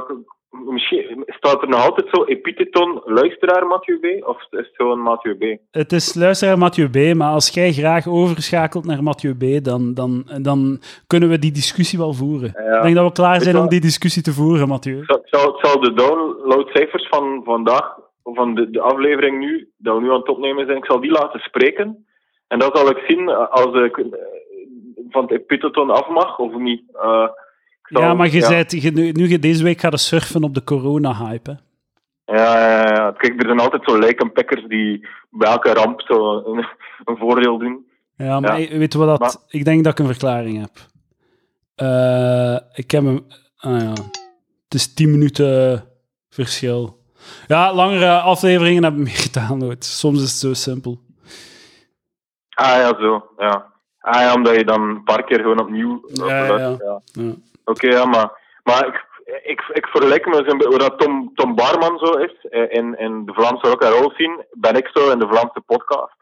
misschien staat er nog altijd zo epiteton luisteraar Mathieu B? Of is het gewoon Mathieu B? Het is luisteraar Mathieu B, maar als jij graag overschakelt naar Mathieu B, dan, dan, dan kunnen we die discussie wel voeren. Ja. Ik denk dat we klaar zijn om die discussie te voeren, Mathieu. Ik zal, ik zal, de downloadcijfers van vandaag, van de, de aflevering nu, dat we nu aan het opnemen zijn, ik zal die laten spreken. En dan zal ik zien eh, als ik eh, van het epiteton af mag of niet. Eh, Ja, maar je ja. Je, nu, nu je deze week gaat surfen op de corona-hype, hè. Ja, ja. Kijk, er zijn altijd zo lijkenpikkers die bij elke ramp zo een, een voordeel doen. Ja, maar Ja. weet je wat. Maar- Ik denk dat ik een verklaring heb. Eh, ik heb hem... Ah ja. Het is 10 minuten verschil. Ja, langere afleveringen hebben meer gedownload. Soms is het zo simpel. Ah ja, zo, ja. Ah ja, omdat je dan een paar keer gewoon opnieuw... Ja, ja, ja. Oké, ja, maar, maar ik, ik, ik vergelijk me hoe dat Tom, Tom Barman zo is eh, in, in de Vlaamse rock and roll scene, ben ik zo in de Vlaamse podcast.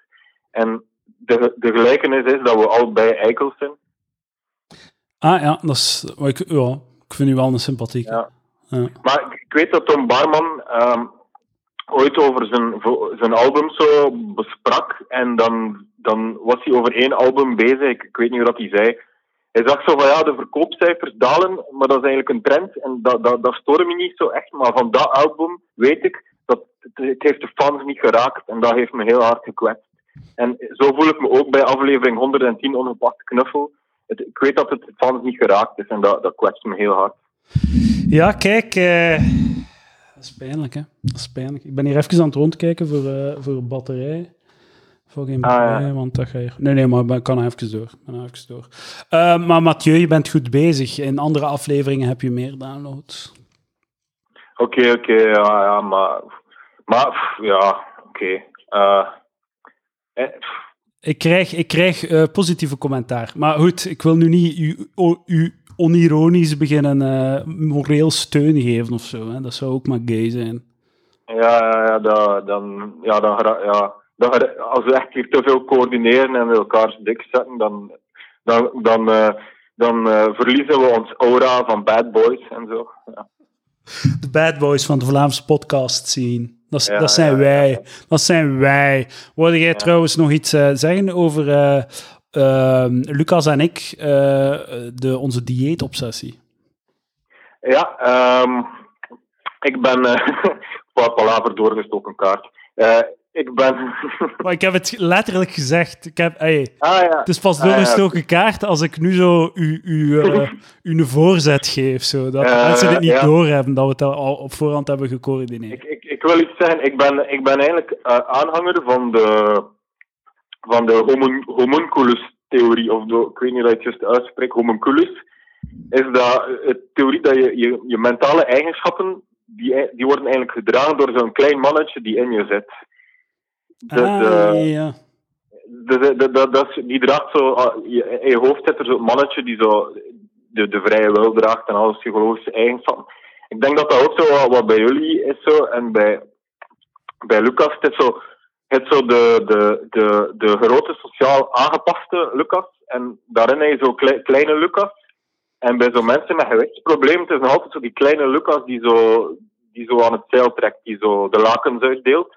En de, de gelijkenis is dat we allebei eikels zijn. Ah ja, dat is, ik, ja, ik vind u wel een sympathiek. Ja. Ja. Maar ik, weet dat Tom Barman ehm, ooit over zijn, zijn album zo besprak. En dan, dan was hij over één album bezig. Ik, ik weet niet hoe dat hij zei. Hij zag zo van ja, de verkoopcijfers dalen, maar dat is eigenlijk een trend. En dat, dat, dat me niet zo echt. Maar van dat album weet ik dat het, heeft de fans niet geraakt. En dat heeft me heel hard gekwetst. En zo voel ik me ook bij aflevering 110 Ongepakt Knuffel. Ik weet dat het de fans niet geraakt is en dat, dat kwetst me heel hard. Ja, kijk, eh, dat is pijnlijk, hè. Dat is pijnlijk. Ik ben hier even aan het rondkijken voor, eh, voor batterij. Voor geen Ah, ja. want dat ga je... Nee, nee, maar ik kan even door. Kan even door. Eh, maar Mathieu, je bent goed bezig. In andere afleveringen heb je meer downloads. Oké, oké, ja, ja, maar... Maar, ja, oké. Eh, eh, Ik krijg, ik krijg eh, positieve commentaar. Maar goed, ik wil nu niet u, u onironisch beginnen moreel steun geven of zo. Hè. Dat zou ook maar gay zijn. ja, ja, ja, dat, dan... Ja, dan, ja, gera- als we echt hier te veel coördineren en elkaars dik zetten, dan... Dan, dan, eh, dan eh, verliezen we ons aura van bad boys en zo. Ja. De bad boys van de Vlaamse podcast scene. Dat, Ja, dat zijn ja, wij. Dat zijn wij. Wilde jij trouwens nog iets eh, zeggen over eh, ehm, Lucas en ik, de, onze dieetobsessie? Ja, ehm, ik ben... eh pa- palaver doorgestoken kaart. Eh, ik ben... Maar ik heb het letterlijk gezegd. Ik heb, ah ja. het is pas Ah, ja. doorgestoken kaart als ik nu zo u, u, eh, u een voorzet geef. Zo, dat Eh, mensen het niet ja. doorhebben, dat we het al op voorhand hebben gecoördineerd. Ik, ik, ik wil iets zeggen. Ik ben, ik ben eigenlijk eh, aanhanger van de, van de homun, homunculus-theorie. Of de, ik weet niet hoe je het juist uitspreekt. Homunculus. Is dat het theorie dat je, je, je mentale eigenschappen. Die, die worden eigenlijk gedragen door zo'n klein mannetje die in je zit. Dus, ah, ja. dus, dat, dat, dat die draagt zo, ah, in je hoofd zit er zo'n mannetje die zo de, de vrije wil draagt en alle psychologische eigenschappen. Ik denk dat dat ook zo wat, wat bij jullie is zo, en bij, bij Lucas, het is zo, het zo de, de, de, de grote sociaal aangepaste Lucas, en daarin heb je zo klei- kleine Lucas. En bij zo'n mensen met gewichtsproblemen, het is nog altijd zo die kleine Lucas die zo, die zo aan het zeil trekt, die zo de lakens uitdeelt.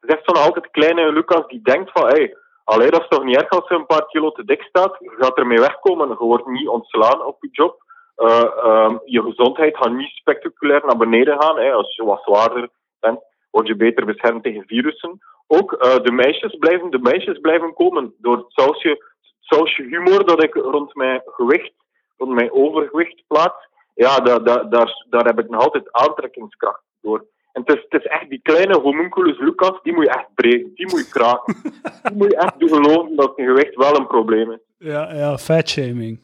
Het is echt zo nog altijd kleine Lucas die denkt van, hey, allee, dat is toch niet erg als je een paar kilo te dik staat. Je gaat ermee wegkomen. Je wordt niet ontslaan op je job. Eh, ehm, je gezondheid gaat niet spectaculair naar beneden gaan. Als je wat zwaarder bent, word je beter beschermd tegen virussen. Ook eh, de, meisjes blijven, de meisjes blijven komen door het sausje, sausje humor dat ik rond mijn gewicht, rond mijn overgewicht plaats. Ja, daar, daar, daar, daar heb ik nog altijd aantrekkingskracht door. En het is, het is echt die kleine homunculus Lucas, die moet je echt breken, die moet je kraken. die moet je echt doen geloven dat je gewicht wel een probleem is. Ja, ja, fatshaming.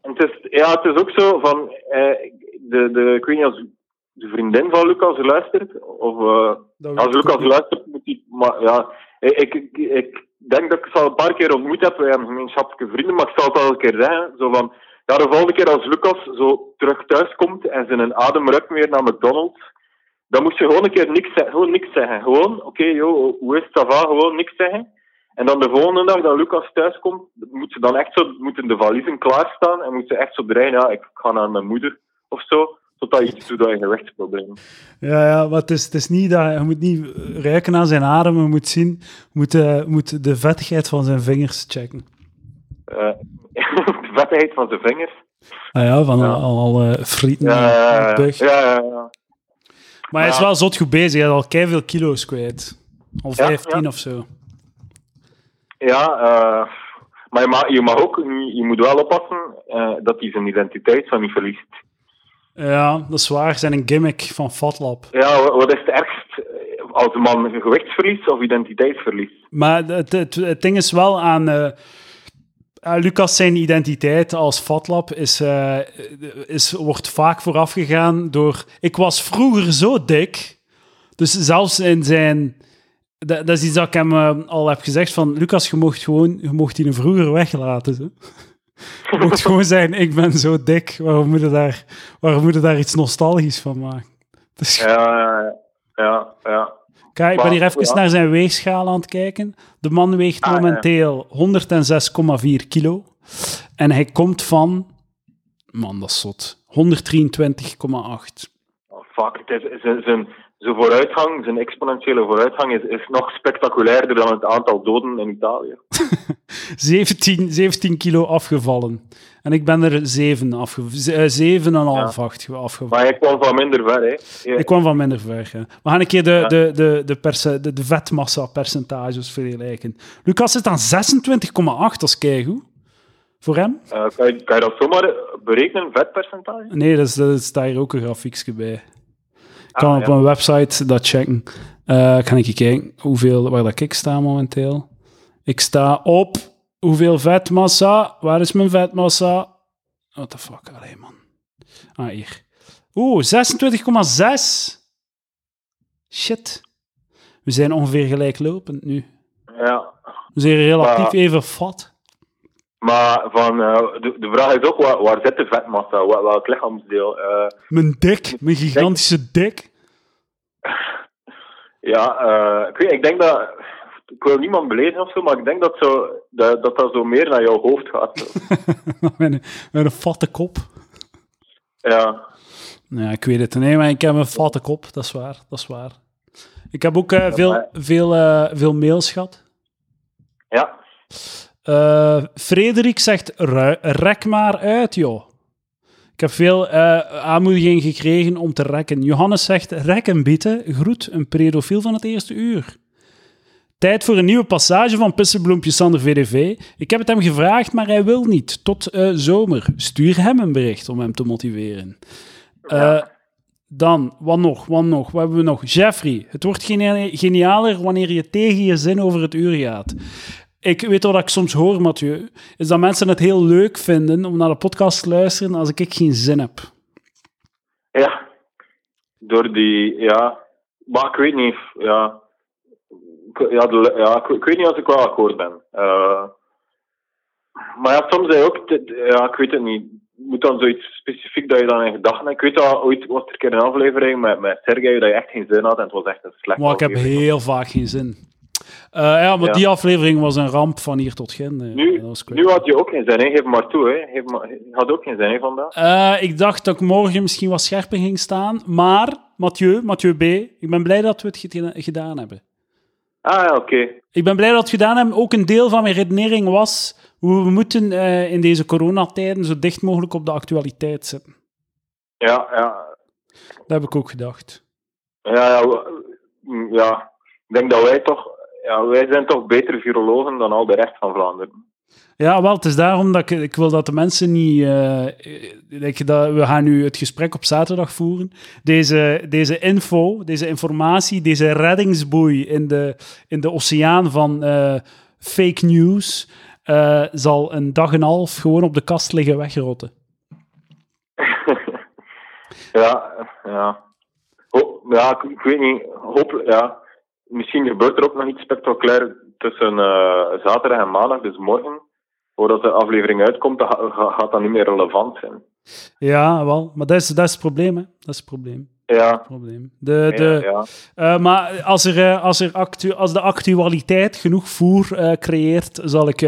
En het is, ja, het is ook zo van, eh, de, de, ik weet niet als de vriendin van Lucas luistert, of eh, als Lucas luistert, moet hij, maar ja, ik, ik, ik denk dat ik ze al een paar keer ontmoet heb, wij hebben gemeenschappelijke vrienden, maar ik zal het al een keer zeggen, zo van, ja, de volgende keer als Lucas zo terug thuis komt en zijn adem ruikt weer naar McDonald's, dan moet je gewoon een keer niks, zeggen, gewoon niks zeggen. Gewoon, oké, joh, hoe is het, va? Gewoon niks zeggen. En dan de volgende dag dat Lucas thuis komt, moet ze dan echt zo, moeten de valiezen klaarstaan en moet ze echt zo draaien, ja, ik ga naar mijn moeder of zo, totdat je iets doet dat je gewichtsprobleem. Ja, ja, maar het is, het is niet dat je moet niet ruiken aan zijn adem, je moet zien, je moet, eh, moet de vettigheid van zijn vingers checken. Eh, de vettigheid van zijn vingers. Ah ja, van Ja. al, al eh, frieten Ja, ja, ja. bug. ja, ja, ja. Maar hij is wel zot goed bezig, hij is al veel kilo's kwijt. Al Ja, 15 ja. of zo. Ja, eh, maar je mag, je mag ook je moet wel oppassen eh, dat hij zijn identiteit van niet verliest. Ja, dat is waar. Zijn een gimmick van Fatlab. Ja, wa- wat is het ergst? eh, Als een man gewichtsverlies of identiteitsverlies? Maar het, het, het ding is wel aan... aan Lucas zijn identiteit als Fatlab is, eh, is, wordt vaak voorafgegaan door... Ik was vroeger zo dik, dus zelfs in zijn... Dat, dat is iets dat ik hem eh, al heb gezegd van... Lucas, je mocht gewoon... Je mocht die vroeger weglaten. Je mocht gewoon zijn, ik ben zo dik. Waarom moet je daar, waarom moet daar iets nostalgisch van maken? Ja, ja, ja, ja. Kijk, ik ben hier even ja. naar zijn weegschaal aan het kijken. De man weegt Ah, ja. momenteel 106,4 kilo. En hij komt van... Man, dat is zot. 123,8. Oh, fuck, het is, zijn, zijn, vooruitgang, zijn exponentiële vooruitgang is, is nog spectaculairder dan het aantal doden in Italië. 17, 17 kilo afgevallen. En ik ben er 7 afgevallen. 7,5 afgevallen. Maar hij kwam van minder ver, hè. Ik kwam van minder ver. Ja. We gaan een keer de, Ja. de, de, de, perce- de, de vetmassa-percentages vergelijken. Lucas zit aan 26,8, dat is keigoed. Voor hem? eh, kan, je, kan je dat zomaar berekenen, vetpercentage? Nee, dat, is, dat staat hier ook een grafiekje bij. Ik kan Ah, op ja. een website dat checken. Eh kan ik kijken hoeveel, waar dat ik sta momenteel. Ik sta op hoeveel vetmassa. Waar is mijn vetmassa? What the fuck, allee man. Ah, hier. Oeh, 26,6. Shit. We zijn ongeveer gelijklopend nu. Ja. We zijn relatief even fat. Maar van, eh, de, de vraag is ook, waar, waar zit de vetmassa? Wel- Welk lichaamsdeel? Eh, Mijn dik, mijn gigantische dik. ja, eh, ik, weet, ik denk dat... Ik wil niemand beledigen of zo, maar ik denk dat zo, dat, dat, dat zo meer naar jouw hoofd gaat. met, een, met een fatte kop. ja. Ja, ik weet het. Nee, maar ik heb een fatte kop. Dat is waar. Dat is waar. Ik heb ook veel, maar- veel, veel mails gehad. Ja. Eh, Frederik zegt, "Ru- rek maar uit, joh. Ik heb veel eh, aanmoediging gekregen om te rekken. Johannes zegt, rekken bieten. Groet, een pedofiel van het eerste uur. Tijd voor een nieuwe passage van Pissenbloempje Sander VDV. Ik heb het hem gevraagd, maar hij wil niet. Tot eh, zomer. Stuur hem een bericht om hem te motiveren. Ja. dan, wat nog, wat nog, wat hebben we nog? Jeffrey, het wordt genialer wanneer je tegen je zin over het uur gaat. Ik weet wat ik soms hoor, Mathieu, is dat mensen het heel leuk vinden om naar de podcast te luisteren als ik geen zin heb. Ja. Door die, ja. Maar ik weet niet, ja. Ik- Ja, de- ja ik, weet niet als ik wel akkoord ben. Eh, maar ja, soms zei je ook, ja, ik weet het niet. Moet dan zoiets specifiek dat je dan in gedachten hebt. Ik weet dat ooit was er een keer een aflevering met, met Sergej dat je echt geen zin had en het was echt een slechte Maar ik heb heel vaak geen zin. Eh, ja, maar Ja. die aflevering was een ramp van hier tot Gent. eh. Nu, nu had je ook geen zin, hè. geef maar toe. Hè. Geef maar, had ook geen zin hè, vandaag. Eh, ik dacht dat ik morgen misschien wat scherper ging staan. Maar, Mathieu, Mathieu B., ik ben blij dat we het gedaan hebben. Ah oké. Ik ben blij dat we het gedaan hebben. Ook een deel van mijn redenering was hoe we moeten eh, in deze coronatijden zo dicht mogelijk op de actualiteit zitten. Ja, ja. Dat heb ik ook gedacht. Ja, ja, ja. Ik denk dat wij toch... Ja, wij zijn toch betere virologen dan al de rest van Vlaanderen. Ja, wel, het is daarom dat ik, ik wil dat de mensen niet... eh, ik, dat, we gaan nu het gesprek op zaterdag voeren. Deze, deze info, deze informatie, deze reddingsboei in de, in de oceaan van eh, fake news eh, zal een dag en een half gewoon op de kast liggen wegrotten. ja, ja. Ho- ja, ik, ik weet niet. Hopelijk, ja. Misschien gebeurt er ook nog iets spectaculair tussen eh, zaterdag en maandag, dus morgen. Voordat de aflevering uitkomt, gaat dat niet meer relevant zijn. Ja, wel. Maar dat is, dat is het probleem, hè. Dat is het probleem. Ja, probleem. De, de, ja, ja. Eh, maar als, er, eh, als, er actu als de actualiteit genoeg voer creëert, zal ik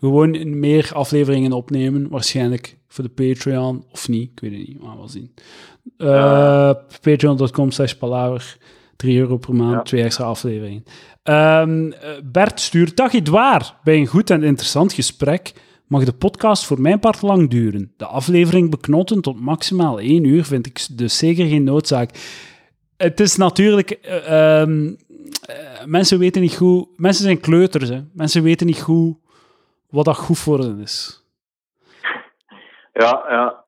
gewoon meer afleveringen opnemen. Waarschijnlijk voor de Patreon, of niet. Ik weet het niet, maar we zien. Eh Ja. Patreon.com slash palaver. 3 euro per maand, Ja. twee extra afleveringen. Ehm, eh, Bert stuurt, dag Edouard. Bij een goed en interessant gesprek mag de podcast voor mijn part lang duren. De aflevering beknotten tot maximaal 1 uur vind ik dus zeker geen noodzaak. Het is natuurlijk... eh, ehm, eh, mensen weten niet goed... Mensen zijn kleuters, hè. Mensen weten niet goed wat dat goed voor hen is. ja, ja.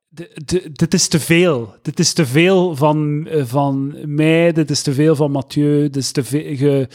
Dit is te veel. Dit is te veel van, eh, van mij, dit is te veel van Mathieu. Dit is te veel, je,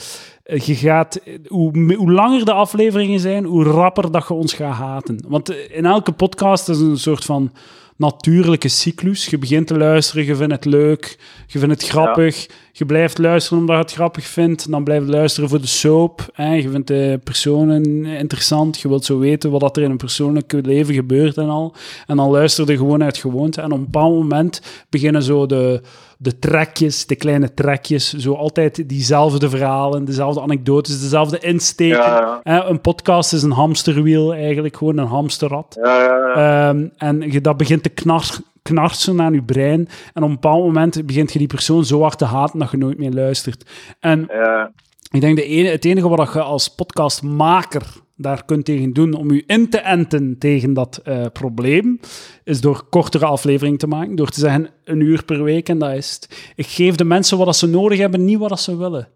eh, je gaat, hoe, hoe langer de afleveringen zijn, hoe rapper dat je ons gaat haten. Want eh, in elke podcast is een soort van natuurlijke cyclus. Je begint te luisteren, je vindt het leuk, je vindt het grappig, Je blijft luisteren omdat je het grappig vindt. Dan blijf je luisteren voor de soap. Hè. Je vindt de personen interessant. Je wilt zo weten wat er in een persoonlijk leven gebeurt en al. En dan luister je gewoon uit gewoonte. En op een bepaald moment beginnen zo de, de trekjes, de kleine trekjes. Zo altijd diezelfde verhalen, dezelfde anekdotes, dezelfde insteken. Ja, Een podcast is een hamsterwiel eigenlijk. Gewoon een hamsterrad. Ja, ja, ja. Ehm, en je, dat begint te knar, knarsen aan je brein. En op een bepaald moment begint je die persoon zo hard te haten dat je nooit meer luistert. En ja. ik denk de ene, het enige wat je als podcastmaker daar kunt tegen doen om je in te enten tegen dat eh, probleem, is door kortere afleveringen te maken. Door te zeggen een uur per week en dat is het. Ik geef de mensen wat ze nodig hebben, niet wat ze willen.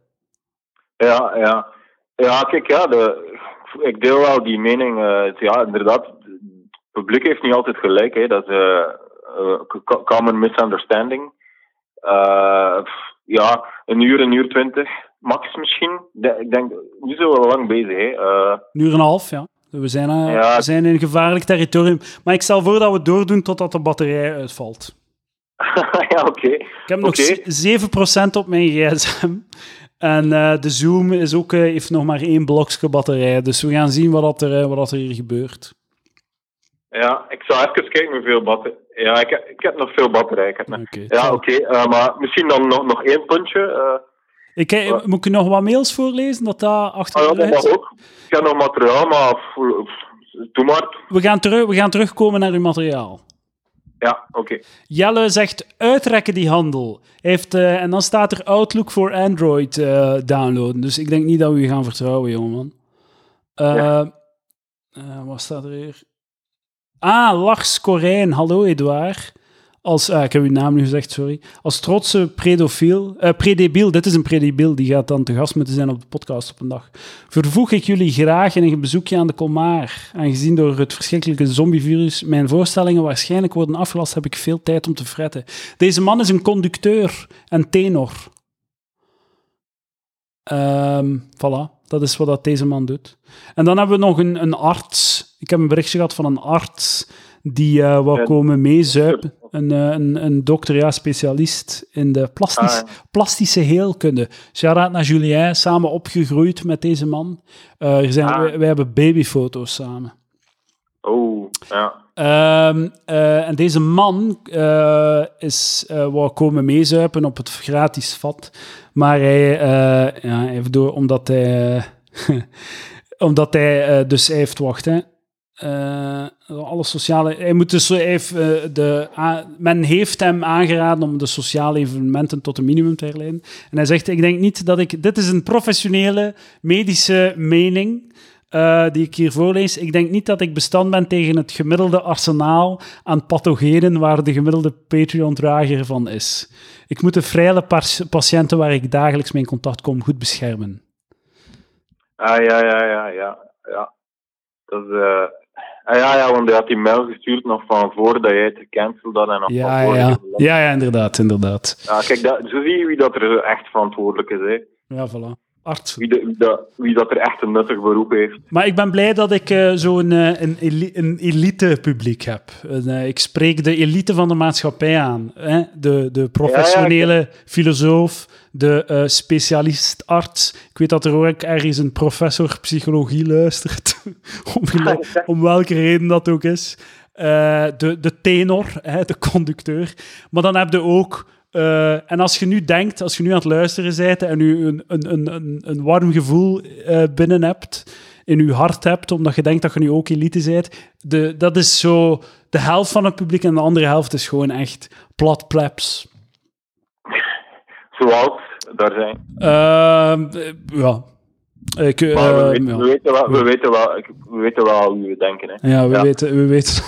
Ja, ja. Ja, kijk, ja, de, ik deel wel die mening. eh, ja, inderdaad, het publiek heeft niet altijd gelijk. Hè. Dat is eh, co- common misunderstanding. Eh, ja, een uur, een uur twintig, max misschien. De- ik denk, nu zijn we wel lang bezig. Hè. Eh, Een uur en een half, ja. We zijn, Ja. we zijn in gevaarlijk territorium. Maar ik stel voor dat we doordoen totdat de batterij uitvalt. ja, oké. Ik heb nog Oké. z- 7% op mijn gsm. En de Zoom is ook, heeft nog maar één blokje batterij. Dus we gaan zien wat, dat er, wat dat er hier gebeurt. Ja, ik zal even kijken hoeveel batterij. Ja, ik heb, ik heb nog veel batterij. Ik heb nog- Oké. Ja, oké. eh, maar misschien dan nog, nog één puntje. eh, Ik, eh, moet ik nog wat mails voorlezen? Dat dat achter Ah, ja, dat mag ook. Ik heb nog materiaal, maar doe maar. we, gaan terug, we gaan terugkomen naar uw materiaal. Ja, oké. Jelle zegt uitrekken die handel. Heeft, en dan staat er Outlook voor Android downloaden. Dus ik denk niet dat we u gaan vertrouwen, jongeman. Ja. eh, wat staat er hier? Ah, Lars Corijn. Hallo, Edouard. Als, ah, ik heb uw naam nu gezegd, sorry. Als trotse predofiel, eh predebiel, dit is een predebiel, die gaat dan te gast moeten zijn op de podcast op een dag. Vervoeg ik jullie graag in een bezoekje aan de Colmar. Aangezien door het verschrikkelijke zombievirus mijn voorstellingen waarschijnlijk worden afgelast, heb ik veel tijd om te fretten. Deze man is een conducteur en tenor. Ehm voilà, dat is wat dat deze man doet. En dan hebben we nog een, een arts. Ik heb een berichtje gehad van een arts die wou Ja. komen meezuipen. Een, eh, een, een dokter, ja, specialist in de plastisch, Ah, plastische heelkunde. Shout-out naar Julien, samen opgegroeid met deze man. Er zijn, Ah. wij, wij hebben babyfoto's samen. Oh, ja. Ehm, eh, en deze man is, wou komen meezuipen op het gratis vat. Maar hij, ja, hij heeft door, omdat hij, omdat hij, dus hij heeft, wacht hè, eh, alle sociale, hij moet dus, heeft, eh, de, men heeft hem aangeraden om de sociale evenementen tot een minimum te herleiden. En hij zegt, ik denk niet dat ik, dit is een professionele medische mening, eh, die ik hier voorlees. Ik denk niet dat ik bestand ben tegen het gemiddelde arsenaal aan pathogenen waar de gemiddelde Patreon-drager van is. Ik moet de vrije patiënten waar ik dagelijks mee in contact kom goed beschermen. Ah, ja, ja, ja, ja. ja. Dat is, ah, ja, ja, want hij had die mail gestuurd nog van voordat jij het gecanceld had en nog Ja, van ja, Ja, ja, inderdaad, inderdaad. Ja, kijk, dat, zo zie je wie dat er echt verantwoordelijk is. Hè. Ja, voilà. Arts. Wie, de, wie, dat, wie dat er echt een nuttig beroep heeft. Maar ik ben blij dat ik eh, zo'n eh, een, een elite publiek heb. Een, eh, ik spreek de elite van de maatschappij aan. Hè? De, de professionele filosoof, de specialist arts. Ik weet dat er ook ergens een professor psychologie luistert. om, welke reden dat ook is. De, de tenor, hè, de conducteur. Maar dan heb je ook... eh, en als je nu denkt, als je nu aan het luisteren bent en je een, een, een, een, warm gevoel eh, binnen hebt, in je hart hebt, omdat je denkt dat je nu ook elite bent, de, dat is zo de helft van het publiek en de andere helft is gewoon echt plat plebs. Zoals daar zijn. Ehm, eh, ja. Ik, we, weten, ja. we, weten wel, we, weten wel, we weten wel hoe we denken. Hè. Ja, we Ja. weten... We weten.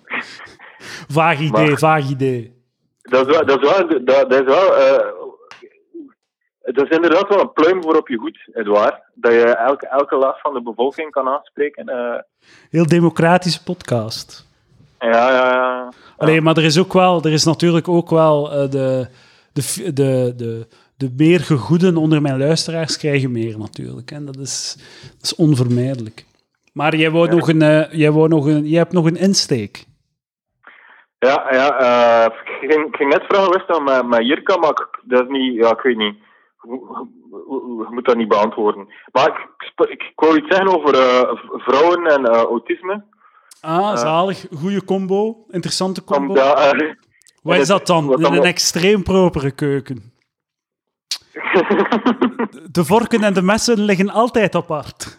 vaag idee, Maar- vaag idee. Dat is wel, dat is wel, dat, dat is wel eh, dat is inderdaad wel een pluim voor op je goed, Edouard. Dat je elke, elke last van de bevolking kan aanspreken. eh. Heel democratische podcast. ja, ja, ja. Alleen, maar er is ook wel, er is natuurlijk ook wel eh, de, de, de, de, de meer gegoeden onder mijn luisteraars krijgen meer natuurlijk. En dat is, dat is onvermijdelijk. Maar jij wou nog een, eh, jij wou nog een, jij hebt nog een insteek. Ja, ja uh, ik, ging, ik ging net vragen wist dat met, met Jirka, maar ik, dat is niet, ja, ik weet niet. Je moet dat niet beantwoorden. Maar ik, ik, ik wou iets zeggen over uh, vrouwen en uh, autisme. Ah, zalig. Goeie combo. Interessante combo. Omdat, Wat is dat dan? Een, een extreem propere keuken. de vorken en de messen liggen altijd apart.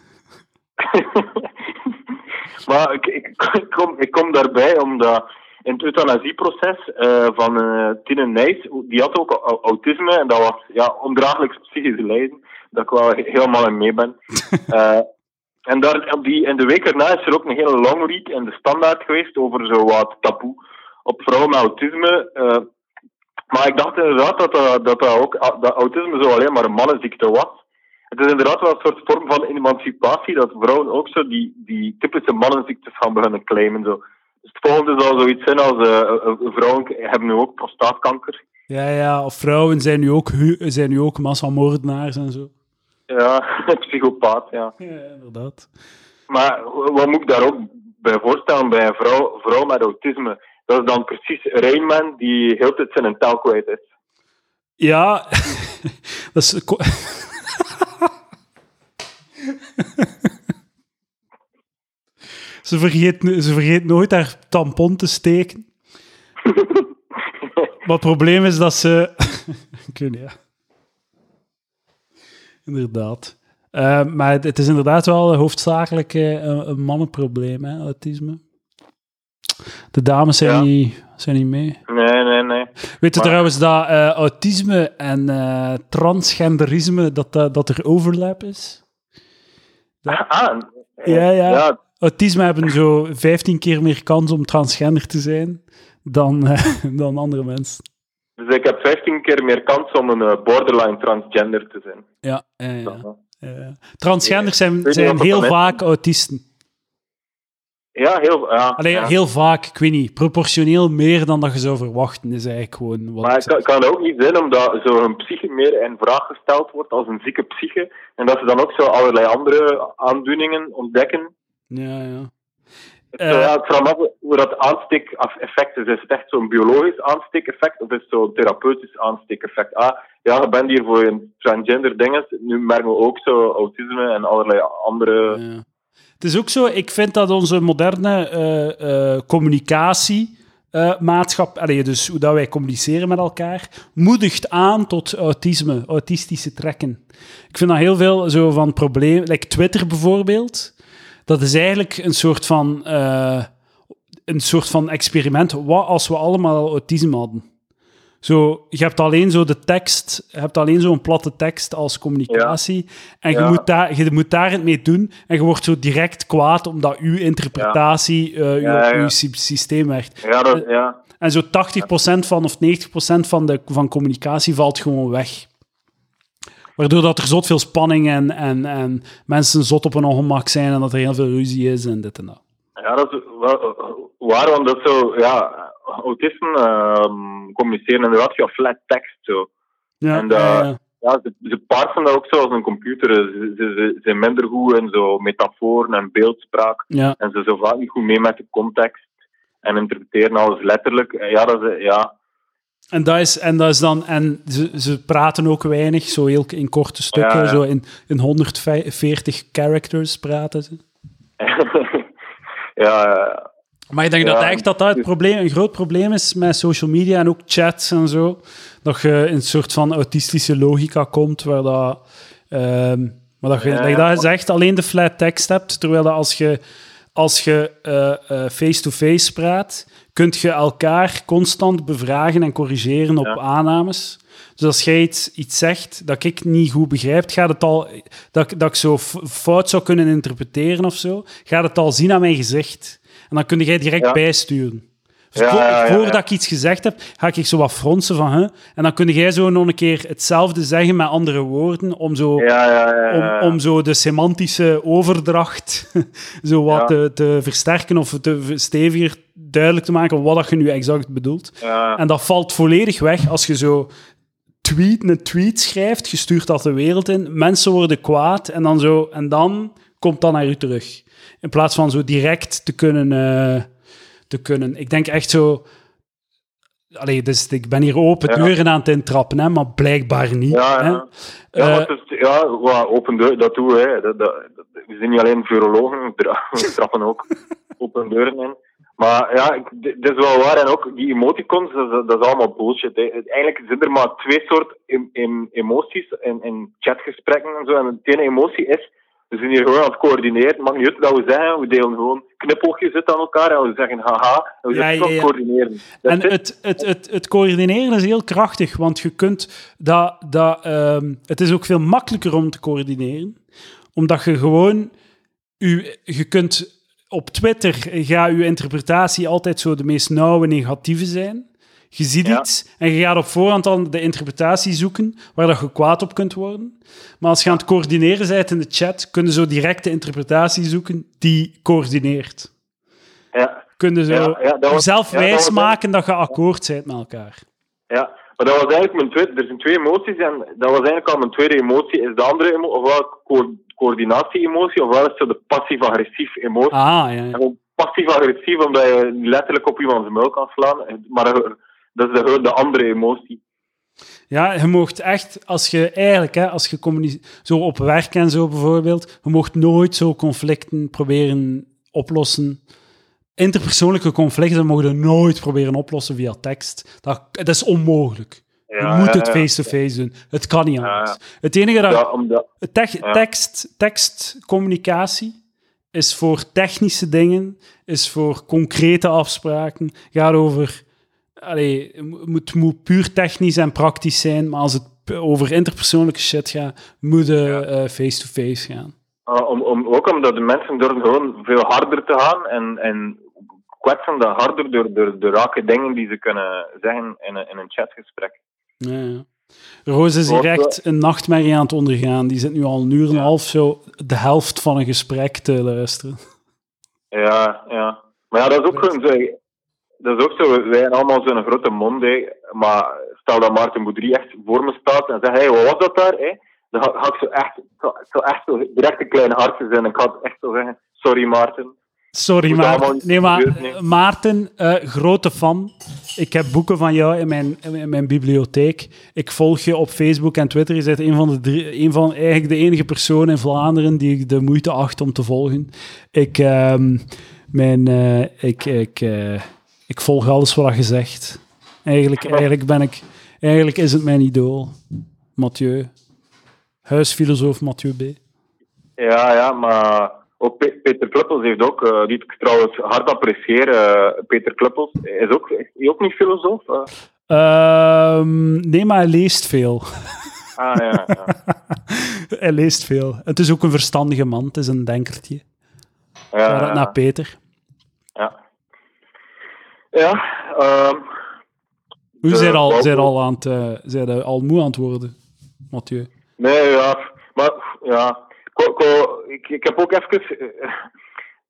maar ik, ik, kom, ik kom daarbij omdat in het euthanasieproces uh, van uh, Tine Nijs, die had ook autisme en dat was ja, ondraaglijks psychische lijden, dat ik wel helemaal in mee ben. uh, en daar, op die, in de week erna is er ook een hele long read in de standaard geweest over zo wat taboe op vrouwen met autisme. maar ik dacht inderdaad dat, dat, dat, dat ook dat autisme zo alleen maar een mannenziekte was. Het is inderdaad wel een soort vorm van emancipatie, dat vrouwen ook zo die, die typische mannenziektes gaan beginnen claimen. Zo het volgende zou zoiets zijn als uh, vrouwen hebben nu ook prostaatkanker. Ja, ja, of vrouwen zijn nu ook, zijn nu ook massamoordenaars en zo. Ja, psychopaat, ja. Ja, inderdaad. Maar wat moet ik daar ook bij voorstellen bij een vrouw, vrouw met autisme? Dat is dan precies Rainman die heel tijd zijn tel kwijt is. Ja, dat is... Ze vergeet, ze vergeet nooit haar tampon te steken. maar het probleem is dat ze... Kunnen, ja. Inderdaad. Uh, maar het, is inderdaad wel hoofdzakelijk uh, een, een, mannenprobleem, hè, autisme. De dames zijn, ja. niet, zijn niet mee. Nee, nee, nee. Weet je trouwens dat uh, autisme en transgenderisme, dat, dat er overlap is? Dat... Ah, ja, ja. ja autisme hebben zo 15 keer meer kans om transgender te zijn dan, uh, dan andere mensen. Dus ik heb 15 keer meer kans om een uh, borderline transgender te zijn. Ja, ja, ja. Transgenders zijn, zijn heel vaak autisten. Ja, heel, ja, Allee, heel vaak, ik weet niet, proportioneel meer dan dat je zou verwachten, is eigenlijk gewoon wat Maar het kan, kan, ook niet zijn omdat zo een psyche meer in vraag gesteld wordt als een zieke psyche, en dat ze dan ook zo allerlei andere aandoeningen ontdekken ja, ja. Ik vraag me af hoe dat aansteekeffect is. Is het echt zo'n biologisch aansteekeffect of is het zo'n therapeutisch aansteekeffect? Ah, ja, je bent hier voor een transgender dingen. Nu merken we ook zo autisme en allerlei andere... Ja. Het is ook zo, ik vind dat onze moderne uh, uh, communicatie... Uh, maatschap, allee, dus hoe dat wij communiceren met elkaar, moedigt aan tot autisme, autistische trekken. Ik vind dat heel veel zo van problemen, like Twitter bijvoorbeeld dat is eigenlijk een soort van, uh, een soort van experiment. Wat als we allemaal autisme hadden? Zo, je hebt alleen zo de tekst, je hebt alleen zo'n platte tekst als communicatie. En je, moet daar, je moet daar het mee doen. En je wordt zo direct kwaad omdat uw interpretatie ja. uh, uw, systeem werkt. Ja, dat, ja. En zo 80% van of 90% van de van communicatie valt gewoon weg. Waardoor dat er zot veel spanning en, en, en mensen zot op een ongemak zijn en dat er heel veel ruzie is en dit en dat. Ja, dat is wel waar, want dat zo, ja, autisten uh, communiceren inderdaad via flat text. Zo. Ja, en, uh, ja, ja. ze, ze parsen dat ook zo als een computer. Ze, ze, ze zijn minder goed in zo metaforen en beeldspraak. Ja. En ze zo vaak niet goed mee met de context. En interpreteren alles letterlijk. Ja, dat is, ja, en dat is, en dat is dan, en ze, ze praten ook weinig, zo heel in korte stukken, zo in, in 140 characters praten ze. ja, Maar ik denk dat echt dat dat het probleem, een groot probleem is met social media en ook chats en zo. Dat je in een soort van autistische logica komt, waar dat... Um, maar dat je, dat je dat echt alleen de flat text hebt, terwijl dat als je als je face-to-face uh, uh, -face praat, kun je elkaar constant bevragen en corrigeren op aannames. Dus als jij iets, iets zegt dat ik niet goed begrijp, gaat het al, dat, dat ik zo fout zou kunnen interpreteren of zo, gaat het al zien aan mijn gezicht. En dan kun jij direct bijsturen. Dus ja, voordat ik iets gezegd heb, ga ik zo wat fronsen van, hè? en dan kun jij zo nog een keer hetzelfde zeggen met andere woorden, om zo, om, om zo de semantische overdracht zo wat te, te, versterken of te steviger duidelijk te maken wat dat je nu exact bedoelt. En dat valt volledig weg als je zo tweet, een tweet schrijft, je stuurt dat de wereld in, mensen worden kwaad en dan, zo, en dan komt dat naar u terug. In plaats van zo direct te kunnen... Uh, te kunnen. Ik denk echt zo Allee, dus ik ben hier open Ja. deuren aan het intrappen, hè, maar blijkbaar niet. Ja, hè. ja. Ja, Eh, is, ja, open deur, dat doen we. Hè. Dat, dat, dat- we zijn niet alleen virologen, we trappen ook open deuren in. Maar ja, dit is wel waar. En ook die emoticons, dat, is- dat is allemaal bullshit. Hè. Eigenlijk zijn er maar twee soorten em- em- emoties in, in chatgesprekken en zo. En de ene emotie is, we zijn hier gewoon aan het coördineren. Het maakt niet uit dat we zeggen, we delen gewoon knipoogjes uit aan elkaar en we zeggen haha. En we Ja, zijn ja, coördineren. Dat En is- het, het, het, het coördineren is heel krachtig, want je kunt dat, dat, ehm, het is ook veel makkelijker om te coördineren, omdat je gewoon, u, je kunt op Twitter, gaat je interpretatie altijd zo de meest nauwe negatieve zijn. Je ziet Ja. iets en je gaat op voorhand dan de interpretatie zoeken waar dat je kwaad op kunt worden. Maar als je aan het coördineren bent in de chat, kunnen zo direct de interpretatie zoeken die coördineert. ja. Kunnen zo Ja, ja, dat was- dat was- wijsmaken dat je akkoord bent met elkaar. Ja, maar dat was eigenlijk mijn tweede. Er zijn twee emoties en dat was eigenlijk al mijn tweede emotie. Is de andere emo ofwel co coördinatie-emotie, ofwel is het de passief-agressief emotie. Ah, ja. ja. Passief-agressief omdat je letterlijk op iemands muil kan slaan. Maar dat is de, de andere emotie. Ja, je mocht echt, als je eigenlijk, hè, als je communiceert, zo op werk en zo bijvoorbeeld, je mocht nooit zo conflicten proberen oplossen. Interpersoonlijke conflicten mogen je nooit proberen oplossen via tekst. Dat, dat is onmogelijk. Je moet het face-to-face doen. Het kan niet anders. Het enige dat... Omdat, Te- tekst, tekstcommunicatie is voor technische dingen, is voor concrete afspraken, gaat over... Allee, het moet, moet puur technisch en praktisch zijn, maar als het over interpersoonlijke shit gaat, moet je eh, face-to-face gaan. uh, om, om, ook omdat de mensen durven gewoon veel harder te gaan en, en kwetsen dat harder door, door de rake dingen die ze kunnen zeggen in een, in een chatgesprek. Ja, ja. Roos is hier echt een nachtmerrie aan het ondergaan. Die zit nu al een uur en een half zo de helft van een gesprek te luisteren. Ja, ja. Maar ja, dat is ook gewoon zo. Dat is ook zo. Wij zijn allemaal zo'n grote mond, hè. Maar stel dat Maarten Boudry echt voor me staat en zegt: hé, hey, wat was dat daar? Hè? Dan ga, ga ik zo echt, zou echt zo direct een klein hartje zijn. Ik ga echt zo zeggen: sorry, Maarten. Sorry, niet Nee, maar nemen. Maarten, eh, grote fan. Ik heb boeken van jou in mijn, in mijn bibliotheek. Ik volg je op Facebook en Twitter. Je bent een van de drie, een van, eigenlijk de enige persoon in Vlaanderen die ik de moeite acht om te volgen. Ik, ehm, mijn, eh, ik, ik, eh, ik volg alles wat je zegt. Eigenlijk, eigenlijk ben ik, eigenlijk is het mijn idool. Mathieu. Huisfilosoof Mathieu B. Ja, ja, maar ook Pe- Peter Kluppels heeft ook, eh, die ik trouwens hard apprecieer. eh, Peter Kluppels is ook, is hij ook niet filosoof. eh? Ehm, nee, maar hij leest veel. Ah ja, ja. hij leest veel. Het is ook een verstandige man. Het is een denkertje. ja, naar Peter. ja. Ja, ehm, Hoe zijn al, zijn al, aan het, eh, zijn al moe aan het worden, Mathieu? Nee, ja, maar ja. Ko, ko, ik, ik heb ook even. eh,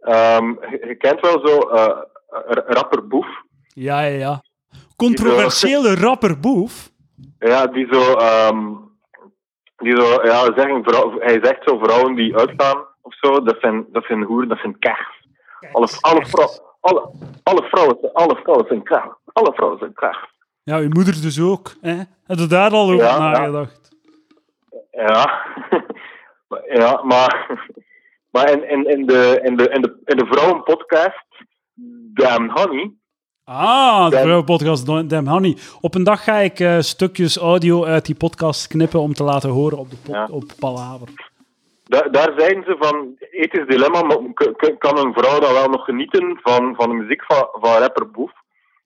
ehm, je, kent wel zo eh, r- rapper Boef. Ja, ja, ja. Controversiële rapper Boef. Ja, die zo. ehm, die zo ja, zeggen, vrouw, hij zegt zo vrouwen die uitgaan of zo, dat zijn, dat zijn hoeren, dat zijn kers. Alle, alle, vrouw, alle, alle, vrouwen, zijn- alle vrouwen zijn kers. Alle vrouwen zijn kers. Ja, uw moeder dus ook. Hè? Heb je daar al over Ja, ja. nagedacht? Ja, Maar- ja maar, maar in, in, in, de, in, de, in, de, in de vrouwenpodcast, Damn Honey, Ah, de vrouwenpodcast Damn Honey. Op een dag ga ik eh, stukjes audio uit die podcast knippen om te laten horen op, de pod- Ja. op Palaver. daar, daar zeiden ze van, ethisch dilemma, maar kan een vrouw dan wel nog genieten van, van de muziek van, van rapper Boef?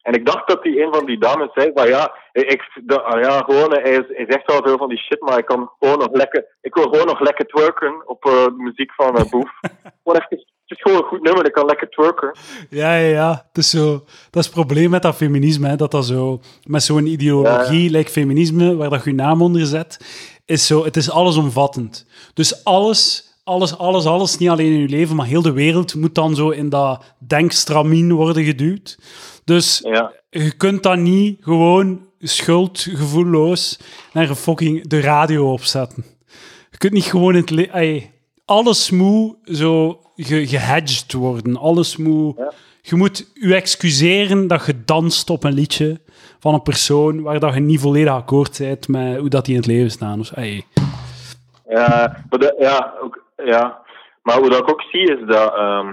En ik dacht dat die een van die dames zei van ja, ik, de, ah ja gewoon, hij, is, hij zegt wel veel van die shit, maar ik kan gewoon nog lekker, ik wil gewoon nog lekker twerken op eh, de muziek van eh, Boef. gewoon even, het is gewoon een goed nummer, ik kan lekker twerken. Ja, ja, ja. Het is zo, dat is het probleem met dat feminisme. Hè, dat dat zo, met zo'n ideologie, like feminisme, waar dat je je naam onder zet, is zo, het is allesomvattend. Dus alles, alles, alles, alles, niet alleen in je leven, maar heel de wereld moet dan zo in dat denkstramien worden geduwd. Dus Ja. je kunt dan niet gewoon schuldgevoelloos naar een fucking de radio opzetten. Je kunt niet gewoon in het ey, alles moet zo ge gehedged worden. Alles moet... Ja. Je moet je excuseren dat je danst op een liedje van een persoon waar dat je niet volledig akkoord bent met hoe dat die in het leven staan. Dus, ey. Ja, maar de- ja, ook, ja. Maar wat ik ook zie is dat, ehm,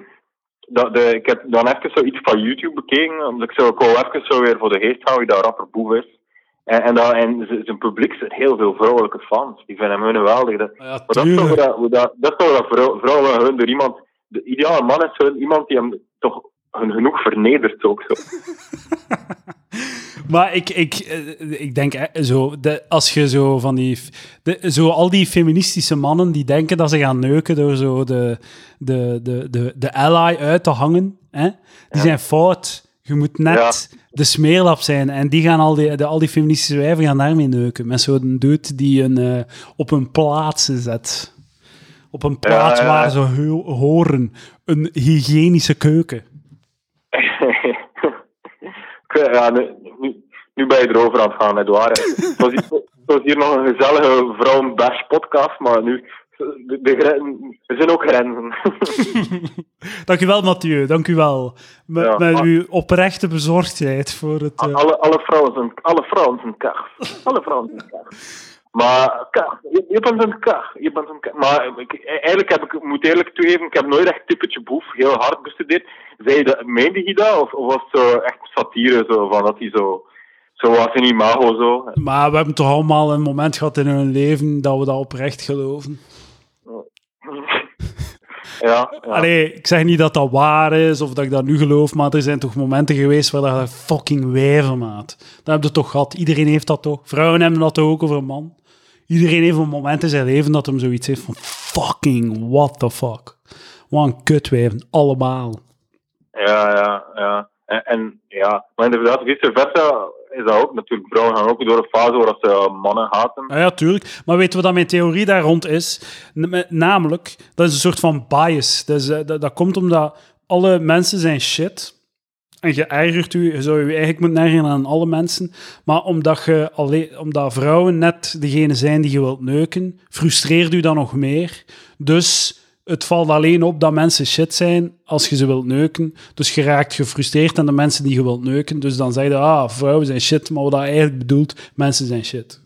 dat de, ik heb dan even zoiets van YouTube bekeken, omdat ik zo, ik wou even zo weer voor de geest houden dat rapper Boef is. En, en, dat, en zijn publiek zijn heel veel vrouwelijke fans. Die vinden hem geweldig. Dat, Ja, maar dat is toch dat, hoe dat, dat, is toch dat vrouw, vrouwen hun door iemand... De ideale man is hun, iemand die hem toch hun genoeg vernedert ook zo. Maar ik, ik, eh, ik denk zo, de, als je zo van die, de, zo al die feministische mannen die denken dat ze gaan neuken door zo de, de, de, de, de ally uit te hangen, hè? die zijn fout. Je moet net de smeerlap zijn. En die gaan al die, de, al die feministische wijven gaan daarmee neuken. Met zo'n dude die een, eh, op een plaats zet. Op een plaats ja. waar ze ho- horen. Een hygiënische keuken. Ja, nu, nu, ben je erover aan het gaan, Edouard. Het was, hier, het was hier nog een gezellige vrouwen-bash podcast, maar nu... De, de, gren- er zijn ook grenzen. Dank u wel, Mathieu. Dank u wel. Met, Ja, met uw oprechte bezorgdheid voor het... eh, alle, alle, vrouwen zijn, alle vrouwen zijn kach. Alle vrouwen zijn. Maar kach, je, je bent een kach. Je bent een. Maar ik, eigenlijk heb ik, moet eerlijk toegeven, ik heb nooit echt typetje boef heel hard bestudeerd. Zei dat, meende hij dat? Of, of was het zo echt satire, zo, van dat hij zo... Zo was een imago, zo. Maar we hebben toch allemaal een moment gehad in hun leven dat we dat oprecht geloven. Ja, ja. Allee, ik zeg niet dat dat waar is of dat ik dat nu geloof, maar er zijn toch momenten geweest waar dat fucking wijven, maat. Dat heb je toch gehad. Iedereen heeft dat toch. Vrouwen hebben dat toch ook over een man. Iedereen heeft een moment in zijn leven dat hem zoiets heeft van fucking what the fuck. Wat een kutwijven, allemaal. Ja, ja, ja. En, en ja, maar inderdaad, vice versa is dat ook. Natuurlijk, vrouwen gaan ook door een fase waar ze mannen haten. Ja, ja, tuurlijk. Maar weet je wat dan mijn theorie daar rond is? Namelijk, dat is een soort van bias. Dat, is, eh, dat, dat komt omdat alle mensen zijn shit. En je ergert u, je zou je eigenlijk moeten ergeren aan alle mensen. Maar omdat, je alleen, omdat vrouwen net degene zijn die je wilt neuken, frustreert u dan nog meer. Dus het valt alleen op dat mensen shit zijn als je ze wilt neuken. Dus je raakt gefrustreerd aan de mensen die je wilt neuken. Dus dan zeg je, ah, vrouwen zijn shit. Maar wat dat eigenlijk bedoelt, mensen zijn shit.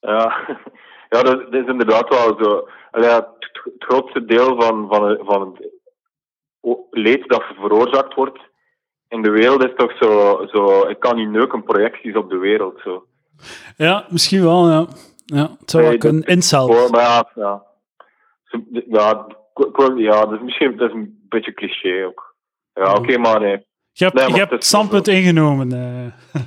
Ja, ja dat, dat is inderdaad wel zo. Allee, het, het grootste deel van, van, het- van het leed dat veroorzaakt wordt in de wereld is toch zo, zo ik kan niet neuken, projecties op de wereld. Zo. Ja, misschien wel, ja. ja het zou kunnen. dat- Incel. Maar ja, ja. Ja, ja, dat is misschien dat is een beetje cliché ook. Ja, oké, maar nee. Je hebt, Nee, je het hebt standpunt ingenomen. eh.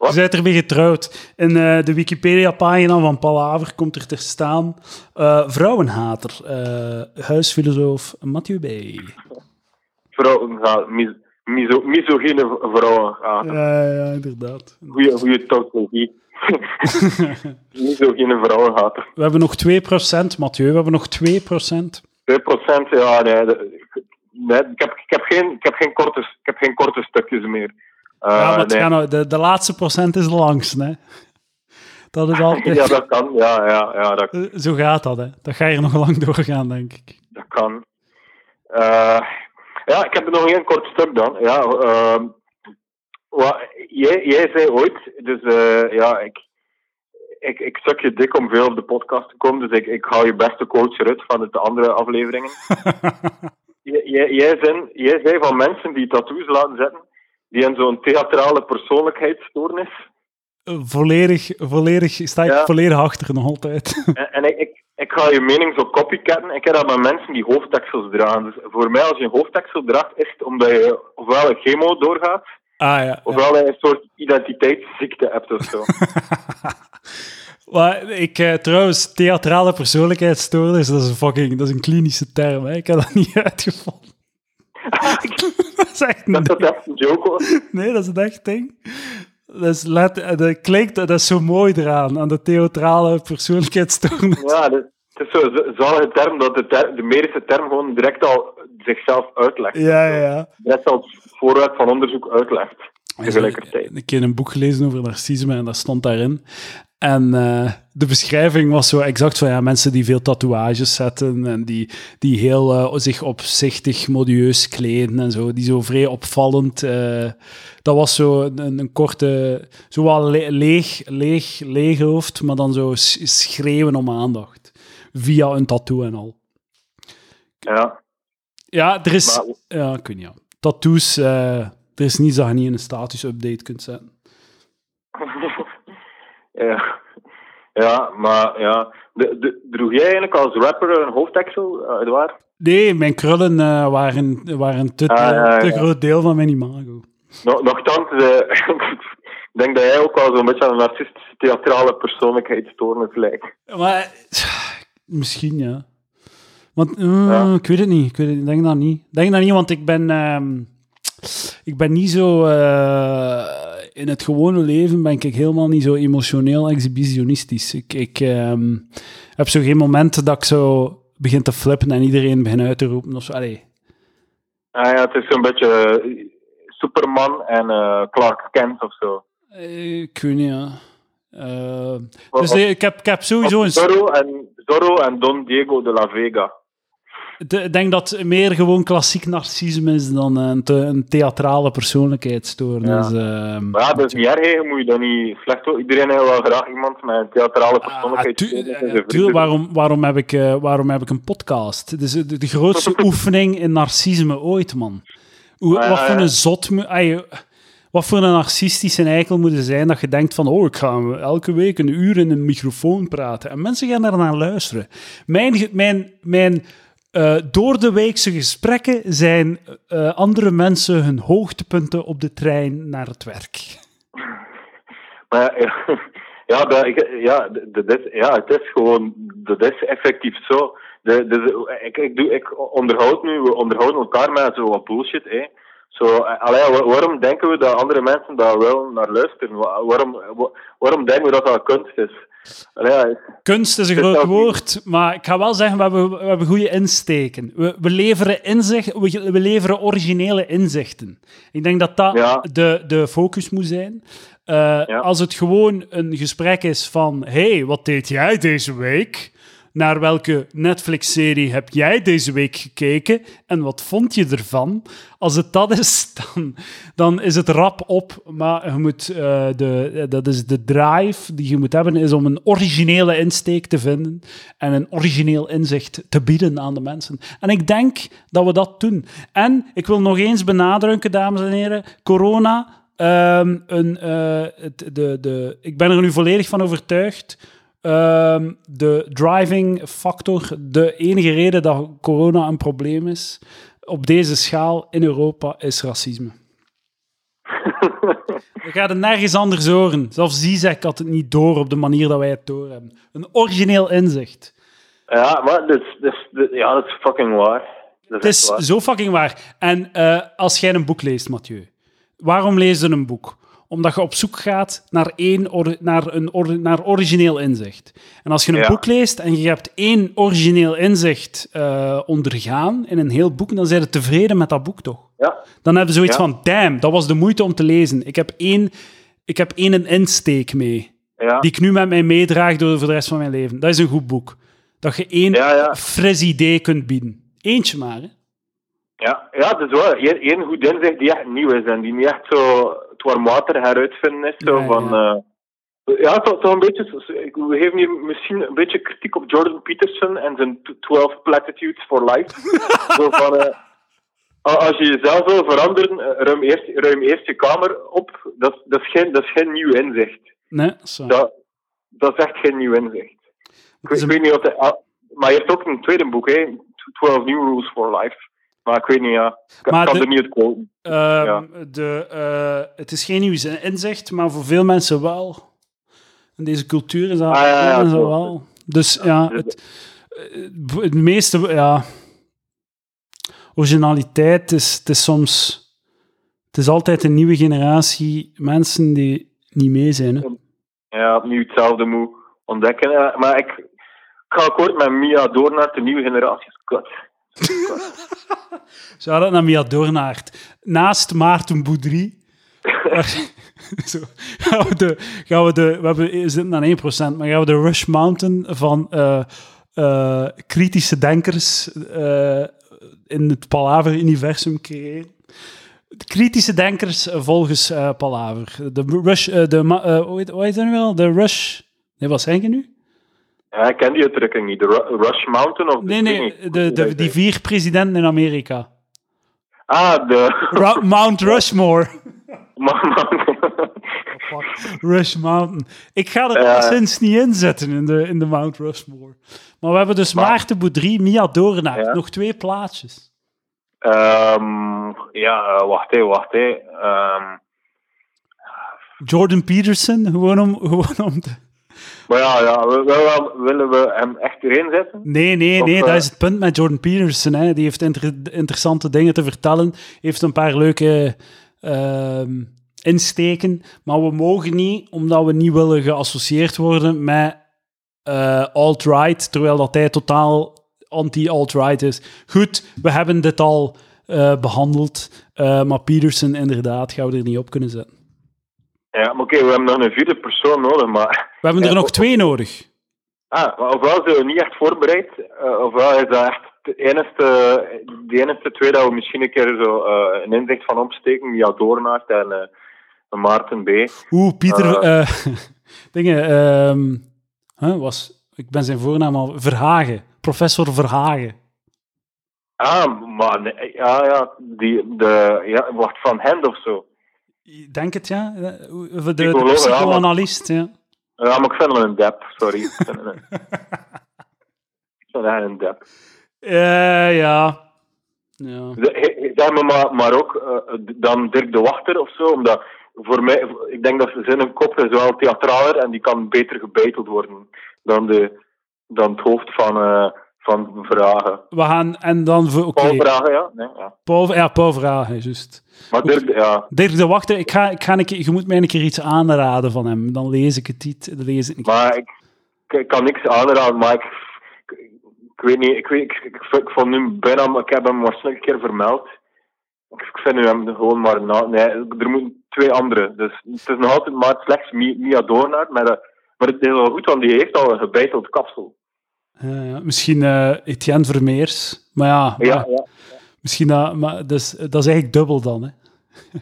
je bent ermee getrouwd. In eh, de Wikipedia-pagina van Palaver komt er te staan... eh, vrouwenhater, eh, huisfilosoof Mathieu B. Vrouwen gaan, mis, miso, misogyne vrouwen gaan. Ja, ja, inderdaad. Goeie, goeie tautologie. misogyne vrouwen gaat We hebben nog 2%, Mathieu. We hebben nog 2%. 2%, ja, nee. nee ik, heb, ik, heb geen, ik, heb geen korte, ik heb geen korte stukjes meer. Eh, ja, maar het nee. nou- de, de laatste procent is de langste, hè. Dat is altijd... ja, dat kan. Ja, ja, ja dat, Eh, Zo gaat dat, hè. Dat ga je nog lang doorgaan, denk ik. dat kan. Eh, ja, ik heb er nog één kort stuk dan. Ja, ehm, wat, jij, jij zei ooit, dus eh, ja, ik, ik, ik stuk je dik om veel op de podcast te komen, dus ik, ik haal je beste quotes eruit van de andere afleveringen. Jij, jij, jij, zijn, jij zei van mensen die tattoos laten zetten, die in zo'n theatrale persoonlijkheidsstoornis. Eh, volledig, volledig, sta ik Ja. volledig achter nog altijd. En, en ik, ik, ik ga je mening zo copycatten. Ik heb dat met mensen die hoofddeksels dragen. Dus voor mij, als je een hoofddeksel draagt, is het omdat je ofwel een chemo doorgaat, Ah ja. een soort identiteitsziekte hebt of zo. Maar ik, eh, trouwens, theatrale persoonlijkheidsstoornis, dat is een fucking, dat is een klinische term. Hè. Ik heb dat niet uitgevonden. dat is echt een dat dat echt een joke was. Nee, dat is een echt ding. Dat, is let, eh, dat klinkt, dat is zo mooi eraan, aan de theatrale persoonlijkheidsstoornis. Ja, dat, het is zo'n zalige term dat de, ter- de medische term gewoon direct al zichzelf uitlegt. Ja, ja, ja. Direct als voorwerp van onderzoek uitlegt. Tegelijkertijd. Ik heb een boek gelezen over narcisme en dat stond daarin. En eh, de beschrijving was zo exact van ja, mensen die veel tatoeages zetten en die, die heel eh, zich opzichtig, modieus kleden en zo, die zo vrij opvallend. eh, dat was zo een, een korte, zo wel le- leeg, leeg, leeg hoofd, maar dan zo schreeuwen om aandacht. Via een tattoo en al. Ja. Ja, er is. Maar- Ja, niet. Ja. Tattoos, eh, er is niets dat je niet in een status-update kunt zetten. ja. Ja, maar ja. De, de, droeg jij eigenlijk als rapper een hoofddeksel, uh, Edouard? Nee, mijn krullen eh, waren, waren een te, Ah, ja, te ja. groot deel van mijn imago. Nog, nochtans, eh, ik denk dat jij ook wel zo'n beetje aan een narcistische theatrale persoonlijkheidsstoornis lijkt. Maar eh, misschien, ja. Want, eh, Ja. ik weet het niet. Ik weet het, ik denk dat niet. Ik denk dat niet, want ik ben... ehm, ik ben niet zo... eh, in het gewone leven ben ik helemaal niet zo emotioneel exhibitionistisch. Ik, ik ehm, heb zo geen momenten dat ik zo begin te flippen en iedereen begint uit te roepen of zo. Allee. Ah ja, het is zo'n beetje eh, Superman en Clark Kent of zo. Ik weet niet, ja. Dus ik, heb, ik heb sowieso een... Zorro en, Zorro en Don Diego de la Vega. Ik denk dat het meer gewoon klassiek narcisme is dan een, te- een theatrale persoonlijkheidsstoornis. ehm. Maar ja, dat is niet erg, je moet je dat niet slecht doen. Iedereen heeft wel graag iemand met een theatrale Ah, persoonlijkheidsstoornis. tu- eh, waarom, waarom, heb ik, eh, waarom heb ik een podcast? Dus de, de grootste oefening in narcisme ooit, man. Hoe, ja, wat voor ja. een zot... wat voor een narcistische eikel moet zijn dat je denkt van oh, ik ga elke week een uur in een microfoon praten. En mensen gaan daar naar luisteren. Mijn, mijn, mijn eh, door de weekse gesprekken zijn eh, andere mensen hun hoogtepunten op de trein naar het werk. Maar ja, ja, ja, ja, het is gewoon, dat is effectief zo. De, de, ik, ik, doe, ik onderhoud nu, we onderhouden elkaar met zo wat bullshit. Hè. Zo, eh, allee, wa- waarom denken we dat andere mensen daar wel naar luisteren? Wa- Waarom, wa- waarom denken we dat dat kunst is? Ja, Kunst is een groot woord, maar ik ga wel zeggen, we hebben, we hebben goede insteken. We, we, leveren inzicht, we, we leveren originele inzichten. Ik denk dat dat Ja. de, de focus moet zijn. Eh, Ja. Als het gewoon een gesprek is van, hey, wat deed jij deze week? Naar welke Netflix-serie heb jij deze week gekeken? En wat vond je ervan? Als het dat is, dan, dan is het rap op. Maar je moet, eh, de, dat is de drive die je moet hebben, is om een originele insteek te vinden en een origineel inzicht te bieden aan de mensen. En ik denk dat we dat doen. En ik wil nog eens benadrukken, dames en heren, corona, ehm, een, eh, de, de, ik ben er nu volledig van overtuigd. Ehm, de driving factor, de enige reden dat corona een probleem is op deze schaal in Europa, is racisme. We gaan het nergens anders horen. Zelfs Zizek had het niet door op de manier dat wij het door hebben. Een origineel inzicht. ja maar dat is, dat is, dat- ja, dat is fucking waar. Dat Het is is echt waar. zo fucking waar. En eh, als jij een boek leest, Mathieu, waarom lees je een boek? Omdat je op zoek gaat naar, één or- naar, een or- naar origineel inzicht. En als je een Ja. boek leest en je hebt één origineel inzicht eh, ondergaan in een heel boek, dan zijn je tevreden met dat boek, toch? Ja, Dan hebben ze zoiets Ja. van, damn, dat was de moeite om te lezen. Ik heb één, ik heb één een insteek mee, die ik nu met mij meedraag door voor de rest van mijn leven. Dat is een goed boek. Dat je één fris idee kunt bieden. Eentje maar, hè. Ja, ja, dat is wel Eén goed inzicht die echt nieuw is en die niet echt zo warm water heruitvinden is. Zo Ja, van, ja. eh, ja, toch, toch een beetje. We geven hier misschien een beetje kritiek op Jordan Peterson en zijn tw- 12 platitudes for life. zo van, eh, als je jezelf wil veranderen, eh, ruim eerst, ruim eerst je kamer op. Dat, dat, is geen, dat is geen nieuw inzicht. Nee, zo. Dat, dat is echt geen nieuw inzicht. Ik, weet- een- ik weet niet of hij, ah, maar je hebt ook een tweede boek, hè? 12 New Rules for Life. Maar ik weet niet, ja. Ik Maar kan de- er niet. Ehm, Ja. de, eh, het is geen nieuw inzicht, maar voor veel mensen wel. In deze cultuur is dat Ah, ja, ja, klopt. wel. Dus ja, het, eh, het meeste, ja, originaliteit is, het is soms, het is altijd een nieuwe generatie mensen die niet mee zijn. Hè. Ja, opnieuw hetzelfde moet ontdekken. Eh, maar ik, ik ga akkoord met Mia door naar de nieuwe generatie. Kut. Zou dat naar Mia Doornaert. Naast Maarten Boudry Zo, gaan we de, gaan we de, we, hebben, zitten aan 1%, maar gaan we de Rush Mountain van eh, eh, kritische denkers eh, in het Palaver-universum creëren? De kritische denkers volgens Palaver. De Rush, de, hoe heet dat nu wel? De Rush... Nee, wat zeg je? Ja, ik ken die uitdrukking niet. De Ru- Rush Mountain of... Nee, nee, de, de, die vier presidenten in Amerika. Ah, de... Ra- Mount Rushmore. Rush Mountain. Ik ga er Ja. sinds niet in zetten in de, in de Mount Rushmore. Maar we hebben dus Maar- Maarten Boudry, Mia Doornaert. Nog twee plaatjes. Ehm, ja, eh, wacht hé, wacht hé. Ehm, Jordan Peterson, gewoon om, gewoon om te... maar ja, willen we hem echt erin zetten? Nee, nee, nee, eh, dat is het punt met Jordan Peterson. Hè. Die heeft inter- interessante dingen te vertellen. Heeft een paar leuke ehm, insteken. Maar we mogen niet, omdat we niet willen geassocieerd worden met eh, alt-right, terwijl dat hij totaal anti-alt-right is. Goed, we hebben dit al eh, behandeld. eh, maar Peterson, inderdaad, gaan we er niet op kunnen zetten. Ja, maar oké, we hebben nog een vierde persoon nodig, maar... We hebben er Ja, nog twee nodig. Ah, maar ofwel zijn we niet echt voorbereid, eh, ofwel is dat echt de enige, de enige twee dat we misschien een keer zo eh, een inzicht van opsteken, via Doornaert en eh, Maarten B. Oeh, Pieter... Dingen... ehm, huh, was, ik ben zijn voornaam al... Verhagen. Professor Verhagen. Ah, maar nee, ja, ja, die, de, ja, wacht, van Hand of zo. Ik Denk het, ja? Eh, De, de, de Psycholoog, ja, maar- psychoanalist, ja. Maar ik vind hem een dep, sorry. Ik vind hem een, een dep. Eh, ja. Ja. Zeg me maar, maar ook eh, dan Dirk de Wachter of zo, omdat voor mij, ik denk dat zijn kop is wel theatraler en die kan beter gebeiteld worden dan, de, dan het hoofd van, van Vragen. We gaan... En dan... voor-. Paul Vragen, ja? Nee, ja. Paul, ja, Paul Verhagen, juist. Maar Dirk, ja. Dirk de Wachter, ik ga, ik ga een keer, je moet mij een keer iets aanraden van hem. Dan lees ik het niet. Dan lees ik niet. Maar ik, ik kan niks aanraden, maar ik, ik, ik weet niet, ik, weet, ik, ik, ik vond nu bijna, ik heb hem waarschijnlijk een keer vermeld. Ik, ik vind nu hem gewoon maar na, nee, er moeten twee andere. Dus het is nog altijd maar slechts Mi- Mia Doornaert, maar, dat- maar het is wel goed, want die heeft al een gebeiteld kapsel. Ja. Misschien eh, Etienne Vermeers. Maar ja, Ja, maar ja. misschien dat... Maar dus, dat is eigenlijk dubbel dan, hè.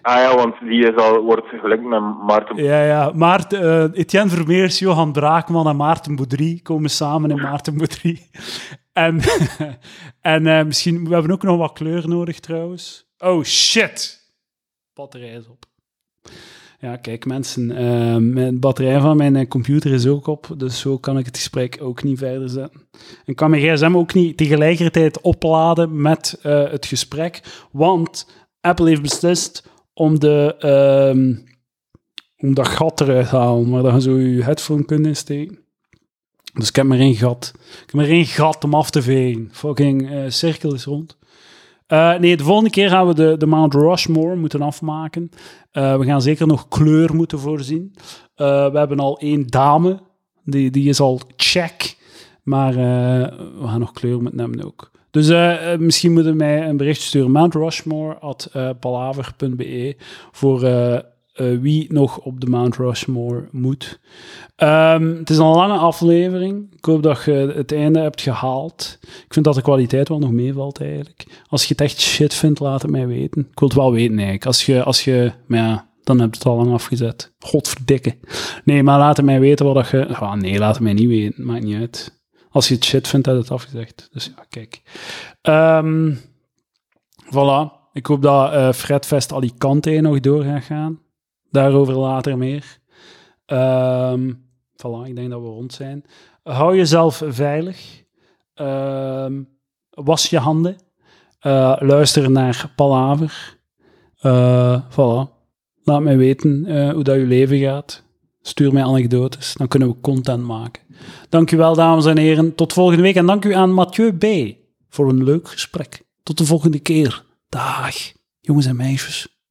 Ah ja, want die is al, wordt gelinkt met Maarten. Ja, ja. Maarten, eh, Etienne Vermeers, Johan Braakman en Maarten Boudry komen samen in Maarten Boudry. En, en eh, misschien... We hebben ook nog wat kleur nodig, trouwens. Oh, shit! Batterij is op. Ja, kijk mensen, eh, mijn batterij van mijn eh, computer is ook op, dus zo kan ik het gesprek ook niet verder zetten. En kan mijn gsm ook niet tegelijkertijd opladen met eh, het gesprek, want Apple heeft beslist om, de, ehm, om dat gat eruit te halen, waar je zo je headphone kunt insteken. Dus ik heb maar één gat. Ik heb maar één gat om af te vegen. Fucking eh, cirkel rond. Eh, nee, de volgende keer gaan we de, de Mount Rushmore moeten afmaken. Eh, we gaan zeker nog kleur moeten voorzien. Eh, we hebben al één dame. Die, die is al check. Maar we gaan nog kleur moeten nemen ook. Dus misschien moeten mij een bericht sturen. Mount Rushmore at voor eh, wie nog op de Mount Rushmore moet. Ehm, het is een lange aflevering. Ik hoop dat je het einde hebt gehaald. Ik vind dat de kwaliteit wel nog meevalt eigenlijk. Als je het echt shit vindt, laat het mij weten. Ik wil het wel weten eigenlijk. Als je, als je maar ja, dan heb je het al lang afgezet. Godverdikke. Nee, maar laat het mij weten wat je... Ah, nee, laat het mij niet weten. Maakt niet uit. Als je het shit vindt, heb je het afgezegd. Dus ja, kijk. Ehm voilà. Ik hoop dat eh Fredfest Alicante nog door gaat gaan. Daarover later meer. Ehm voilà, ik denk dat we rond zijn. Hou jezelf veilig. Ehm, was je handen. Eh, luister naar Palaver. Eh voilà. Laat mij weten eh, hoe dat je leven gaat. Stuur mij anekdotes, dan kunnen we content maken. Dank wel, dames en heren. Tot volgende week. En dank u aan Mathieu B. voor een leuk gesprek. Tot de volgende keer. Dag, jongens en meisjes.